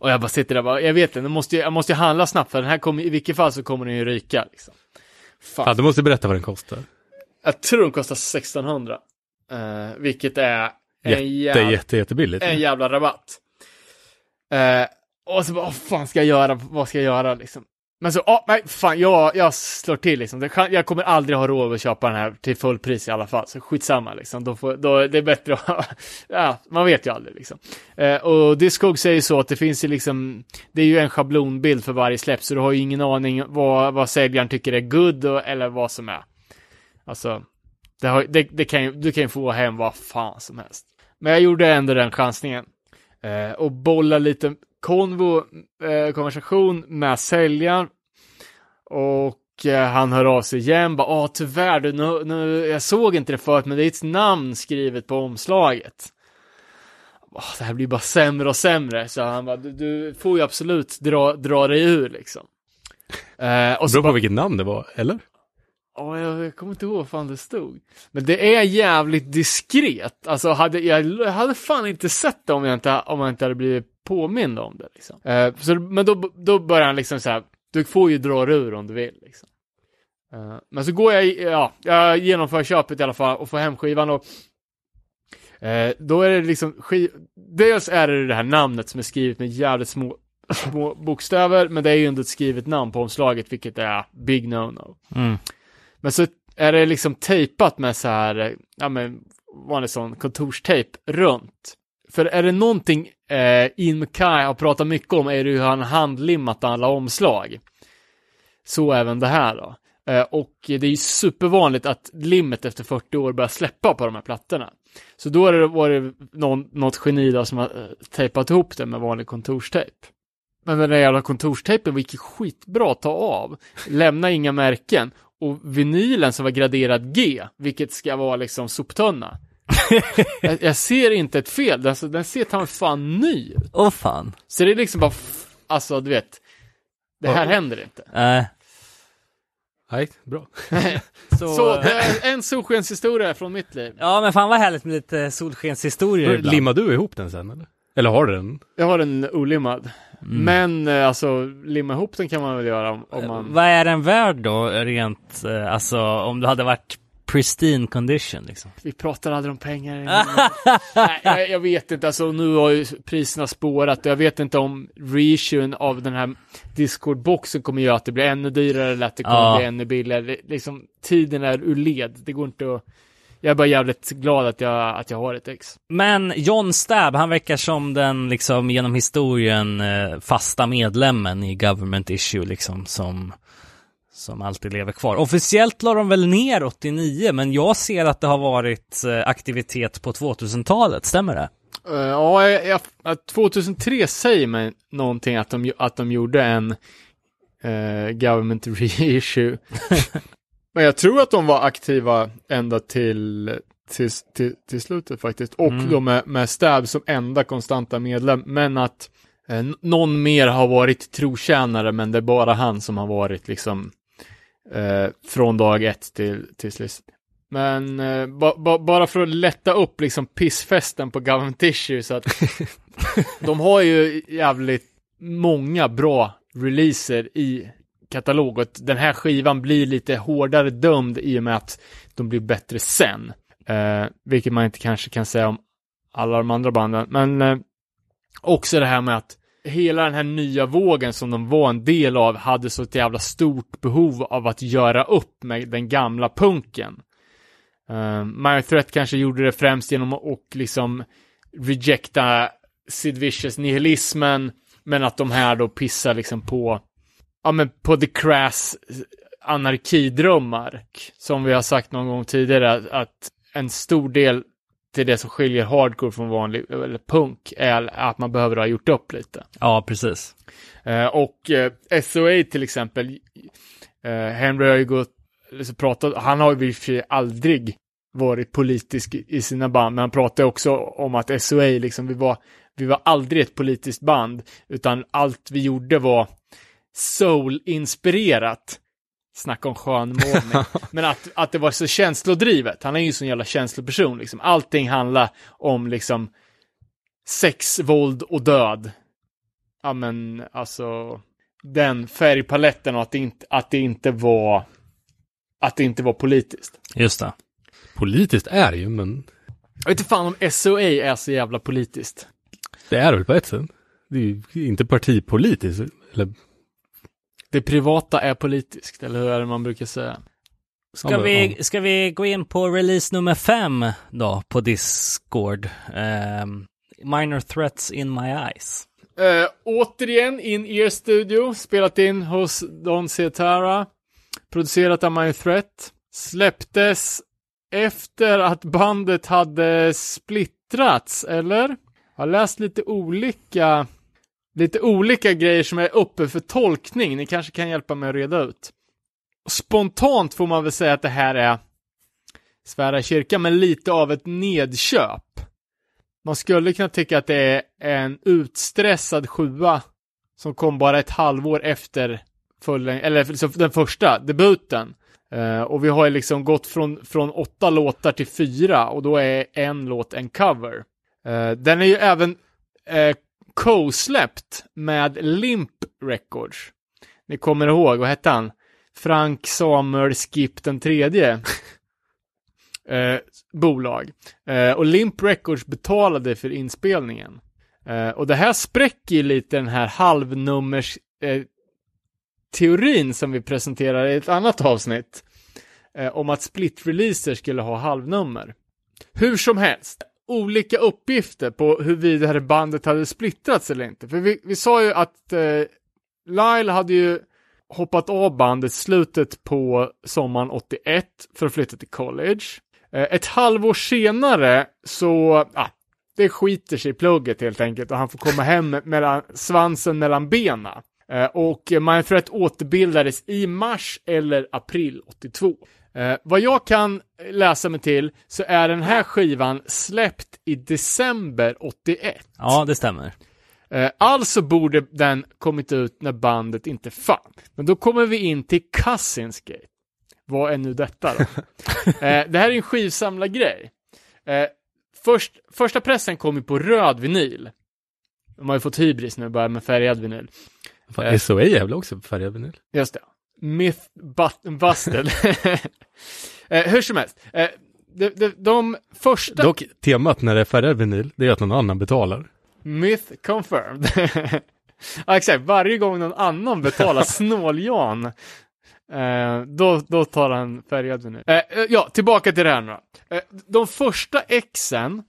Och jag bara sitter där och bara, jag vet det, nu måste jag, jag måste ju handla snabbt för den här kommer, i vilket fall så kommer den ju ryka liksom. Fan. Ja, du måste berätta vad den kostar. Jag tror den kostar 1600. Eh, vilket är en, Jätte, jävla, jätte, jättebilligt. en jävla rabatt. Eh, och så bara, vad fan ska jag göra, vad ska jag göra liksom? Men så, oh, nej, fan, jag, jag slår till liksom. Jag kommer aldrig ha råd att köpa den här till fullpris i alla fall, så skitsamma liksom. Då får, då, det är bättre att ja, man vet ju aldrig liksom. Eh, och Discog säger så att det finns ju liksom, det är ju en schablonbild för varje släpp, så du har ju ingen aning vad, vad säljaren tycker är good och, eller vad som är. Alltså, det, har, det, det kan ju, du kan ju få hem vad fan som helst. Men jag gjorde ändå den chansningen. Eh, och bolla lite konvo, eh, konversation med säljaren. Och eh, han hör av sig igen, bara åh tyvärr, du, nu, nu, jag såg inte det förut, men det är ett namn skrivet på omslaget. Åh, det här blir bara sämre och sämre, så han bara, du, du får ju absolut dra, dra dig ur liksom. Eh, och beror bara, på vilket namn det var, eller? Oh, jag, jag kommer inte ihåg vad fan det stod. Men det är jävligt diskret. Alltså, hade, jag, hade fan inte sett det om jag inte, om jag inte hade blivit påmind om det. Liksom. Eh, så, men då, då börjar han liksom så här, du får ju dra dig ur om du vill. Liksom. Eh, men så går jag, ja, jag genomför köpet i alla fall och får hem skivan och Eh, då är det liksom, skiv... dels är det det här namnet som är skrivet med jävligt små, små bokstäver, men det är ju ändå ett skrivet namn på omslaget, vilket är big no-no. Mm. Men så är det liksom tejpat med så här, ja men, vanlig sån kontorstejp runt. För är det någonting eh, Ian McKay har pratat mycket om är det hur han handlimmat alla omslag. Så även det här då. Eh, och det är ju supervanligt att limmet efter 40 år börjar släppa på de här plattorna. Så då är det, var det någon, något geni då som har eh, tejpat ihop det med vanlig kontorstejp. Men den där jävla kontorstejpen var gick skitbra att ta av. Lämna inga märken. Och vinylen som var graderad G, vilket ska vara liksom soptunna. jag, jag ser inte ett fel, alltså, den ser ta fan ny ut. Åh fan. Så det är liksom bara, alltså du vet, det här händer inte. Eh, Nej, bra. så, Så det är en solskenshistoria från mitt liv. Ja men fan vad härligt med lite solskenshistorier ibland. Limmar du ihop den sen eller? Eller har du den? Jag har den olimmad. Mm. Men eh, alltså, limma ihop den kan man väl göra om, om man... Vad är den värd då, rent, eh, alltså om du hade varit pristine condition liksom? Vi pratar aldrig om pengar. Nej, jag, jag vet inte, alltså nu har ju priserna spårat. Jag vet inte om reissuen av den här Discord-boxen kommer göra att det blir ännu dyrare eller att det kommer Ja. bli ännu billigare. Liksom, tiden är ur led. Det går inte att... Jag är bara jävligt glad att jag, att jag har ett ex. Men John Stab, han verkar som den liksom genom historien eh, fasta medlemmen i Government Issue liksom som som alltid lever kvar. Officiellt la de väl ner 89, men jag ser att det har varit eh, aktivitet på 2000-talet, stämmer det? Eh, ja, jag, jag, att 2003 säger mig någonting att de, att de gjorde en eh, government reissue. Men jag tror att de var aktiva ända till, till, till, till slutet faktiskt. Och Mm. då med, med Stab som enda konstanta medlem. Men att eh, någon mer har varit trotjänare, men det är bara han som har varit liksom eh, från dag ett till, till slut. Men eh, ba, ba, bara för att lätta upp liksom pissfesten på Government Issue så att de har ju jävligt många bra releaser i katalog och att den här skivan blir lite hårdare dömd i och med att de blir bättre sen. Eh, vilket man inte kanske kan säga om alla de andra banden. Men eh, också det här med att hela den här nya vågen som de var en del av hade så ett jävla stort behov av att göra upp med den gamla punken. Eh, uh, Minor Threat kanske gjorde det främst genom att och liksom rejecta Sid Vicious nihilismen, men att de här då pissar liksom på, ja men på the crass anarkidrömmar. Som vi har sagt någon gång tidigare, att, att en stor del till det som skiljer hardcore från vanlig, eller punk, är att man behöver ha gjort upp lite. Ja, precis. Eh, och eh, SOA till exempel, eh, Henry har ju gått, liksom pratat, han har ju i och för sig aldrig varit politisk i sina band, men han pratar också om att SOA liksom, vi var, vi var aldrig ett politiskt band, utan allt vi gjorde var soul-inspirerat. Snacka om skönmålning. Men att, att det var så känslodrivet. Han är ju en sån jävla känsloperson liksom. Allting handlar om liksom sex, våld och död ja men alltså den färgpaletten och att det inte, att det inte var att det inte var politiskt. Just det. Politiskt är det ju, men Jag vet inte fan om SOA är så jävla politiskt. det är det väl på ett sätt. Det är ju inte partipolitiskt. Eller, Det privata är politiskt, eller hur är det man brukar säga? Ska, vi, ska vi gå in på release nummer fem då på Discord? Ehm, Minor Threats in My Eyes. Eh, återigen in ear studio, spelat in hos Don Cetara, producerat av My Threat, släpptes efter att bandet hade splittrats, eller? Jag har läst lite olika, lite olika grejer som är uppe för tolkning, ni kanske kan hjälpa mig att reda ut. Spontant får man väl säga att det här är svära i kyrkan, men lite av ett nedköp. Man skulle kunna tycka att det är en utstressad sjua som kom bara ett halvår efter fulläng- eller den första debuten. Uh, och vi har ju liksom gått från, från åtta låtar till fyra och då är en låt en cover. Uh, den är ju även uh, co-släppt med Limp Records. Ni kommer ihåg, vad hette han? Frank Samuel Skip den tredje. eh, bolag. Eh, och Limp Records betalade för inspelningen. Eh, och det här spräcker ju lite den här halvnummers eh, teorin som vi presenterar i ett annat avsnitt. Eh, om att split-releaser skulle ha halvnummer. Hur som helst, olika uppgifter på huruvida det här bandet hade splittrats eller inte. För vi, vi sa ju att eh, Lyle hade ju hoppat av bandet slutet på sommaren 81 för att flytta till college. Eh, ett halvår senare så, ah, det skiter sig i plugget helt enkelt och han får komma hem mellan svansen mellan benen. Eh, och Manfred återbildades i mars eller april 82. Eh, vad jag kan läsa mig till så är den här skivan släppt i december 81. Ja, det stämmer. Eh, alltså borde den kommit ut när bandet inte fanns. Men då kommer vi in till Cousins Gate. Vad är nu detta då? eh, det här är en skivsamlargrej. Eh, först, första pressen kom ju på röd vinyl. De har ju fått hybris nu bara med färgad vinyl. Fan. SOA är väl också färgad vinyl? Just det. Myth but- busted. eh, hur som helst. Eh, de, de, de första... Dock, temat när det är färgad vinyl, det är att någon annan betalar. Myth confirmed. ja, exakt. Varje gång någon annan betalar snål-Jan, eh, då, då tar han färgad vinyl. Eh, eh, ja, tillbaka till det här nu eh, De första exen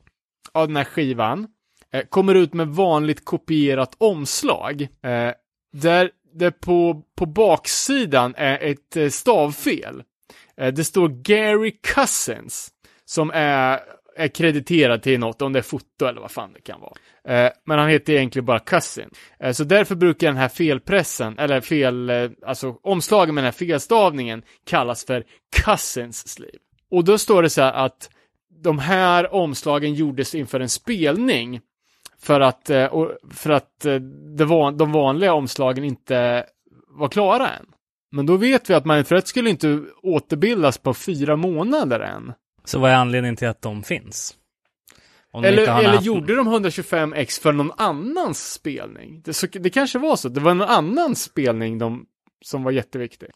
av den här skivan eh, kommer ut med vanligt kopierat omslag. Där det på, på baksidan är ett eh, stavfel. Eh, det står Gary Cousins, som är, är krediterad till något, om det är foto eller vad fan det kan vara. Eh, men han heter egentligen bara Cousin. Så därför brukar den här felpressen, eller fel, alltså omslagen med den här felstavningen kallas för Cousins sleeve. Och då står det så här att de här omslagen gjordes inför en spelning för att, eh, för att eh, det de vanliga omslagen inte var klara än. Men då vet vi att Mindthreat skulle inte återbildas på fyra månader än. Så vad är anledningen till att de finns? Om Eller, eller haft- gjorde de 125x för någon annans spelning? Det, så, det kanske var så. Det var någon annan spelning de, som var jätteviktig.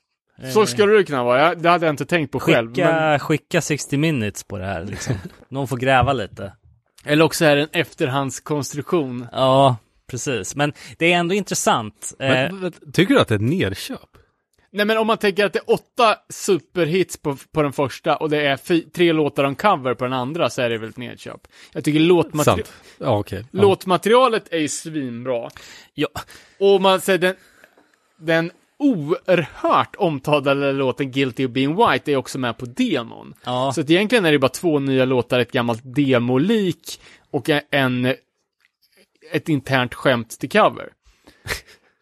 Så skulle det kunna vara. Jag, det hade jag inte tänkt på själv. Skicka, Men, skicka 60 minutes på det här liksom. Någon får gräva lite. Eller också är det en efterhandskonstruktion. Ja, precis. Men det är ändå intressant. Eh, Men, men, tycker du att det är ett nerköp? Nej men om man tänker att det är åtta superhits på, på den första och det är tre låtar om cover på den andra så är det väl ett nedköp. Jag tycker låtmateri- Sant. Ja, okej. Ja. låtmaterialet är ju svinbra. ja, Och man säger den, den oerhört omtalade låten Guilty of being white är också med på demon. ja. Så att egentligen är det bara två nya låtar, ett gammalt demolik och en, ett internt skämt till cover.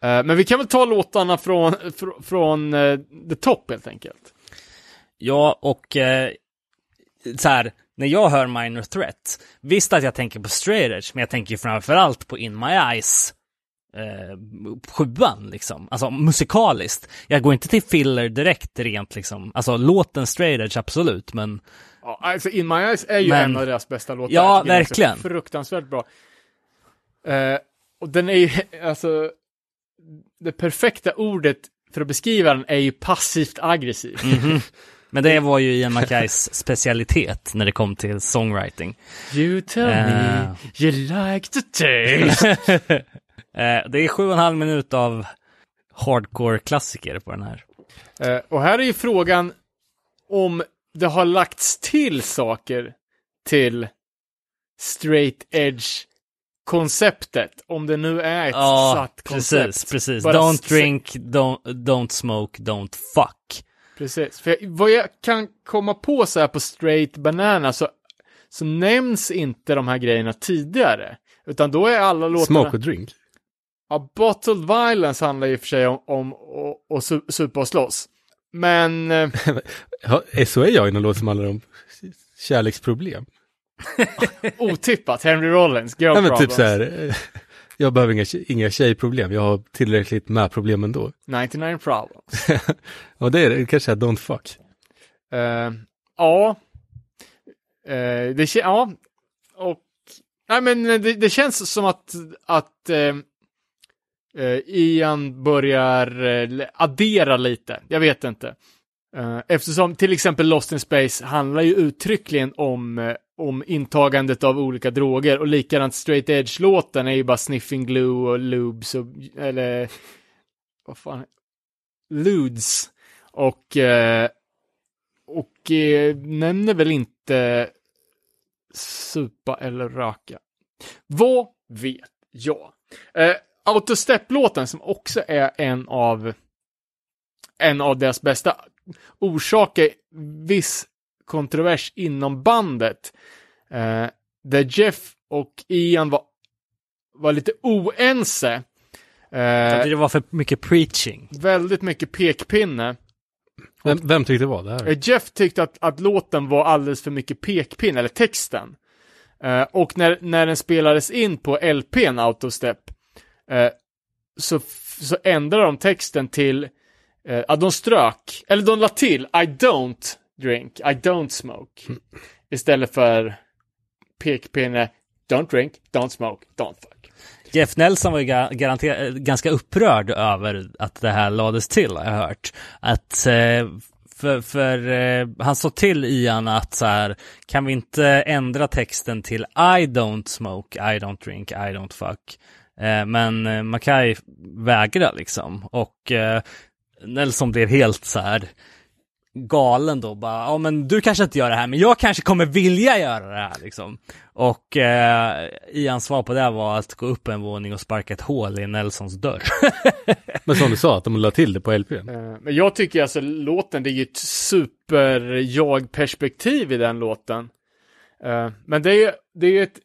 Eh, Men vi kan väl ta låtarna från, fr- från eh, The Top helt enkelt. Ja, och eh, så här, när jag hör Minor Threat, visst att jag tänker på Straight Edge, men jag tänker framförallt på In My Eyes, eh, sjuan liksom, alltså musikaliskt. Jag går inte till filler direkt rent liksom, alltså låten Straight Edge absolut, men Ja, alltså In My Eyes är ju Men- en av deras bästa låtar. Ja, verkligen. Fruktansvärt bra. Eh, och den är ju, alltså, det perfekta ordet för att beskriva den är ju passivt aggressiv. Mhm. Men det var ju Ian Mackays specialitet när det kom till songwriting. You tell me Eh. you like to taste. Eh, det är sju och en halv minut av hardcore-klassiker på den här. Eh, och här är ju frågan om det har lagts till saker till straight edge konceptet. Om det nu är ett Ja, satt koncept. precis, precis. Bara Don't drink, don't, don't smoke, don't fuck. Precis, för jag, vad jag kan komma på så här på straight banana så, så nämns inte de här grejerna tidigare. Utan då är alla låtarna... Smoke och drink. Ja, Bottled Violence handlar ju för sig om, om att su- supa och slåss. Men... eh, Ja, SOA har ju någon låt som handlar om kärleksproblem. otippat, Henry Rollins, Girl Ja, men Problems. typ så här, eh, jag behöver inga, inga tjejproblem, jag har tillräckligt med problem ändå. 99 Problems. Och det är det, kanske är don't fuck. Eh, ja. Eh, det ja. Och, nej men det, det känns som att, att eh, Eh, Ian börjar eh, addera lite. Jag vet inte. Eh, eftersom till exempel Lost in Space handlar ju uttryckligen om, om intagandet av olika droger och likadant Straight Edge-låten är ju bara sniffing glue och lubes och, eller vad fan, ludes. Och, eh, och eh, nämner väl inte supa eller röka. Vad vet jag? Autostep-låten som också är en av en av deras bästa orsakar viss kontrovers inom bandet. Eh, där Jeff och Ian var, var lite oense. Eh, Det var för mycket preaching. väldigt mycket pekpinne. Vem, vem tyckte det var det här? Eh, Jeff tyckte att, att låten var alldeles för mycket pekpinne, eller texten. Eh, och när, när den spelades in på LPn Autostep eh, så, så ändrade de texten till, eh, ja de strök, eller de la till I don't drink, I don't smoke. Istället för pekpinne, don't drink, don't smoke, don't fuck. Jeff Nelson var ju garanter- eh, ganska upprörd över att det här lades till, har jag hört. Att, eh, för, för eh, han sa till Ian att så här, kan vi inte ändra texten till I don't smoke, I don't drink, I don't fuck. Eh, men eh, Mackay vägrar liksom. Och eh, Nelson blir helt så här galen då bara, ja men du kanske inte gör det här, men jag kanske kommer vilja göra det här liksom. Och eh, Ians svar på det var att gå upp en våning och sparka ett hål i Nelsons dörr. Men som du sa, att de la till det på. Eh, Men jag tycker alltså låten, det är ju ett super-jag-perspektiv i den låten. Men det är ju det är ett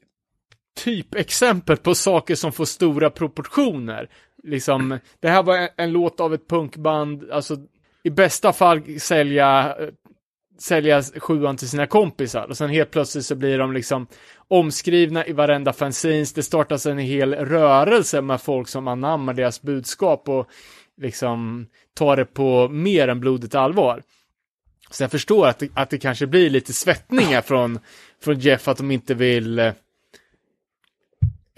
typexempel på saker som får stora proportioner. Liksom, det här var en, en låt av ett punkband, alltså i bästa fall sälja eh, sälja sjuan till sina kompisar och sen helt plötsligt så blir de liksom omskrivna i varenda fanzines. Det startas en hel rörelse med folk som anammar deras budskap och liksom tar det på mer än blodigt allvar. Så jag förstår att det, att det kanske blir lite svettningar från, från Jeff att de inte vill eh,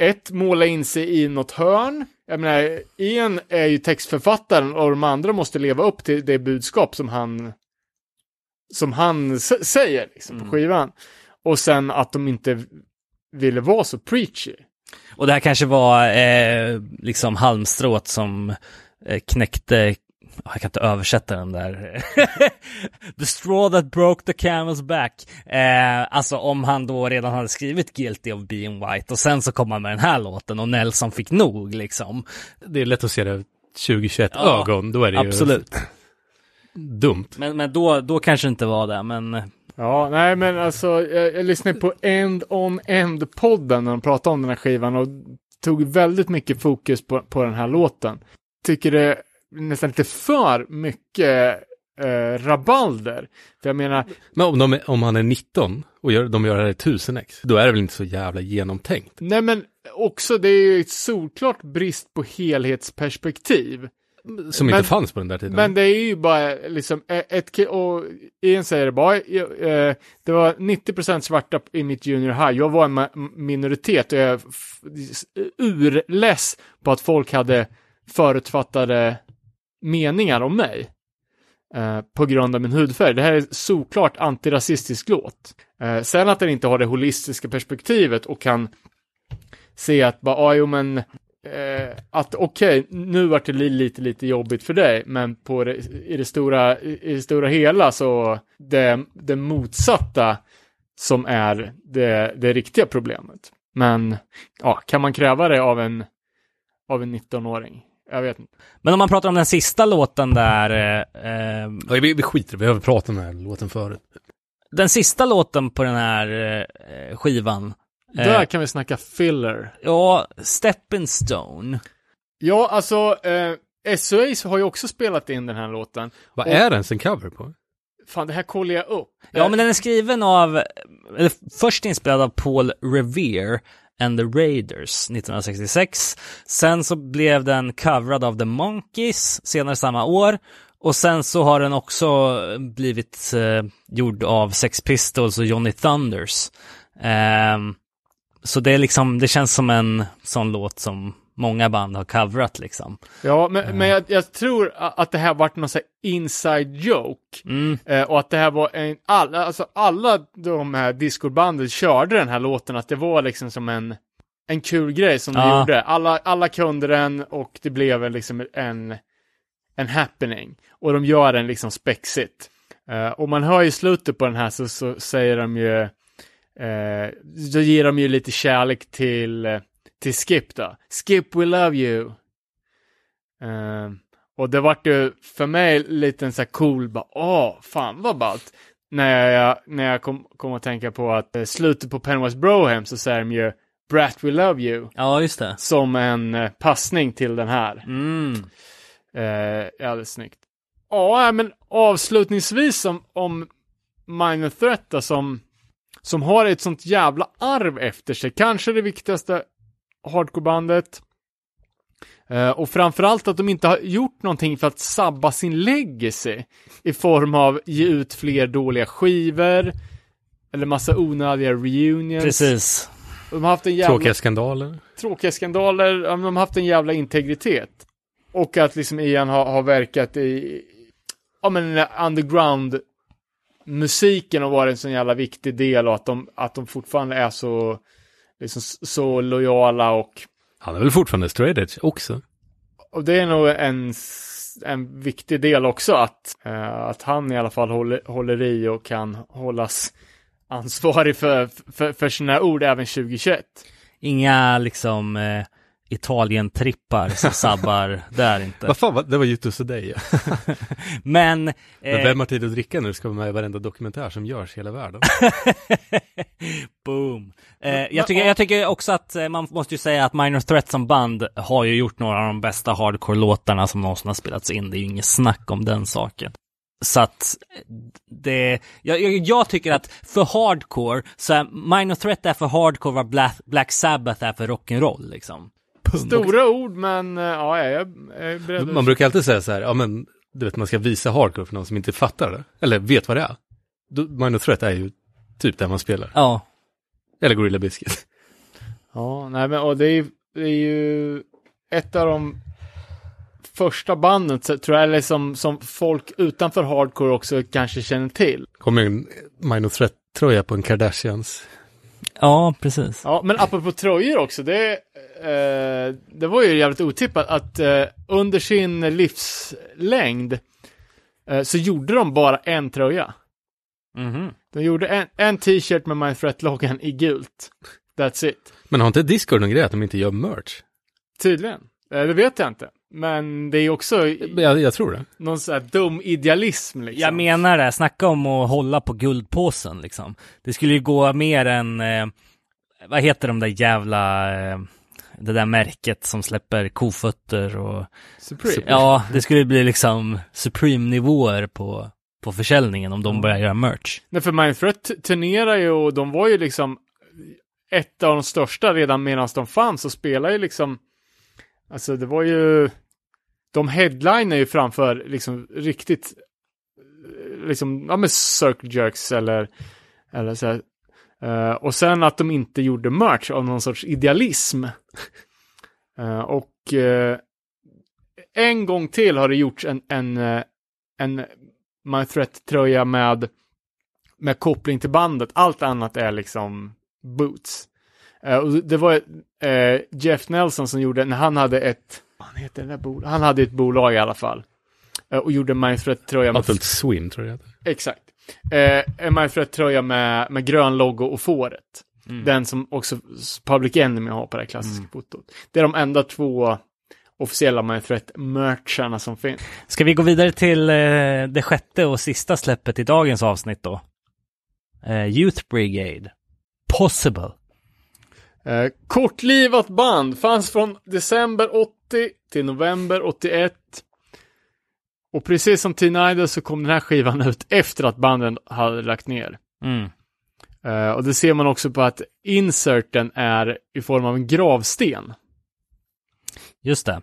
ett, måla in sig i något hörn. Jag menar, Ian är ju textförfattaren och de andra måste leva upp till det budskap som han som han säger liksom, på skivan. Och sen att de inte ville vara så preachy. och det här kanske var eh, liksom halmstrået som eh, knäckte jag kan inte översätta den där. the straw that broke the camel's back. Eh, alltså om han då redan hade skrivit Guilty of being white och sen så kom han med den här låten och Nelson fick nog liksom. Det är lätt att se det 2021 Ja, ögon, då är det Absolut. ju dumt. Men, men då, då kanske det inte var det, men Ja, nej men alltså, jag, jag lyssnade på End on End-podden när de pratade om den här skivan och tog väldigt mycket fokus på, på den här låten. Tycker det nästan lite för mycket eh, rabalder. För jag menar, Men om, de om han är 19 och gör, de gör det här i 1000x, då är det väl inte så jävla genomtänkt? nej men också det är ju ett solklart brist på helhetsperspektiv. Som Men- inte fanns på den där tiden. Men det är ju bara liksom eh, ett, och Ian säger det bara, eh, det var 90% svarta i mitt junior high, jag var en minoritet och jag är urless på att folk hade förutfattade meningar om mig. Eh, på grund av min hudfärg. Det här är såklart antirasistisk låt. Eh, sen att den inte har det holistiska perspektivet och kan se att bara, ah, jo men eh, att okej, nu vart det li- lite, lite jobbigt för dig, men på det, i, det stora, i det stora hela så det, det motsatta som är det, det riktiga problemet. Men ja, kan man kräva det av en, av en 19-åring? Jag vet inte. Men om man pratar om den sista låten där, eh, eh, Ja, vi, vi skiter vi har väl pratat om den här låten förut. den sista låten på den här eh, skivan. eh, Där kan vi snacka filler. Ja, Stepping Stone. Ja, alltså, eh, SOA har ju också spelat in den här låten. Vad Och- är det ens en cover på? Fan, det här kollar jag upp. Ja, men den är skriven av, eller först inspelad av Paul Revere and the Raiders 1966. Sen så blev den coverad av The Monkees senare samma år. Och sen så har den också eh, blivit eh, gjord av Sex Pistols och Johnny Thunders. Eh, så det är liksom, det känns som en sån låt som många band har coverat liksom. Ja, men, men jag, jag tror att det här varit någon sån här inside joke. Mm. Eh, och att det här var en, alla, alltså alla de här discobanden körde den här låten, att det var liksom som en, en kul grej som de Ja. gjorde. Alla, alla kunde den och det blev en, liksom en, en happening. Och de gör den liksom spexigt. Eh, och man hör i slutet på den här så, så säger de ju, eh, då ger de ju lite kärlek till, till Skip då. Skip, we love you. Eh, och det vart ju för mig lite en så här cool, bara, åh, fan vad ballt. När jag, när jag kom, kom att tänka på att eh, slutet på Penwise Broham så säger de ju Brat we love you. Ja, just det. Som en eh, passning till den här. Mm. Eh, alldeles snyggt. Ja, men avslutningsvis om, om Minor Threat som, som har ett sånt jävla arv efter sig. Kanske det viktigaste hardcorebandet. Eh, och framförallt att de inte har gjort någonting för att sabba sin legacy i form av ge ut fler dåliga skivor eller massa onödiga reunions. Precis. De har haft en jävla Tråkiga skandaler. tråkiga skandaler, de har haft en jävla integritet. Och att liksom Ian har, har verkat i, ja men underground musiken har varit en sån jävla viktig del och att de, att de fortfarande är så, liksom så lojala och, Han är väl fortfarande straight edge också. och det är nog en, en viktig del också att, eh, att han i alla fall håller, håller i och kan hållas ansvarig för, för, för sina ord även 2021. Inga liksom eh, Italien-trippar som sabbar där inte. Vad fan, det var Jutus och dig. Men, Men eh, vem har tid att dricka när du ska vara med i varenda dokumentär som görs i hela världen? boom. Eh, jag, tycker, jag tycker också att eh, man måste ju säga att Minor Threat som band har ju gjort några av de bästa hardcore-låtarna som någonsin har spelats in. Det är ju inget snack om den saken. Så att det, jag, jag, jag tycker att för hardcore, så är Minor Threat är för hardcore vad Black, Black Sabbath är för rock'n'roll liksom. Stora ord, men eh, ja, jag är, beredd att- Man brukar alltid säga så här, ja men, du vet man ska visa hardcore för någon som inte fattar det. Eller vet vad det är. Minor Threat är ju typ där man spelar. Ja, Eller Gorilla Biscuit. Ja, nej men och det är, det är ju ett av de första banden, så, tror jag, eller som, som folk utanför hardcore också kanske känner till. Kommer en Minor Threat-tröja på en Kardashians. ja precis. Ja, men apropå tröjor också, det, eh, det var ju jävligt otippat att eh, under sin livslängd eh, så gjorde de bara en tröja. Mhm. De gjorde en, en t-shirt med My Threat-loggan i gult. That's it. Men har inte Discord någon grej att de inte gör merch? Tydligen. Eh, det vet jag inte. Men det är också Jag, jag tror det. någon sån här dum idealism liksom. Jag menar det, snacka om att hålla på guldpåsen liksom. Det skulle ju gå mer än, eh, vad heter de där jävla, eh, det där märket som släpper kofötter och, Supreme. ja, det skulle bli liksom Supreme-nivåer på, på försäljningen om de börjar göra merch. Nej, för Mindthreat turnerar ju och de var ju liksom ett av de största redan medan de fanns och spelade ju liksom, alltså det var ju, de headliner ju framför liksom riktigt, eh, liksom, ja men Circle Jerks eller, eller så här. Eh, och sen att de inte gjorde merch av någon sorts idealism. Eh, och eh, en gång till har det gjorts en, en, en My Threat-tröja med, med koppling till bandet. Allt annat är liksom boots. Och det var Jeff Nelson som gjorde, när han hade ett, han heter det där bol- Han hade ett bolag i alla fall. Och gjorde My Threat-tröja med Adult Swim tror jag. Exakt. Eh, en My Threat-tröja med, med grön logo och fåret. Den som också Public Enemy har på det här klassiska fotot. Det är de enda två officiella My Threat-mercharna som finns. Ska vi gå vidare till eh, det sjätte och sista släppet i dagens avsnitt då? Eh, Youth Brigade. Possible. Eh, kortlivat band, fanns från december 80 till november 81. Och precis som Teen Idol så kom den här skivan ut efter att banden hade lagt ner. Mm. Eh, och det ser man också på att inserten är i form av en gravsten. Just det.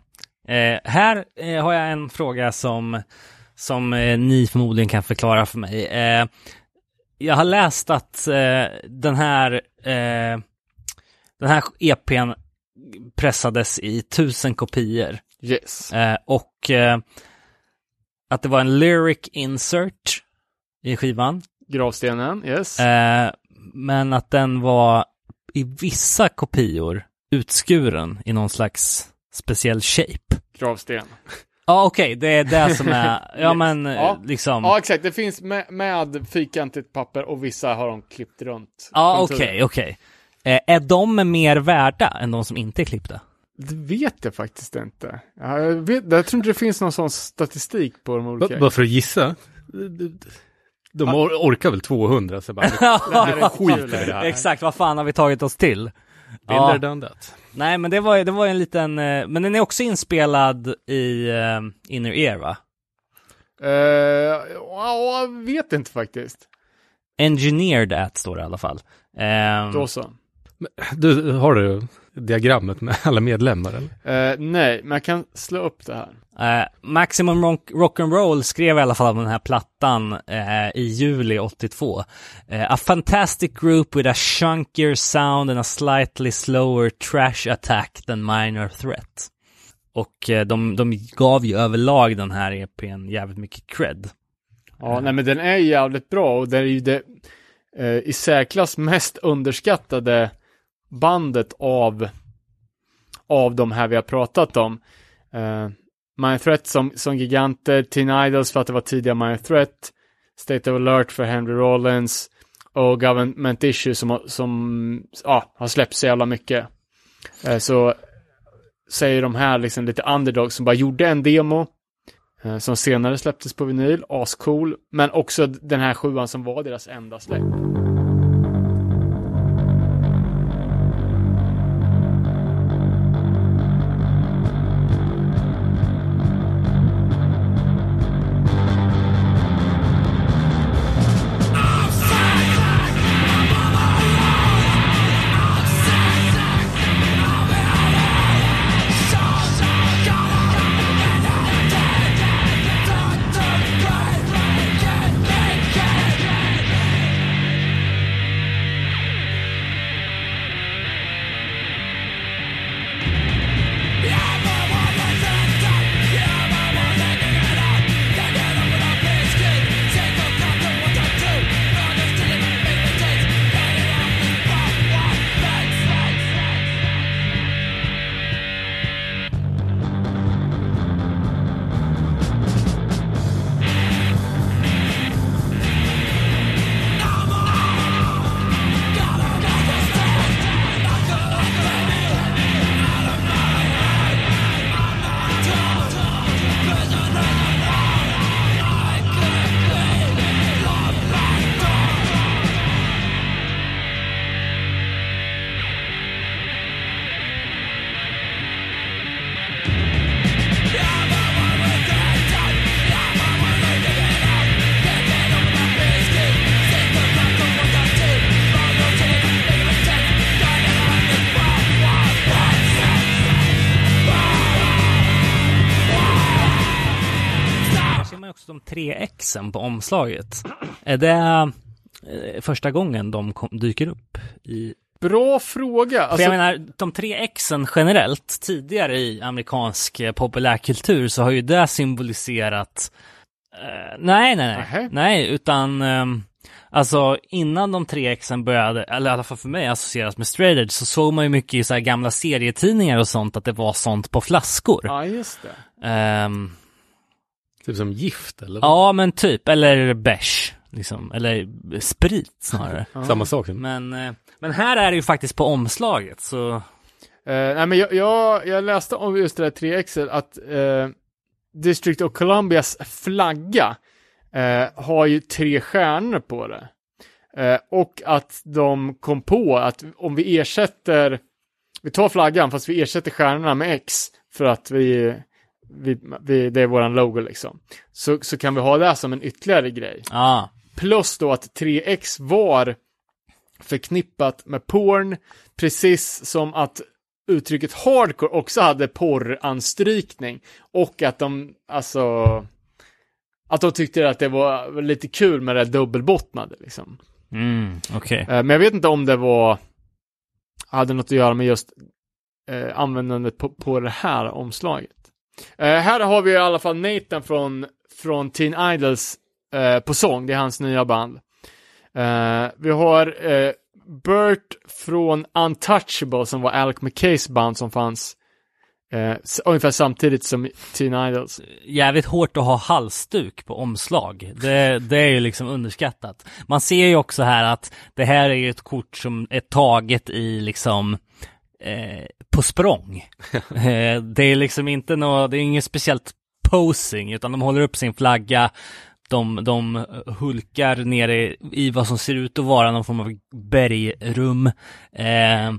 Eh, här eh, har jag en fråga som, som eh, ni förmodligen kan förklara för mig. Eh, jag har läst att eh, den här den här EPn pressades i tusen kopior. Yes. Och att det var en lyric insert i skivan. Gravstenen, yes. Eh, men att den var i vissa kopior utskuren i någon slags speciell shape. Gravsten. Ja, okej, det är det som är, ja men Ja. liksom. Ja, exakt. Det finns med, med fyrkantigt papper och vissa har de klippt runt. Ja, okej, okej. Eh, är de mer värda än de som inte är klippta? Det vet jag faktiskt inte. Ja, Jag, vet, jag tror inte det finns någon sån statistik på de olika. Bara för att gissa. De or orkar väl 200, så bara, Det här är inte skit kul. i det här. Exakt, vad fan har vi tagit oss till? Ja. there, done that. Nej, men det var, det var en liten, eh, men den är också inspelad i eh, Inner Ear, va? Ja, jag vet inte faktiskt. Engineered at står det i alla fall. Ehm, Då så. Du, har du diagrammet med alla medlemmar eller? Eh, nej, men jag kan slå upp det här. Eh, Maximum rock, Rock'n'Roll skrev i alla fall om den här plattan eh, i juli 82. Eh, a fantastic group with a chunkier sound and a slightly slower trash attack than minor threat. Och de, de gav ju överlag den här EPn jävligt mycket cred. Ja, nej men den är jävligt bra och det är ju det i särklass mest underskattade bandet av av de här vi har pratat om. Eh, uh, Mind Threat som, som giganter, Teen Idols för att det var tidiga Mind Threat, State of Alert för Henry Rollins och Government Issue som, som ja, har släppt så jävla mycket. Uh, så säger de här liksom lite underdogs som bara gjorde en demo uh, som senare släpptes på vinyl, ascool, men också den här sjuan som var deras enda släpp. Xen på omslaget. Är det eh, första gången de kom, dyker upp i Bra fråga! För Alltså, jag menar, de tre Xen generellt, tidigare i amerikansk eh, populärkultur så har ju det symboliserat eh, Nej, nej, nej. Nähä. Nej, utan ehm, Alltså innan de tre Xen började, eller i alla fall för mig associeras med straight edge, så såg man ju mycket i så här gamla serietidningar och sånt att det var sånt på flaskor. ja, just det. Ehm, Typ som gift eller? ja, men typ, eller beige, liksom, eller sprit snarare. Samma sak. Men, eh, men här är det ju faktiskt på omslaget, så Eh, nej, men jag, jag, jag läste om just det där 3XL att eh, District of Columbias flagga eh, har ju tre stjärnor på det. Och att de kom på att om vi ersätter, vi tar flaggan fast vi ersätter stjärnorna med X för att vi, vi, vi det är våran logo liksom. Så, så kan vi ha det som en ytterligare grej. ja. Plus då att 3X var förknippat med porn, precis som att uttrycket hardcore också hade porranstrykning. Och att de, alltså, att de tyckte att det var lite kul med det dubbelbottnade liksom. Mm, okej. Eh, Men jag vet inte om det var, hade något att göra med just eh, användandet på, på det här omslaget. Eh, här har vi i alla fall Nathan från, från Teen Idols eh, på sång, det är hans nya band. Eh, vi har eh, Bert från Untouchable som var Alec McKays band som fanns eh, ungefär samtidigt som Teen Idols. jävligt hårt att ha halsduk på omslag. Det, det är ju liksom underskattat. Man ser ju också här att det här är ju ett kort som är taget i liksom eh, på språng. eh, det är liksom inte något, det är inget speciellt posing utan de håller upp sin flagga de, de hulkar nere i vad som ser ut att vara någon form av bergrum. Eh,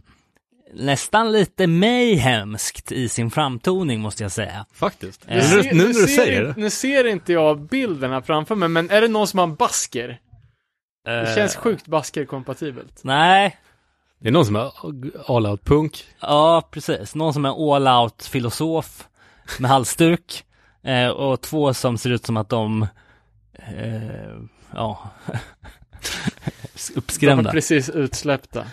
nästan lite mayhemskt i sin framtoning måste jag säga. Faktiskt. Eh, Nu, ser- nu, när du ser säger det. Nu ser inte jag bilden här framför mig, men är det någon som har en basker? Det känns Eh, sjukt basker-kompatibelt. Nej, Det är någon som är all out punk. Ja, precis. Någon som är all out filosof med halsduk eh, och två som ser ut som att de, eh, ja, De uppskrämda. är precis utsläppta.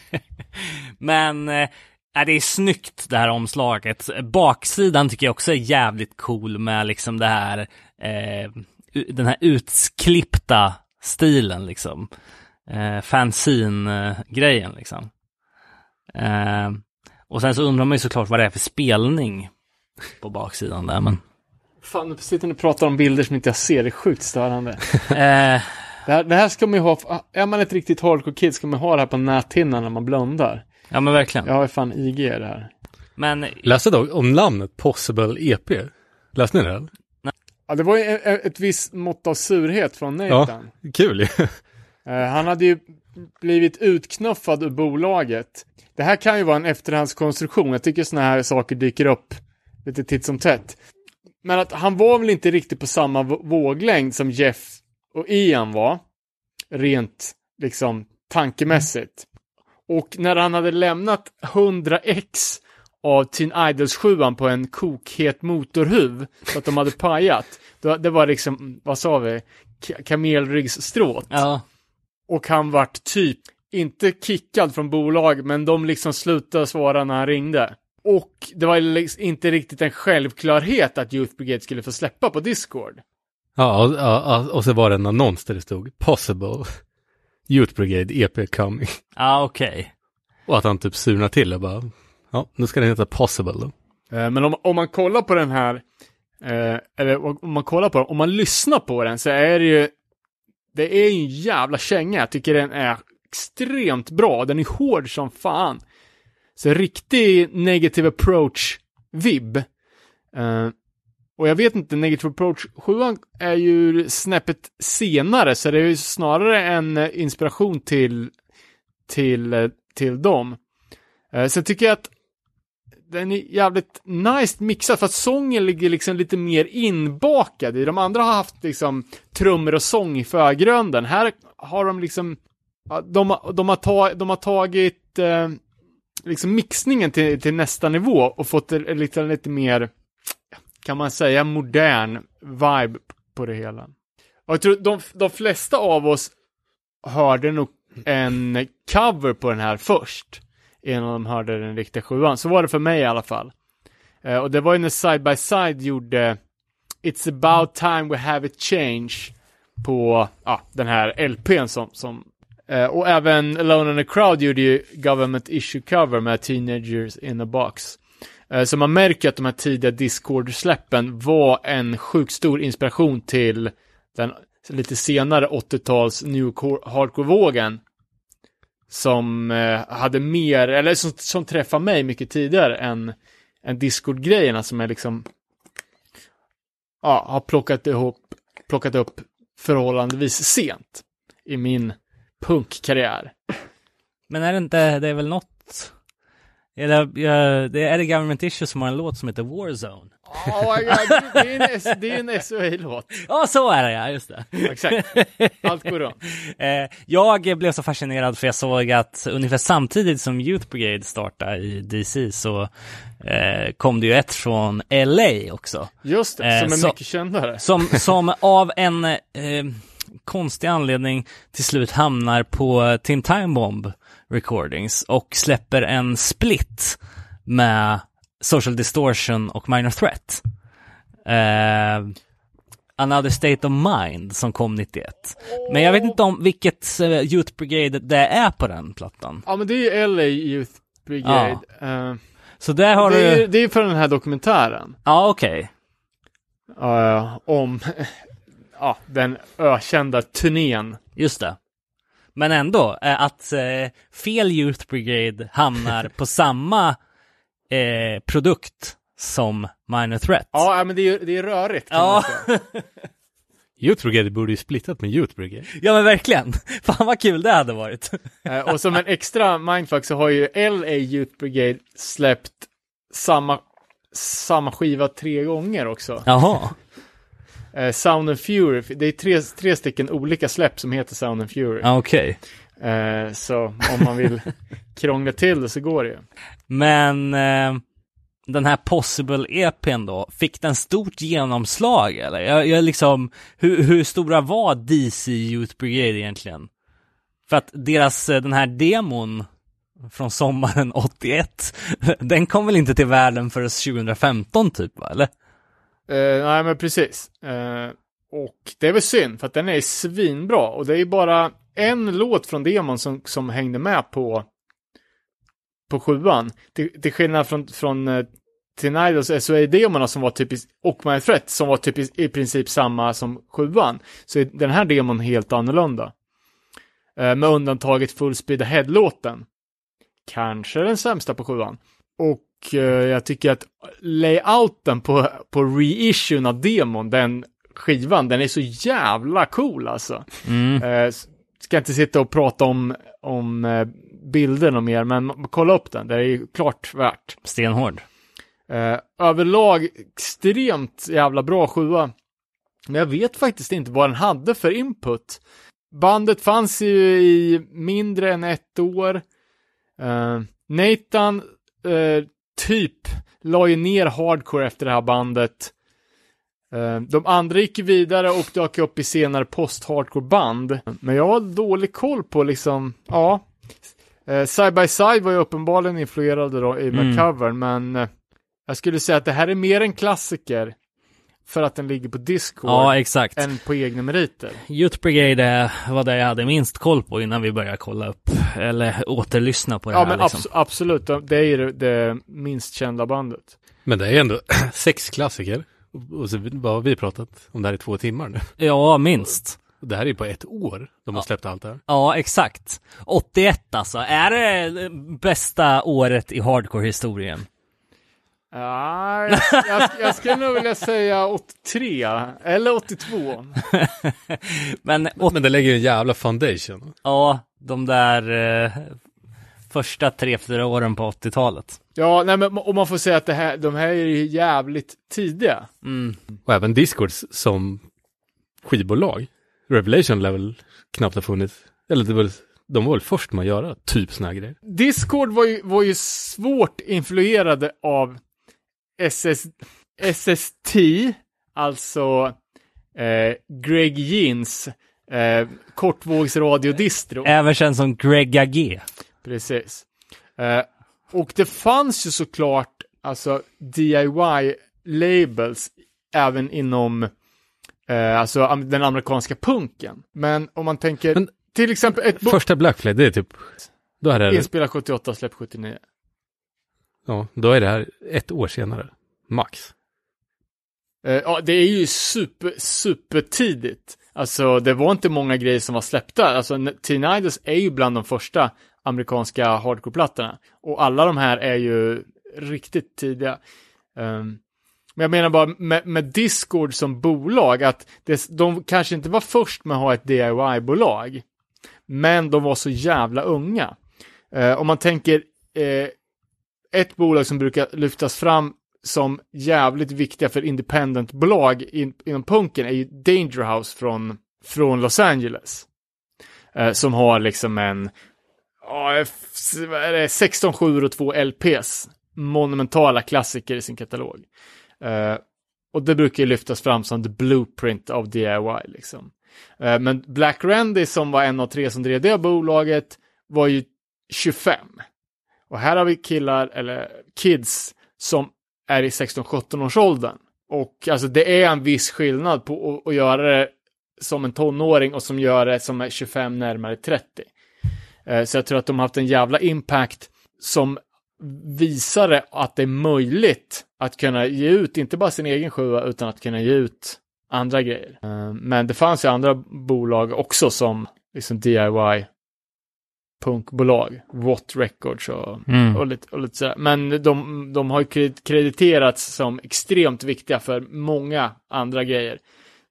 Men eh, ja, det är snyggt det här omslaget. Baksidan tycker jag också är jävligt cool med liksom det här, eh, den här utklippta stilen liksom. Eh, Fanzine-grejen liksom. Eh, och sen så undrar man ju såklart vad det är för spelning på baksidan där, men. Fan, nu sitter ni och pratar om bilder som inte jag ser, det är sjukt störande. Eh, Det här, det här ska man ju ha, är man ett riktigt hardcore kid ska man ha det här på näthinnan när man blundar. ja men verkligen. Jag har ju fan IG i det här. Men Läste dock om namnet Possible EP. Läste ni det? Ja, det var ju e- e- ett visst mått av surhet från Ja, Nathan. kul ju. Eh, Eh, han hade ju blivit utknuffad ur bolaget. Det här kan ju vara en efterhandskonstruktion. Jag tycker sådana här saker dyker upp lite titt som tätt. Men att han var väl inte riktigt på samma våglängd som Jeff och Ian var. Rent liksom tankemässigt. Och när han hade lämnat 100x av Teen Idols 7 på en kokhet motorhuv så att de hade pajat. Då, det var liksom, vad sa vi, kamelryggsstråt. ja, och han vart typ, inte kickad från bolag, men de liksom slutade svara när han ringde. Och det var liksom inte riktigt en självklarhet att Youth Brigade skulle få släppa på Discord. Ja, och, ja, och så var det en annons där det stod Possible Youth Brigade EP coming. ja okej. Och att han typ surnar till och bara, ja, nu ska den heta Possible då. Eh, Men om, om man kollar på den här, eh, eller om man kollar på den, om man lyssnar på den så är det ju, det är ju en jävla känga. Jag tycker den är extremt bra. Den är hård som fan. Så riktig negative approach-vibb. Uh, eh, och jag vet inte, negative approach 7 är ju snäppet senare, så det är ju snarare en eh, inspiration till, till, eh, till dem. Sen tycker jag att den är jävligt nice mixad för att sången ligger liksom lite mer inbakad i. De andra har haft liksom trummor och sång i förgrunden. Här har de liksom, de, har- de, har, ta, de har tagit eh, liksom mixningen till, till nästa nivå och fått lite, lite mer, kan man säga, modern vibe på det hela. Och jag tror de, de flesta av oss hörde nog en cover på den här först innan de hörde den riktiga sjuan. Så var det för mig i alla fall. Eh, och det var ju när Side by Side gjorde It's about time we have a change på ah, den här LPn som, som eh, och även Alone in a Crowd gjorde ju Government Issue Cover med Teenagers in a Box. Eh, så man märker att de här tidiga Discord-släppen var en sjukt stor inspiration till den lite senare 80-tals new hardcore-vågen som eh, hade mer, eller som, som träffar mig mycket tidigare än, än Discord-grejerna som är liksom ja, har plockat ihop, plockat upp förhållandevis sent i min punkkarriär. Men är det inte, det är väl något, eller, ja, det är det Government Issue som har en låt som heter Warzone? Oh God, det, det är en, det är en SOA-låt. Ja, så är det ja, just det. Exakt. Allt går runt. Eh, jag blev så fascinerad för jag såg att ungefär samtidigt som Youth Brigade startade i DC så eh, kom det ju ett från LA också. Just det, Eh, som är så- mycket kändare. Som, som av en eh, konstig anledning till slut hamnar på Tim Time Bomb Recordings och släpper en split med Social Distortion och Minor Threat. Eh, Another State of Mind som kom 91. Men jag vet inte om vilket eh, Youth Brigade det är på den plattan. Ja, men det är ju LA Youth Brigade. Eh, Så där har det, är, du... ju- det är för den här dokumentären. Ja, okej. eh, om ja, den ökända turnén. Just det. Men ändå, eh, att eh, fel Youth Brigade hamnar på samma eh, produkt som Minor Threat. Ja, men det är, det är rörigt kan Ja. man säga. Youth Brigade borde ju splittat med Youth Brigade. Ja men verkligen. Fan vad kul det hade varit. Eh, och som en extra mindfuck så har ju LA Youth Brigade släppt samma, samma skiva tre gånger också. Jaha. Eh, Sound and Fury, det är tre, tre stycken olika släpp som heter Sound and Fury. Ja, Okej. Eh, så om man vill krångla till det så går det ju. Men eh, den här Possible EPn då, fick den stort genomslag eller? Jag, jag liksom, hur, hur stora var DC Youth Brigade egentligen? För att deras, eh, den här demon från sommaren 81, den kom väl inte till världen förrän 2015 typ va, eller? Eh, nej men precis. Eh, och det är väl synd för att den är svinbra och det är bara en låt från demon som, som hängde med på på sjuan. Till, till skillnad från, från eh, uh, Teen SOA-demona som var typiskt, och My Threat som var typiskt i princip samma som sjuan. Så är den här demon helt annorlunda. Eh, med undantaget Full Speed Ahead-låten. Kanske den sämsta på sjuan. Och eh, jag tycker att layouten på, på reissuen av demon, den skivan, den är så jävla cool alltså. Mm. Eh, ska inte sitta och prata om, om eh, bilder och mer, men kolla upp den, det är ju klart värt. Stenhård. Överlag extremt jävla bra sjua. Men jag vet faktiskt inte vad den hade för input. Bandet fanns ju i mindre än ett år. Nathan typ la ju ner hardcore efter det här bandet. Eh, de andra gick vidare och dök upp i senare post-hardcore band. Men jag har dålig koll på liksom, ja. Eh, Side by Side var ju uppenbarligen influerade då i Mm. McCovern, men eh, jag skulle säga att det här är mer en klassiker för att den ligger på Discord Ja, exakt. än på egna meriter. Youth Brigade var det jag hade minst koll på innan vi började kolla upp, eller återlyssna på det Ja, här men liksom. abs- absolut, det är ju det, minst kända bandet. Men det är ändå sex klassiker. Och så har vi pratat om det här i två timmar nu. Ja, minst. Det här är ju på ett år de har släppt allt det här. Ja, exakt. 81 alltså. Är det bästa året i hardcore-historien? Ja, jag, jag, jag skulle nog vilja säga 83, eller 82. Men åt, Men det lägger ju en jävla foundation. ja, de där eh, första tre, fyra åren på 80-talet. Ja, nej men om man får säga att det här, de här är ju jävligt tidiga. Mm. Och även Discords som skivbolag. Revelation lär väl knappt ha funnits. Eller det var, de var väl först med att göra typ såna här grejer. Discord var ju, var ju svårt influerade av SS, SST, alltså eh, Greg Gins eh, kortvågsradiodistro. Även känd som Greg G. Precis. Eh, och det fanns ju såklart alltså DIY-labels även inom eh, alltså den amerikanska punken. Men om man tänker Men- till exempel ett Första Black Flag, det är typ, då är det, inspelad 78, släpp 79 ja, då är det här ett år senare. Max. Eh, ja, det är ju super, super tidigt. Alltså, det var inte många grejer som var släppta. Alltså, Teen Idols är ju bland de första amerikanska hardcore-plattorna. Och alla de här är ju riktigt tidiga. Um, men jag menar bara med, med Discord som bolag, att det, de kanske inte var först med att ha ett DIY-bolag. Men de var så jävla unga. Uh, om man tänker uh, ett bolag som brukar lyftas fram som jävligt viktiga för independent-bolag in, inom punken är ju Dangerhouse från, från Los Angeles. Eh, som har liksom en, oh, 16 7 och 2 LPs. Monumentala klassiker i sin katalog. Eh, och det brukar ju lyftas fram som the blueprint av DIY liksom. Eh, men Black Randy som var en av tre som drev det bolaget var ju 25. Och här har vi killar, eller kids, som är i 16-17 års åldern. Och alltså det är en viss skillnad på att, att göra det som en tonåring och som gör det som är 25 närmare 30. Eh, så jag tror att de har haft en jävla impact som visar att det är möjligt att kunna ge ut, inte bara sin egen sjua, utan att kunna ge ut andra grejer. Eh, men det fanns ju andra bolag också som liksom DIY punkbolag, What Records och, Mm. och, lite, och lite sådär. Men de, de har ju kred- krediterats som extremt viktiga för många andra grejer.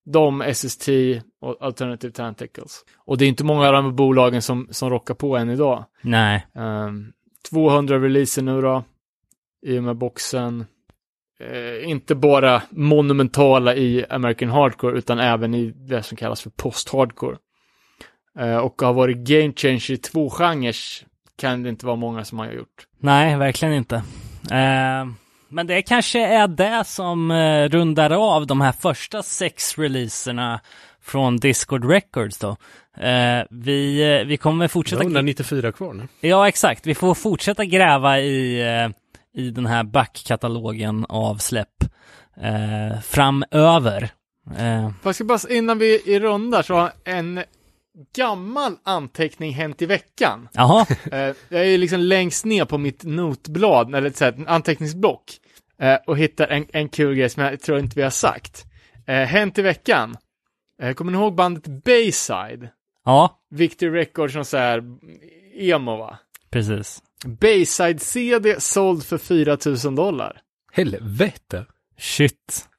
De, SST och Alternative Tentacles. Och det är inte många av de här bolagen som, som rockar på än idag. Nej. Ehm, 200 releaser nu då, i och med boxen. Eh, inte bara monumentala i American Hardcore, utan även i det som kallas för post-hardcore. Eh, och har varit game changer i två genrer, kan det inte vara många som har gjort. Nej, verkligen inte. Eh, men det kanske är det som eh, rundar av de här första sex releaserna från Discord Records då. Eh, vi, eh, vi kommer Det fortsätta... var 194 kvar nu. Ja, exakt. Vi får fortsätta gräva i, eh, i den här backkatalogen av släpp eh, framöver. Eh, jag bara, innan vi är runda så har en gammal anteckning hänt i veckan. jaha, Eh, jag är ju liksom längst ner på mitt notblad, eller så här, anteckningsblock, eh, och hittar en, en kul grej som jag tror inte vi har sagt. Eh, hänt i veckan. Kommer ni ihåg bandet Bayside? ja, Victory Records som så här emo va? precis. Bayside-CD såld för 4000 dollar. Helvete. Shit.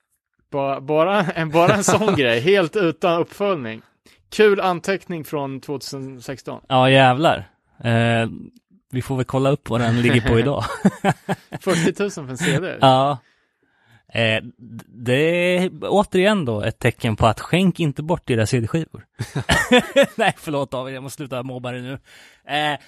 Bara, bara, en, bara en sån grej, helt utan uppföljning. Kul anteckning från 2016. Ja, jävlar. Eh, vi får väl kolla upp vad den ligger på idag. 40 000 för en CD. Ja. Eh, det är återigen då ett tecken på att skänk inte bort era CD-skivor. Nej, förlåt David, jag måste sluta mobba dig nu. Eh,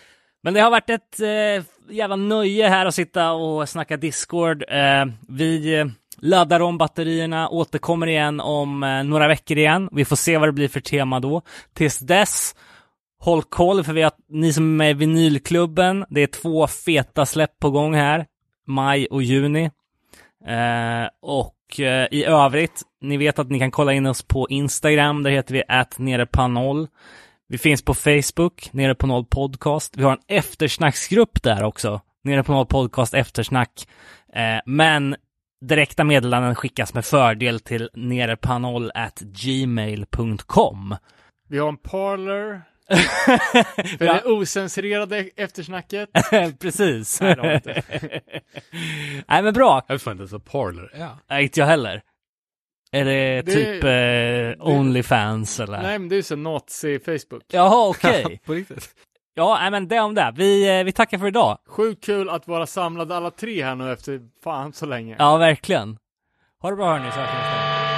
men det har varit ett eh, jävla nöje här att sitta och snacka Discord. Eh, vi laddar om batterierna, återkommer igen om eh, några veckor igen. Vi får se vad det blir för tema då. Tills dess, håll koll för vi har, ni som är med i vinylklubben, det är två feta släpp på gång här. Maj och juni. Eh, och eh, i övrigt, ni vet att ni kan kolla in oss på Instagram, där heter vi att. Vi finns på Facebook, nere på noll podcast. Vi har en eftersnacksgrupp där också, nere på noll podcast eftersnack. Eh, men direkta meddelanden skickas med fördel till nerepanol at gmail.com. Vi har en parlor. För Ja. det osensurerade eftersnacket. Precis. Nej, det inte. Nej men bra, Jag vet inte ens vad parlor är. Nej, inte jag heller. Är det, Det- typ eh, Onlyfans eller? Nej, men det är ju så nazi-Facebook. Jaha, okej. På riktigt. Ja, men det om det. Vi, eh, vi tackar för idag. Sjukt kul att vara samlade alla tre här nu efter fan så länge. Ja, verkligen. Ha det bra hörni, så hörs nästa gång.